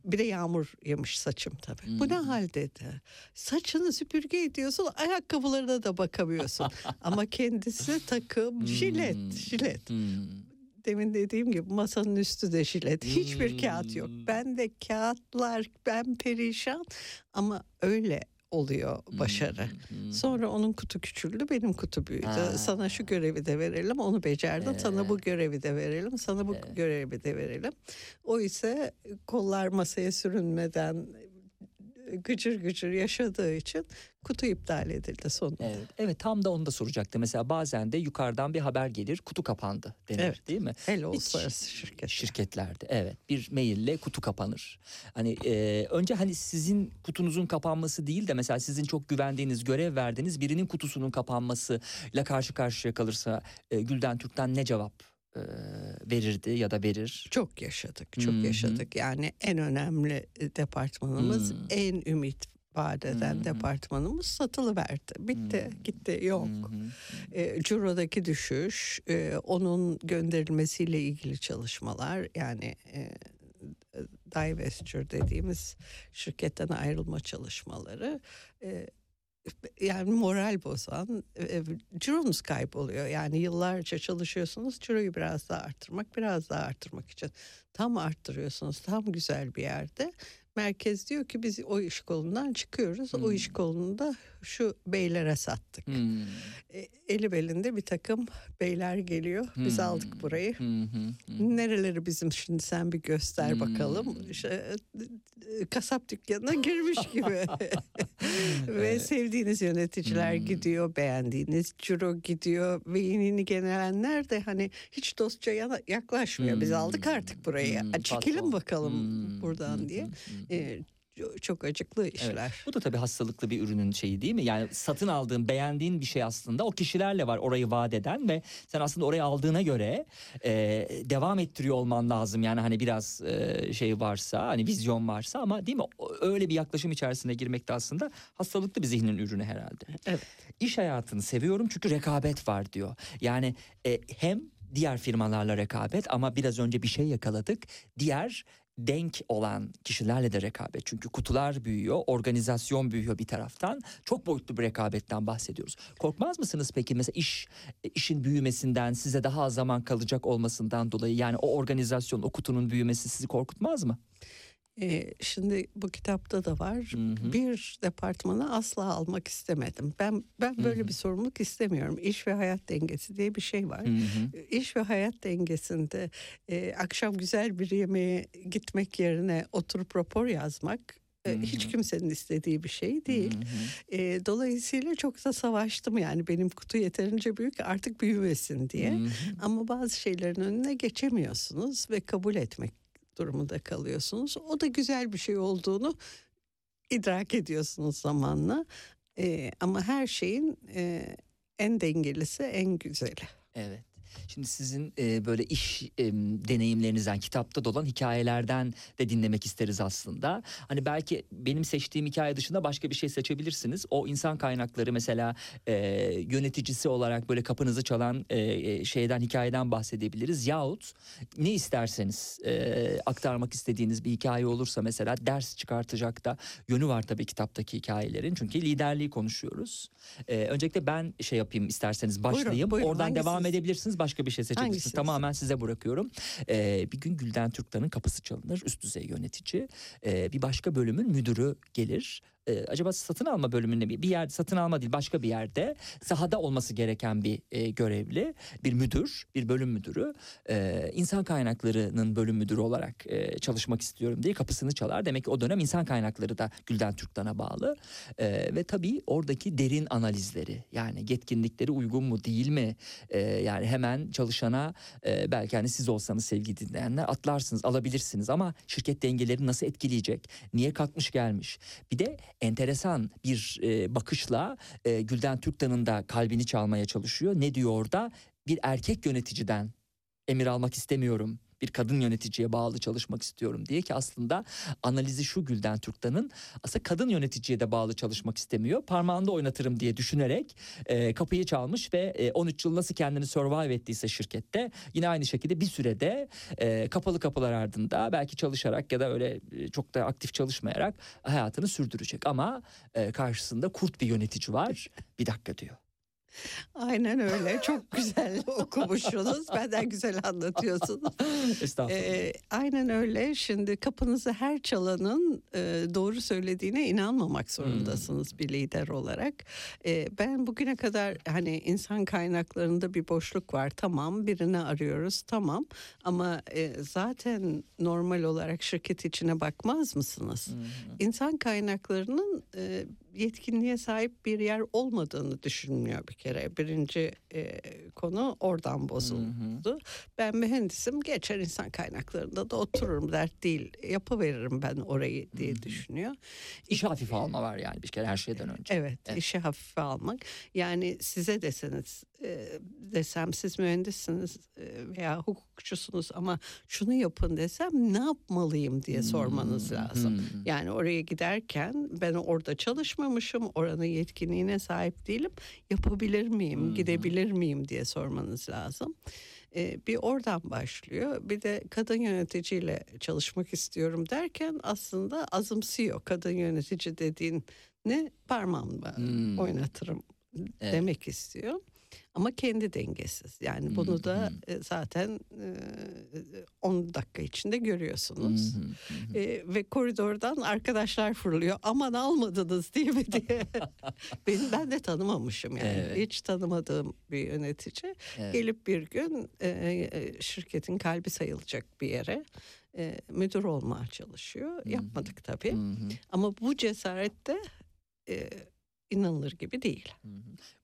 Speaker 7: Bir de yağmur yemiş saçım tabii. Bu ne hal dedi. Saçını süpürge ediyorsun ayakkabılarına da bakamıyorsun. Ama kendisi takım jilet jilet.
Speaker 4: Hmm.
Speaker 7: Demin dediğim gibi masanın üstü de jilet. Hiçbir kağıt yok.
Speaker 4: Hmm.
Speaker 7: Ben de kağıtlar ben perişan ama öyle oluyor başarı.
Speaker 4: Hmm.
Speaker 7: Sonra onun kutu küçüldü, benim kutu büyüdü.
Speaker 4: Ha.
Speaker 7: Sana şu görevi de verelim, onu becerdin. Sana bu
Speaker 4: Evet.
Speaker 7: görevi de verelim, sana bu
Speaker 4: Evet.
Speaker 7: görevi de verelim. O ise kollar masaya sürünmeden gıcır gıcır yaşadığı için kutu iptal edildi sonunda.
Speaker 4: Evet, evet tam da onu da soracaktım. Mesela bazen de yukarıdan bir haber gelir kutu kapandı denir
Speaker 7: Evet.
Speaker 4: değil mi? Hiç-
Speaker 7: uluslararası şirket.
Speaker 4: Şirketlerde evet bir maille kutu kapanır. Hani e, önce hani sizin kutunuzun kapanması değil de mesela sizin çok güvendiğiniz görev verdiğiniz birinin kutusunun kapanmasıyla karşı karşıya kalırsa e, Gülden Türk'ten ne cevap e, verirdi ya da verir?
Speaker 7: Çok yaşadık, çok
Speaker 4: Hı hı.
Speaker 7: yaşadık. Yani en önemli departmanımız,
Speaker 4: Hı.
Speaker 7: en ümit vaat eden
Speaker 4: Hı hı.
Speaker 7: departmanımız satılıverdi. Bitti,
Speaker 4: Hı.
Speaker 7: gitti, yok.
Speaker 4: Hı hı.
Speaker 7: E, Ciro'daki düşüş, e, onun gönderilmesiyle ilgili çalışmalar yani e, divestiture dediğimiz şirketten ayrılma çalışmaları e, yani moral bozan e, cironuz kayboluyor. Yani yıllarca çalışıyorsunuz ciroyu biraz daha arttırmak biraz daha arttırmak için tam arttırıyorsunuz tam güzel bir yerde. Merkez diyor ki biz o iş kolundan çıkıyoruz. O
Speaker 4: Hmm.
Speaker 7: iş kolunu da şu beylere sattık.
Speaker 4: Hmm.
Speaker 7: E, eli belinde bir takım beyler geliyor. Biz
Speaker 4: Hmm.
Speaker 7: aldık burayı.
Speaker 4: Hı hı hı.
Speaker 7: Nereleri bizim şimdi sen bir göster
Speaker 4: Hmm.
Speaker 7: bakalım. İşte, e, kasap dükkanına girmiş gibi. ve
Speaker 4: Evet.
Speaker 7: sevdiğiniz yöneticiler
Speaker 4: Hmm.
Speaker 7: gidiyor, beğendiğiniz ciro gidiyor ve yeni gelenler de hani hiç dostça yaklaşmıyor. Biz aldık artık burayı.
Speaker 4: Hmm,
Speaker 7: "A, Çekilin bakalım
Speaker 4: Hmm,
Speaker 7: buradan
Speaker 4: hmm,
Speaker 7: diye.
Speaker 4: hmm, hmm.
Speaker 7: E, çok acıklı işler.
Speaker 4: Bu da tabii hastalıklı bir ürünün şeyi değil mi? Yani satın aldığın, beğendiğin bir şey aslında o kişilerle var orayı vaat eden ve sen aslında orayı aldığına göre e, devam ettiriyor olman lazım. Yani hani biraz e, şey varsa, hani vizyon varsa ama değil mi? Öyle bir yaklaşım içerisine girmek de aslında hastalıklı bir zihnin ürünü herhalde.
Speaker 7: Evet.
Speaker 4: İş hayatını seviyorum çünkü rekabet var diyor. Yani e, hem diğer firmalarla rekabet ama biraz önce bir şey yakaladık. Diğer denk olan kişilerle de rekabet. Çünkü kutular büyüyor, organizasyon büyüyor bir taraftan. Çok boyutlu bir rekabetten bahsediyoruz. Korkmaz mısınız peki mesela iş işin büyümesinden, size daha az zaman kalacak olmasından dolayı yani o organizasyon, o kutunun büyümesi sizi korkutmaz mı?
Speaker 7: Ee, şimdi bu kitapta da var.
Speaker 4: Hı hı.
Speaker 7: Bir departmanı asla almak istemedim. Ben ben böyle
Speaker 4: Hı hı.
Speaker 7: bir sorumluluk istemiyorum. İş ve hayat dengesi diye bir şey var.
Speaker 4: Hı hı.
Speaker 7: İş ve hayat dengesinde e, akşam güzel bir yemeğe gitmek yerine oturup rapor yazmak e, hiç kimsenin istediği bir şey değil.
Speaker 4: Hı hı.
Speaker 7: E, dolayısıyla çok da savaştım yani benim kutu yeterince büyük artık büyümesin diye.
Speaker 4: Hı.
Speaker 7: Ama bazı şeylerin önüne geçemiyorsunuz ve kabul etmek durumunda kalıyorsunuz. O da güzel bir şey olduğunu idrak ediyorsunuz zamanla. Ee, ama her şeyin e, en dengelisi en güzeli.
Speaker 4: Evet. Şimdi sizin e, böyle iş e, deneyimlerinizden, kitapta dolan hikayelerden de dinlemek isteriz aslında. Hani belki benim seçtiğim hikaye dışında başka bir şey seçebilirsiniz. O insan kaynakları mesela e, yöneticisi olarak böyle kapınızı çalan e, şeyden hikayeden bahsedebiliriz. Yahut ne isterseniz e, aktarmak istediğiniz bir hikaye olursa mesela ders çıkartacak da yönü var tabii kitaptaki hikayelerin. Çünkü liderliği konuşuyoruz. E, öncelikle ben şey yapayım isterseniz başlayayım.
Speaker 7: buyurun.
Speaker 4: Oradan devam
Speaker 7: Hangisiniz?
Speaker 4: edebilirsiniz. Başka bir şey seçebilirsiniz. Tamamen size bırakıyorum. Ee, bir gün Gülden Türktan'ın kapısı çalınır. Üst düzey yönetici. Ee, bir başka bölümün müdürü gelir. E, acaba satın alma bölümünde bir, bir yerde satın alma değil başka bir yerde sahada olması gereken bir e, görevli bir müdür bir bölüm müdürü e, insan kaynaklarının bölüm müdürü olarak e, çalışmak istiyorum diye kapısını çalar. Demek ki o dönem insan kaynakları da Gülden Türktan'a bağlı. E, ve tabii oradaki derin analizleri yani yetkinlikleri uygun mu değil mi? E, yani hemen çalışana e, belki hani siz olsanız sevgili dinleyenler atlarsınız alabilirsiniz. Ama şirket dengeleri nasıl etkileyecek? Niye kalkmış gelmiş? Bir de enteresan bir e, bakışla e, Gülden Türktan'ın da kalbini çalmaya çalışıyor. Ne diyor orada? Bir erkek yöneticiden emir almak istemiyorum bir kadın yöneticiye bağlı çalışmak istiyorum diye ki aslında analizi şu Gülden Türktan'ın aslında kadın yöneticiye de bağlı çalışmak istemiyor. Parmağında oynatırım diye düşünerek e, kapıyı çalmış ve e, 13 yıl nasıl kendini survive ettiyse şirkette yine aynı şekilde bir sürede e, kapalı kapılar ardında belki çalışarak ya da öyle e, çok da aktif çalışmayarak hayatını sürdürecek. Ama e, karşısında kurt bir yönetici var. Bir dakika diyor.
Speaker 7: Aynen öyle. Çok güzel okumuşsunuz. Benden güzel anlatıyorsunuz.
Speaker 4: Estağfurullah.
Speaker 7: Ee, aynen öyle. Şimdi kapınızı her çalanın e, doğru söylediğine inanmamak zorundasınız bir lider olarak. Ee, ben bugüne kadar hani insan kaynaklarında bir boşluk var. Tamam birini arıyoruz tamam ama e, zaten normal olarak şirket içine bakmaz mısınız? İnsan kaynaklarının e, yetkinliğe sahip bir yer olmadığını düşünmüyor bir kere. Birinci e, konu oradan bozuldu. Ben mühendisim geçer insan kaynaklarında da otururum dert değil. Yapıveririm ben orayı diye düşünüyor.
Speaker 4: İşi hafife alma var yani bir kere her şeyden önce.
Speaker 7: Evet, işi hafife almak. Yani size deseniz e, desem siz mühendissiniz e, veya hukukçusunuz ama şunu yapın desem ne yapmalıyım diye sormanız lazım. Yani oraya giderken ben orada çalışmamışım, oranın yetkinliğine sahip değilim. Yapabilir miyim, gidebilir miyim diye sormanız lazım. E, bir oradan başlıyor. Bir de kadın yöneticiyle çalışmak istiyorum derken aslında azımsıyor. Kadın yönetici dediğin ne parmağımla
Speaker 4: Hmm.
Speaker 7: oynatırım
Speaker 4: Evet.
Speaker 7: demek istiyor. Ama kendi dengesiz. Yani bunu da e, zaten e, 10 dakika içinde görüyorsunuz. E, ve koridordan arkadaşlar fırlıyor. Aman almadınız değil mi diye. ben, ben de tanımamışım yani.
Speaker 4: Evet.
Speaker 7: Hiç tanımadığım bir yönetici.
Speaker 4: Evet.
Speaker 7: Gelip bir gün e, e, şirketin kalbi sayılacak bir yere e, müdür olmaya çalışıyor. Yapmadık tabii. Ama bu cesarette e, inanılır gibi değil.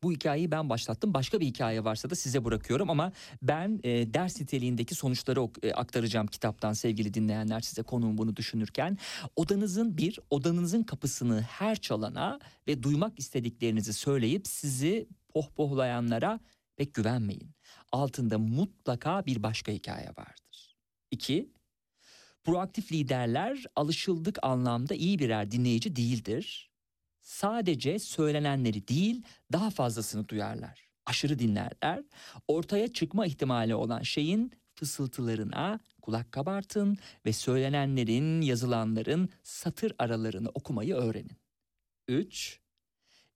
Speaker 4: Bu hikayeyi ben başlattım. Başka bir hikaye varsa da size bırakıyorum ama ben e, ders niteliğindeki sonuçları e, aktaracağım kitaptan sevgili dinleyenler size konuğum bunu düşünürken. Odanızın bir, odanızın kapısını her çalana ve duymak istediklerinizi söyleyip sizi pohpohlayanlara pek güvenmeyin. Altında mutlaka bir başka hikaye vardır. İki, proaktif liderler alışıldık anlamda iyi birer dinleyici değildir sadece söylenenleri değil daha fazlasını duyarlar. Aşırı dinlerler. Ortaya çıkma ihtimali olan şeyin fısıltılarına kulak kabartın ve söylenenlerin, yazılanların satır aralarını okumayı öğrenin. 3.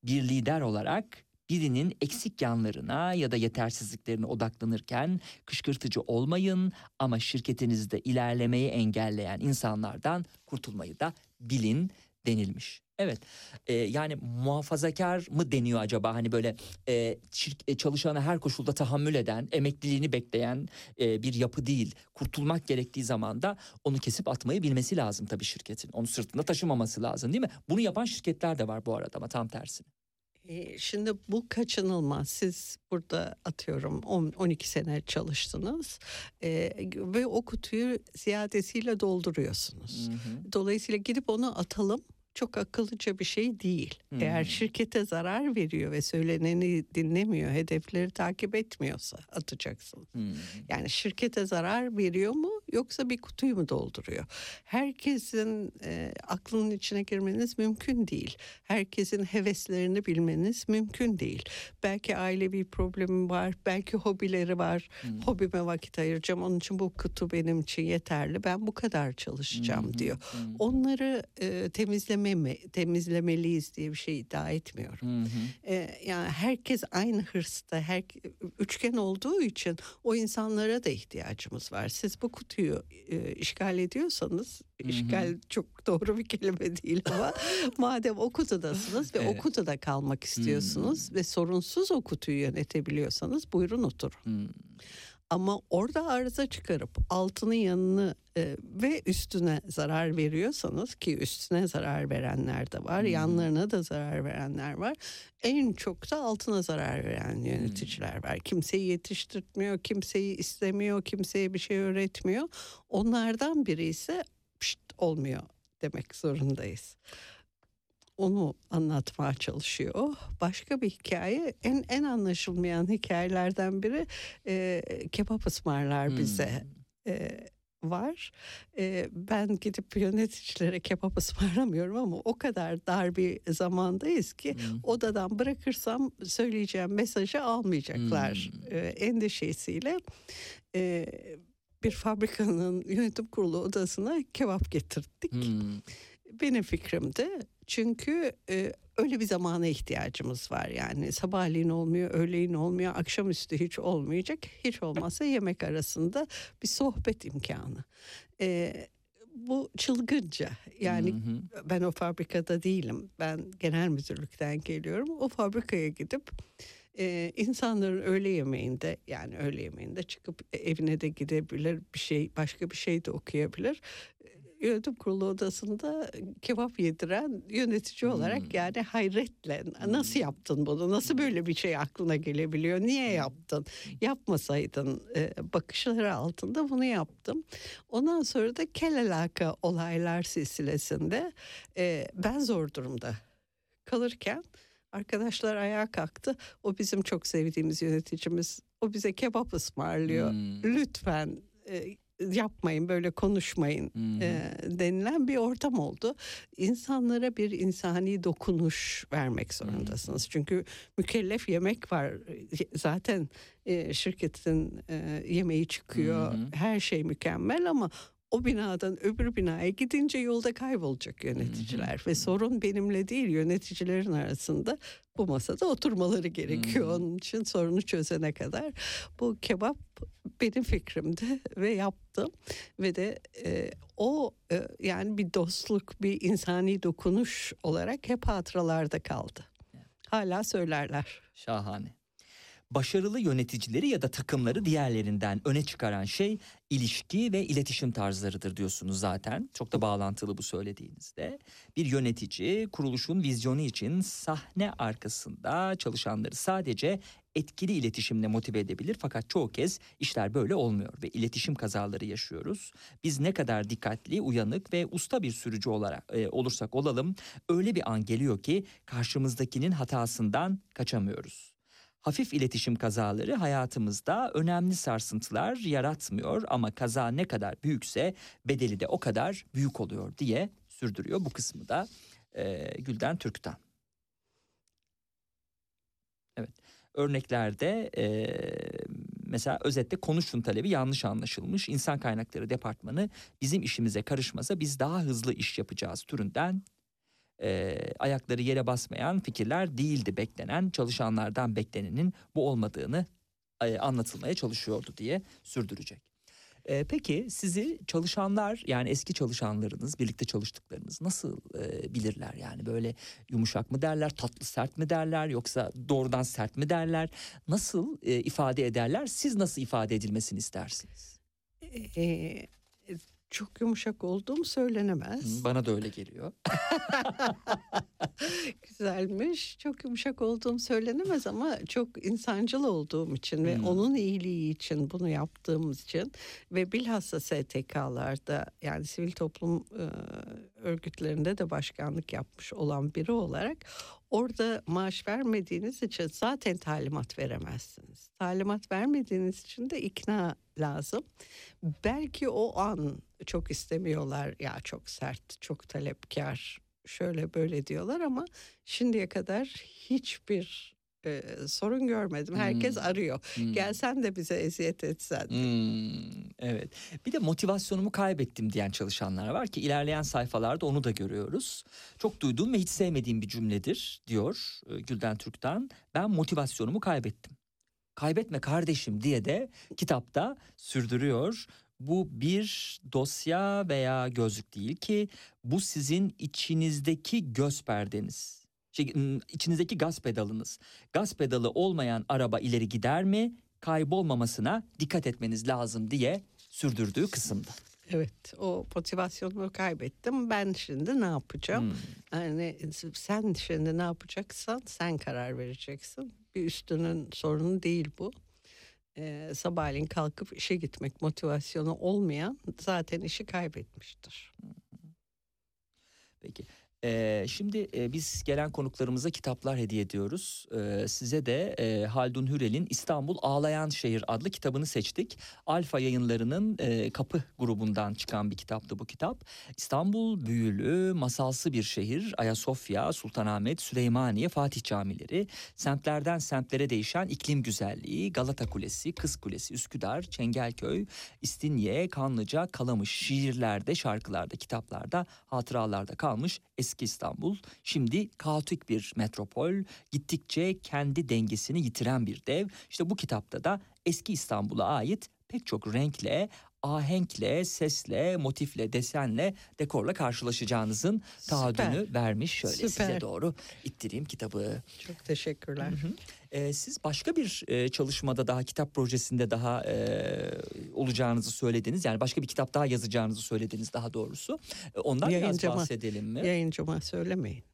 Speaker 4: Bir lider olarak birinin eksik yanlarına ya da yetersizliklerine odaklanırken kışkırtıcı olmayın ama şirketinizde ilerlemeyi engelleyen insanlardan kurtulmayı da bilin denilmiş. Evet e, yani muhafazakar mı deniyor acaba hani böyle e, şirk- e, çalışana her koşulda tahammül eden emekliliğini bekleyen e, bir yapı değil. Kurtulmak gerektiği zaman da onu kesip atmayı bilmesi lazım tabii şirketin. Onu sırtında taşımaması lazım değil mi? Bunu yapan şirketler de var bu arada ama tam tersine.
Speaker 7: E, Şimdi bu kaçınılmaz. Siz burada atıyorum 10 12 sene çalıştınız e, ve o kutuyu ziyadesiyle dolduruyorsunuz. Dolayısıyla gidip onu atalım çok akıllıca bir şey değil. Eğer şirkete zarar veriyor ve söyleneni dinlemiyor, hedefleri takip etmiyorsa atacaksın. Yani şirkete zarar veriyor mu yoksa bir kutuyu mu dolduruyor? Herkesin e, aklının içine girmeniz mümkün değil. Herkesin heveslerini bilmeniz mümkün değil. Belki ailevi problemi var, belki hobileri var. Hobime vakit ayıracağım, onun için bu kutu benim için yeterli. Ben bu kadar çalışacağım diyor. Onları e, temizleme mi, temizlemeliyiz diye bir şey iddia etmiyorum. E, yani herkes aynı hırsta, her üçgen olduğu için o insanlara da ihtiyacımız var. Siz bu kutuyu e, işgal ediyorsanız
Speaker 4: Hı hı.
Speaker 7: işgal çok doğru bir kelime değil ama madem o kutudasınız ve
Speaker 4: Evet.
Speaker 7: o kutuda kalmak istiyorsunuz ve sorunsuz o kutuyu yönetebiliyorsanız buyurun oturun.
Speaker 4: Hmm.
Speaker 7: Ama orada arıza çıkarıp altının yanını e, ve üstüne zarar veriyorsanız ki üstüne zarar verenler de var,
Speaker 4: Hmm.
Speaker 7: yanlarına da zarar verenler var. En çok da altına zarar veren
Speaker 4: Hmm.
Speaker 7: yöneticiler var. Kimseyi yetiştirtmiyor, kimseyi istemiyor, kimseye bir şey öğretmiyor. Onlardan biri ise "Pişt, olmuyor demek zorundayız. Onu anlatmaya çalışıyor. Başka bir hikaye en en anlaşılmayan hikayelerden biri e, kebap ısmarlar
Speaker 4: Hmm.
Speaker 7: bize e, var. E, ben gidip yöneticilere kebap ısmarlamıyorum ama o kadar dar bir zamandayız ki
Speaker 4: Hmm.
Speaker 7: odadan bırakırsam söyleyeceğim mesajı almayacaklar
Speaker 4: Hmm.
Speaker 7: e, endişesiyle e, bir fabrikanın yönetim kurulu odasına kebap getirdik.
Speaker 4: Hmm.
Speaker 7: Benim fikrimdi. Çünkü e, öyle bir zamana ihtiyacımız var yani. Sabahleyin olmuyor, öğleyin olmuyor, akşamüstü hiç olmayacak. Hiç olmazsa yemek arasında bir sohbet imkanı. E, bu çılgınca. Yani
Speaker 4: Hı hı.
Speaker 7: ben o fabrikada değilim. Ben genel müdürlükten geliyorum. O fabrikaya gidip e, insanların öğle yemeğinde yani öğle yemeğinde çıkıp evine de gidebilir bir şey başka bir şey de okuyabilir. Yönetim kurulu odasında kebap yediren yönetici olarak
Speaker 4: Hmm.
Speaker 7: yani hayretle nasıl yaptın bunu nasıl böyle bir şey aklına gelebiliyor niye yaptın yapmasaydın e, bakışları altında bunu yaptım. Ondan sonra da kel alaka olaylar silsilesinde e, ben zor durumda kalırken arkadaşlar ayağa kalktı. O bizim çok sevdiğimiz yöneticimiz. O bize kebap ısmarlıyor.
Speaker 4: Hmm.
Speaker 7: Lütfen e, yapmayın böyle konuşmayın e, denilen bir ortam oldu. İnsanlara bir insani dokunuş vermek zorundasınız. Çünkü mükellef yemek var. Zaten e, şirketin e, yemeği çıkıyor.
Speaker 4: Hı.
Speaker 7: Her şey mükemmel ama o binadan öbür binaya gidince yolda kaybolacak yöneticiler ve sorun benimle değil yöneticilerin arasında bu masada oturmaları gerekiyor.
Speaker 4: Hı.
Speaker 7: Onun için sorunu çözene kadar bu kebap benim fikrimdi ve yaptım ve de e, o e, yani bir dostluk bir insani dokunuş olarak hep hatıralarda kaldı. Hala söylerler.
Speaker 4: Şahane. Başarılı yöneticileri ya da takımları diğerlerinden öne çıkaran şey ilişki ve iletişim tarzlarıdır diyorsunuz zaten. Çok da bağlantılı bu söylediğinizde. Bir yönetici kuruluşun vizyonu için sahne arkasında çalışanları sadece etkili iletişimle motive edebilir fakat çoğu kez işler böyle olmuyor ve iletişim kazaları yaşıyoruz. Biz ne kadar dikkatli, uyanık ve usta bir sürücü olarak e, olursak olalım öyle bir an geliyor ki karşımızdakinin hatasından kaçamıyoruz. Hafif iletişim kazaları hayatımızda önemli sarsıntılar yaratmıyor ama kaza ne kadar büyükse bedeli de o kadar büyük oluyor diye sürdürüyor bu kısmı da e, Gülden Türk'ten. Evet örneklerde e, mesela özetle konuşun talebi yanlış anlaşılmış. İnsan kaynakları departmanı bizim işimize karışmasa biz daha hızlı iş yapacağız türünden e, ayakları yere basmayan fikirler değildi beklenen çalışanlardan beklenenin bu olmadığını e, anlatılmaya çalışıyordu diye sürdürecek. E, peki sizi çalışanlar yani eski çalışanlarınız birlikte çalıştıklarınız nasıl e, bilirler yani böyle yumuşak mı derler tatlı sert mi derler yoksa doğrudan sert mi derler nasıl e, ifade ederler siz nasıl ifade edilmesini istersiniz?
Speaker 7: E, çok yumuşak olduğum söylenemez.
Speaker 4: Bana da öyle geliyor.
Speaker 7: Güzelmiş. Çok yumuşak olduğum söylenemez ama çok insancıl olduğum için ve
Speaker 4: Hmm.
Speaker 7: onun iyiliği için bunu yaptığımız için ve bilhassa STK'larda yani sivil toplum e, örgütlerinde de başkanlık yapmış olan biri olarak orada maaş vermediğiniz için zaten talimat veremezsiniz. Talimat vermediğiniz için de ikna lazım. Belki o an çok istemiyorlar ya çok sert, çok talepkar şöyle böyle diyorlar ama şimdiye kadar hiçbir e, sorun görmedim. Herkes
Speaker 4: Hmm.
Speaker 7: arıyor.
Speaker 4: Hmm.
Speaker 7: Gelsen de bize eziyet etsen.
Speaker 4: Hmm, evet. Bir de motivasyonumu kaybettim diyen çalışanlar var ki ilerleyen sayfalarda onu da görüyoruz. Çok duyduğum ve hiç sevmediğim bir cümledir diyor e, Gülden Türk'ten. Ben motivasyonumu kaybettim. Kaybetme kardeşim diye de kitapta sürdürüyor bu bir dosya veya gözlük değil ki bu sizin içinizdeki göz perdeniz. Şey, içinizdeki gaz pedalınız. Gaz pedalı olmayan araba ileri gider mi? Kaybolmamasına dikkat etmeniz lazım diye sürdürdüğü kısımda.
Speaker 7: Evet o motivasyonumu kaybettim. Ben şimdi ne yapacağım?
Speaker 4: Hmm.
Speaker 7: Yani sen şimdi ne yapacaksan sen karar vereceksin. Bir üstünün sorunu değil bu. Ee, sabahleyin kalkıp işe gitmek motivasyonu olmayan zaten işi kaybetmiştir.
Speaker 4: Peki. Ee, şimdi e, biz gelen konuklarımıza kitaplar hediye ediyoruz. Ee, size de e, Haldun Hürel'in İstanbul Ağlayan Şehir adlı kitabını seçtik. Alfa yayınlarının e, Kapı grubundan çıkan bir kitaptı bu kitap. İstanbul büyülü, masalsı bir şehir. Ayasofya, Sultanahmet, Süleymaniye, Fatih camileri. Semtlerden semtlere değişen iklim güzelliği. Galata Kulesi, Kız Kulesi, Üsküdar, Çengelköy, İstinye, Kanlıca, Kalamış şiirlerde, şarkılarda, kitaplarda, hatıralarda kalmış eski İstanbul. Şimdi kaotik bir metropol, gittikçe kendi dengesini yitiren bir dev. İşte bu kitapta da eski İstanbul'a ait pek çok renkle, ahenkle, sesle, motifle, desenle, dekorla karşılaşacağınızın taahhüdünü vermiş. Şöyle size
Speaker 7: Süper.
Speaker 4: doğru ittireyim kitabı.
Speaker 7: Çok teşekkürler.
Speaker 4: Ee, siz başka bir e, çalışmada daha kitap projesinde daha e, olacağınızı söylediniz. Yani başka bir kitap daha yazacağınızı söylediniz daha doğrusu. E, ondan biraz
Speaker 7: Yayıncıma-
Speaker 4: bahsedelim mi?
Speaker 7: Yayıncıma söylemeyin.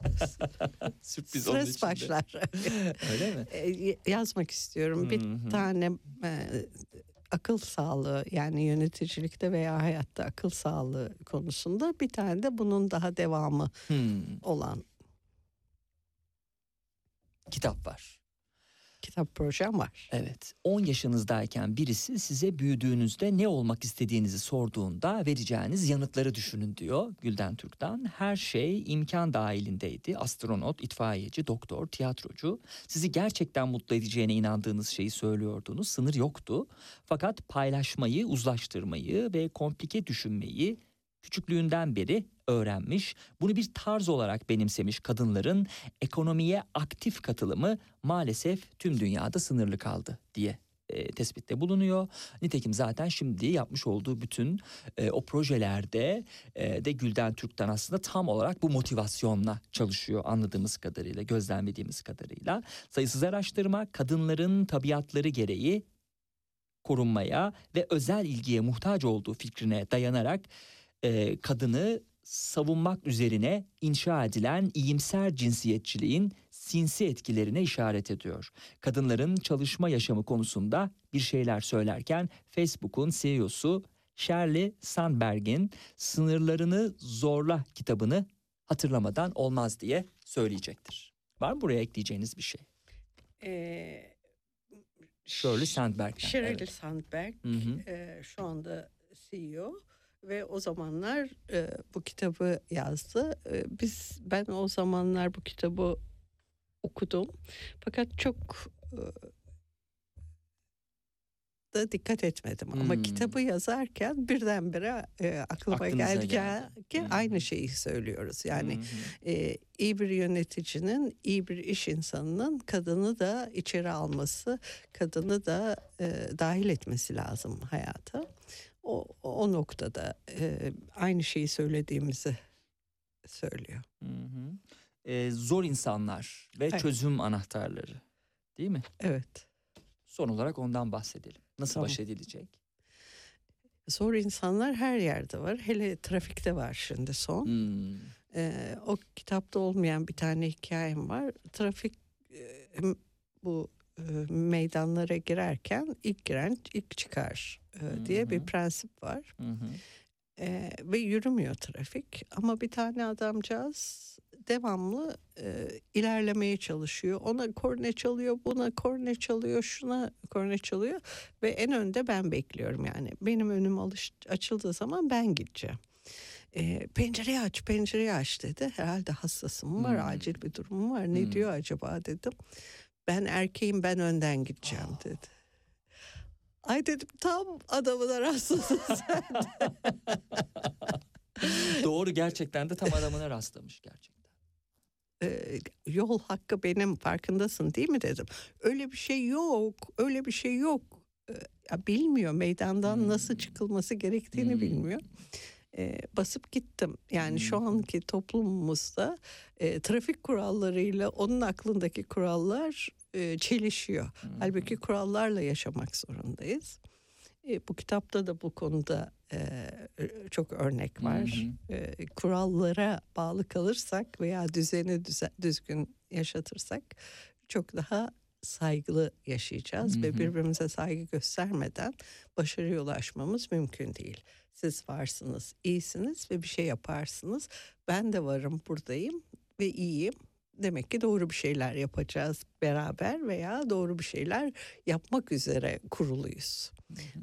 Speaker 4: Sürpriz onun
Speaker 7: Stres
Speaker 4: için de.
Speaker 7: başlar.
Speaker 4: Öyle mi?
Speaker 7: E, yazmak istiyorum. Bir
Speaker 4: Hı hı.
Speaker 7: tane e, akıl sağlığı yani yöneticilikte veya hayatta akıl sağlığı konusunda bir tane de bunun daha devamı
Speaker 4: Hmm,
Speaker 7: olan
Speaker 4: kitap var.
Speaker 7: kitap projem var.
Speaker 4: Evet. 10 yaşınızdayken birisi size büyüdüğünüzde ne olmak istediğinizi sorduğunda vereceğiniz yanıtları düşünün diyor Gülden Türk'ten. Her şey imkan dahilindeydi. Astronot, itfaiyeci, doktor, tiyatrocu. Sizi gerçekten mutlu edeceğine inandığınız şeyi söylüyordunuz. Sınır yoktu. Fakat paylaşmayı, uzlaştırmayı ve komplike düşünmeyi küçüklüğünden beri öğrenmiş. Bunu bir tarz olarak benimsemiş kadınların ekonomiye aktif katılımı maalesef tüm dünyada sınırlı kaldı diye e, tespitte bulunuyor. Nitekim zaten şimdi yapmış olduğu bütün e, o projelerde e, de Gülden Türk'ten aslında tam olarak bu motivasyonla çalışıyor anladığımız kadarıyla, gözlemlediğimiz kadarıyla. Sayısız araştırma kadınların tabiatları gereği korunmaya ve özel ilgiye muhtaç olduğu fikrine dayanarak e, kadını savunmak üzerine inşa edilen iyimser cinsiyetçiliğin sinsi etkilerine işaret ediyor. Kadınların çalışma yaşamı konusunda bir şeyler söylerken Facebook'un CEO'su Shirley Sandberg'in Sınırlarını Zorla kitabını hatırlamadan olmaz diye söyleyecektir. Var mı buraya ekleyeceğiniz bir şey?
Speaker 7: Ee,
Speaker 4: Shirley Sandberg'den.
Speaker 7: Shirley
Speaker 4: evet.
Speaker 7: Sandberg
Speaker 4: Hı hı.
Speaker 7: e, şu anda CEO ve o zamanlar e, bu kitabı yazdı. E, biz ben o zamanlar bu kitabı okudum. Fakat çok e, da dikkat etmedim ama
Speaker 4: Hmm.
Speaker 7: kitabı yazarken birdenbire e, aklıma
Speaker 4: Aklınıza
Speaker 7: geldi ki-
Speaker 4: geldi.
Speaker 7: ki
Speaker 4: Hmm.
Speaker 7: aynı şeyi söylüyoruz. Yani
Speaker 4: hı.
Speaker 7: e, iyi bir yöneticinin, iyi bir iş insanının kadını da içeri alması, kadını da e, dahil etmesi lazım hayata. O, o noktada e, aynı şeyi söylediğimizi söylüyor.
Speaker 4: Hı hı. Ee, zor insanlar ve
Speaker 7: Evet.
Speaker 4: çözüm anahtarları değil mi?
Speaker 7: Evet.
Speaker 4: Son olarak ondan bahsedelim. Nasıl
Speaker 7: Tamam.
Speaker 4: baş edilecek?
Speaker 7: Zor insanlar her yerde var. Hele trafikte var şimdi son.
Speaker 4: Hmm.
Speaker 7: Ee, o kitapta olmayan bir tane hikayem var. Trafik e, bu e, meydanlara girerken ilk giren ilk çıkar e, diye bir prensip var.
Speaker 4: Hı hı.
Speaker 7: Ee, ve yürümüyor trafik ama bir tane adamcağız devamlı e, ilerlemeye çalışıyor. Ona korne çalıyor, buna korne çalıyor, şuna korne çalıyor ve en önde ben bekliyorum yani. Benim önüm alış, açıldığı zaman ben gideceğim. E, pencereyi aç, pencereyi aç dedi. Herhalde hassasım var,
Speaker 4: Hmm.
Speaker 7: acil bir durumum var. Ne
Speaker 4: Hmm.
Speaker 7: diyor acaba dedim. Ben erkeğim, ben önden gideceğim
Speaker 4: Ah.
Speaker 7: dedi. Ay dedim tam adamına rastladın sen.
Speaker 4: Doğru gerçekten de tam adamına rastlamış gerçekten.
Speaker 7: Ee, yol hakkı benim farkındasın değil mi dedim. Öyle bir şey yok, öyle bir şey yok. e, ya bilmiyor meydandan nasıl çıkılması gerektiğini
Speaker 4: Hmm.
Speaker 7: bilmiyor. E, basıp gittim. Yani
Speaker 4: Hmm.
Speaker 7: şu anki toplumumuzda e, trafik kurallarıyla onun aklındaki kurallar e, çelişiyor. Halbuki kurallarla yaşamak zorundayız. E, bu kitapta da bu konuda e, çok örnek var. E, kurallara bağlı kalırsak veya düzeni düze- düzgün yaşatırsak çok daha saygılı yaşayacağız
Speaker 4: Hı
Speaker 7: ve
Speaker 4: hı.
Speaker 7: birbirimize saygı göstermeden başarıya ulaşmamız mümkün değil. Siz varsınız, iyisiniz ve bir şey yaparsınız. Ben de varım, buradayım ve iyiyim. Demek ki doğru bir şeyler yapacağız beraber veya doğru bir şeyler yapmak üzere kuruluyuz.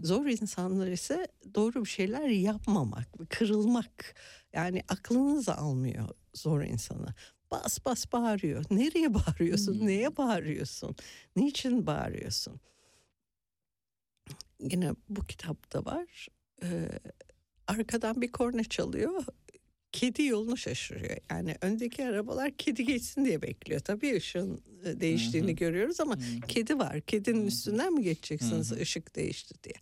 Speaker 7: Zor insanlar ise doğru bir şeyler yapmamak, kırılmak. Yani aklınız almıyor zor insanı. Bas bas bağırıyor. Nereye bağırıyorsun?
Speaker 4: Hmm.
Speaker 7: Neye bağırıyorsun? Niçin bağırıyorsun? Yine bu kitapta var. Ee, arkadan bir korna çalıyor. Kedi yolunu şaşırıyor. Yani öndeki arabalar kedi geçsin diye bekliyor. Tabii ışığın e, değiştiğini
Speaker 4: Hı hı.
Speaker 7: görüyoruz ama kedi var. Kedinin
Speaker 4: Hı hı.
Speaker 7: üstünden mi geçeceksiniz
Speaker 4: Hı hı.
Speaker 7: ışık değişti diye.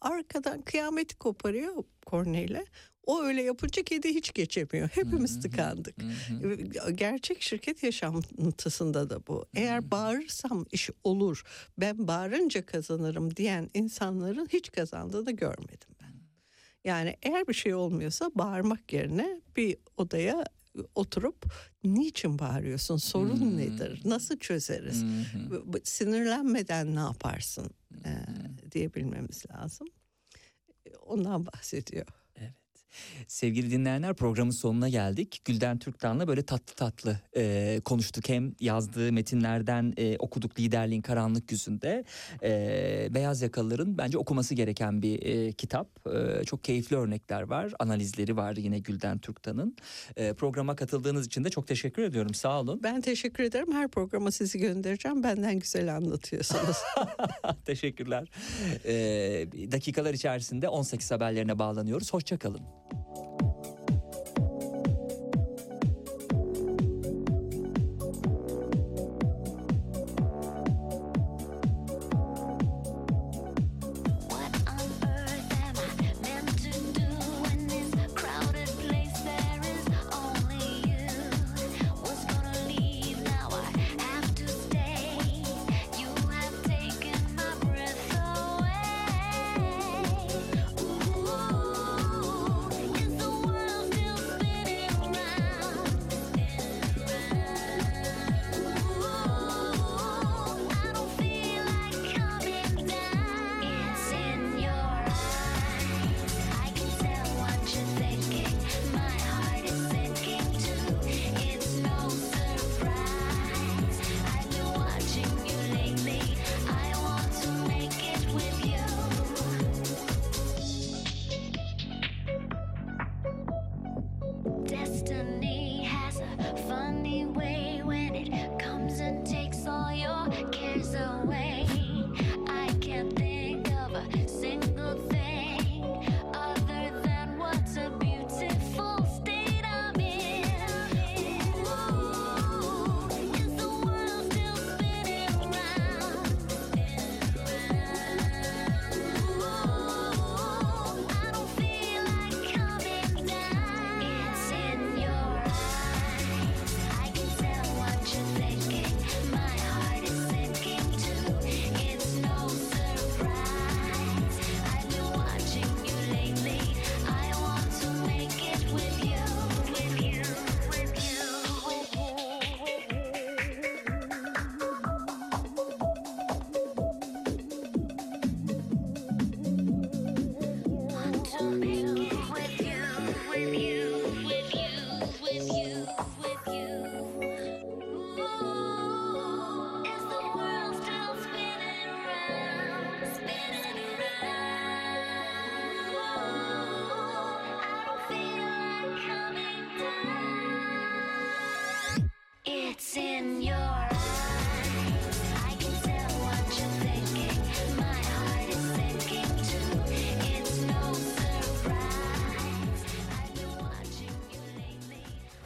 Speaker 7: Arkadan kıyameti koparıyor korneyle. O öyle yapınca kedi hiç geçemiyor. Hepimiz
Speaker 4: Hı hı.
Speaker 7: tıkandık.
Speaker 4: Hı hı.
Speaker 7: Gerçek şirket yaşantısında da bu. Eğer bağırırsam iş olur, ben bağırınca kazanırım diyen insanların hiç kazandığını görmedim ben. Yani eğer bir şey olmuyorsa bağırmak yerine bir odaya oturup niçin bağırıyorsun, sorun
Speaker 4: Hmm.
Speaker 7: nedir, nasıl çözeriz, bu- sinirlenmeden ne yaparsın e, diyebilmemiz lazım. Ondan bahsediyor.
Speaker 4: Sevgili dinleyenler programın sonuna geldik. Gülden Türktan'la böyle tatlı tatlı e, konuştuk. Hem yazdığı metinlerden e, okuduk liderliğin karanlık yüzünde. E, Beyaz Yakalıların bence okuması gereken bir e, kitap. E, çok keyifli örnekler var. Analizleri var yine Gülden Türktan'ın. E, programa katıldığınız için de çok teşekkür ediyorum. Sağ olun.
Speaker 7: Ben teşekkür ederim. Her programa sizi göndereceğim. Benden güzel anlatıyorsunuz.
Speaker 4: Teşekkürler. E, dakikalar içerisinde 18 haberlerine bağlanıyoruz. Hoşçakalın.
Speaker 9: Thank you.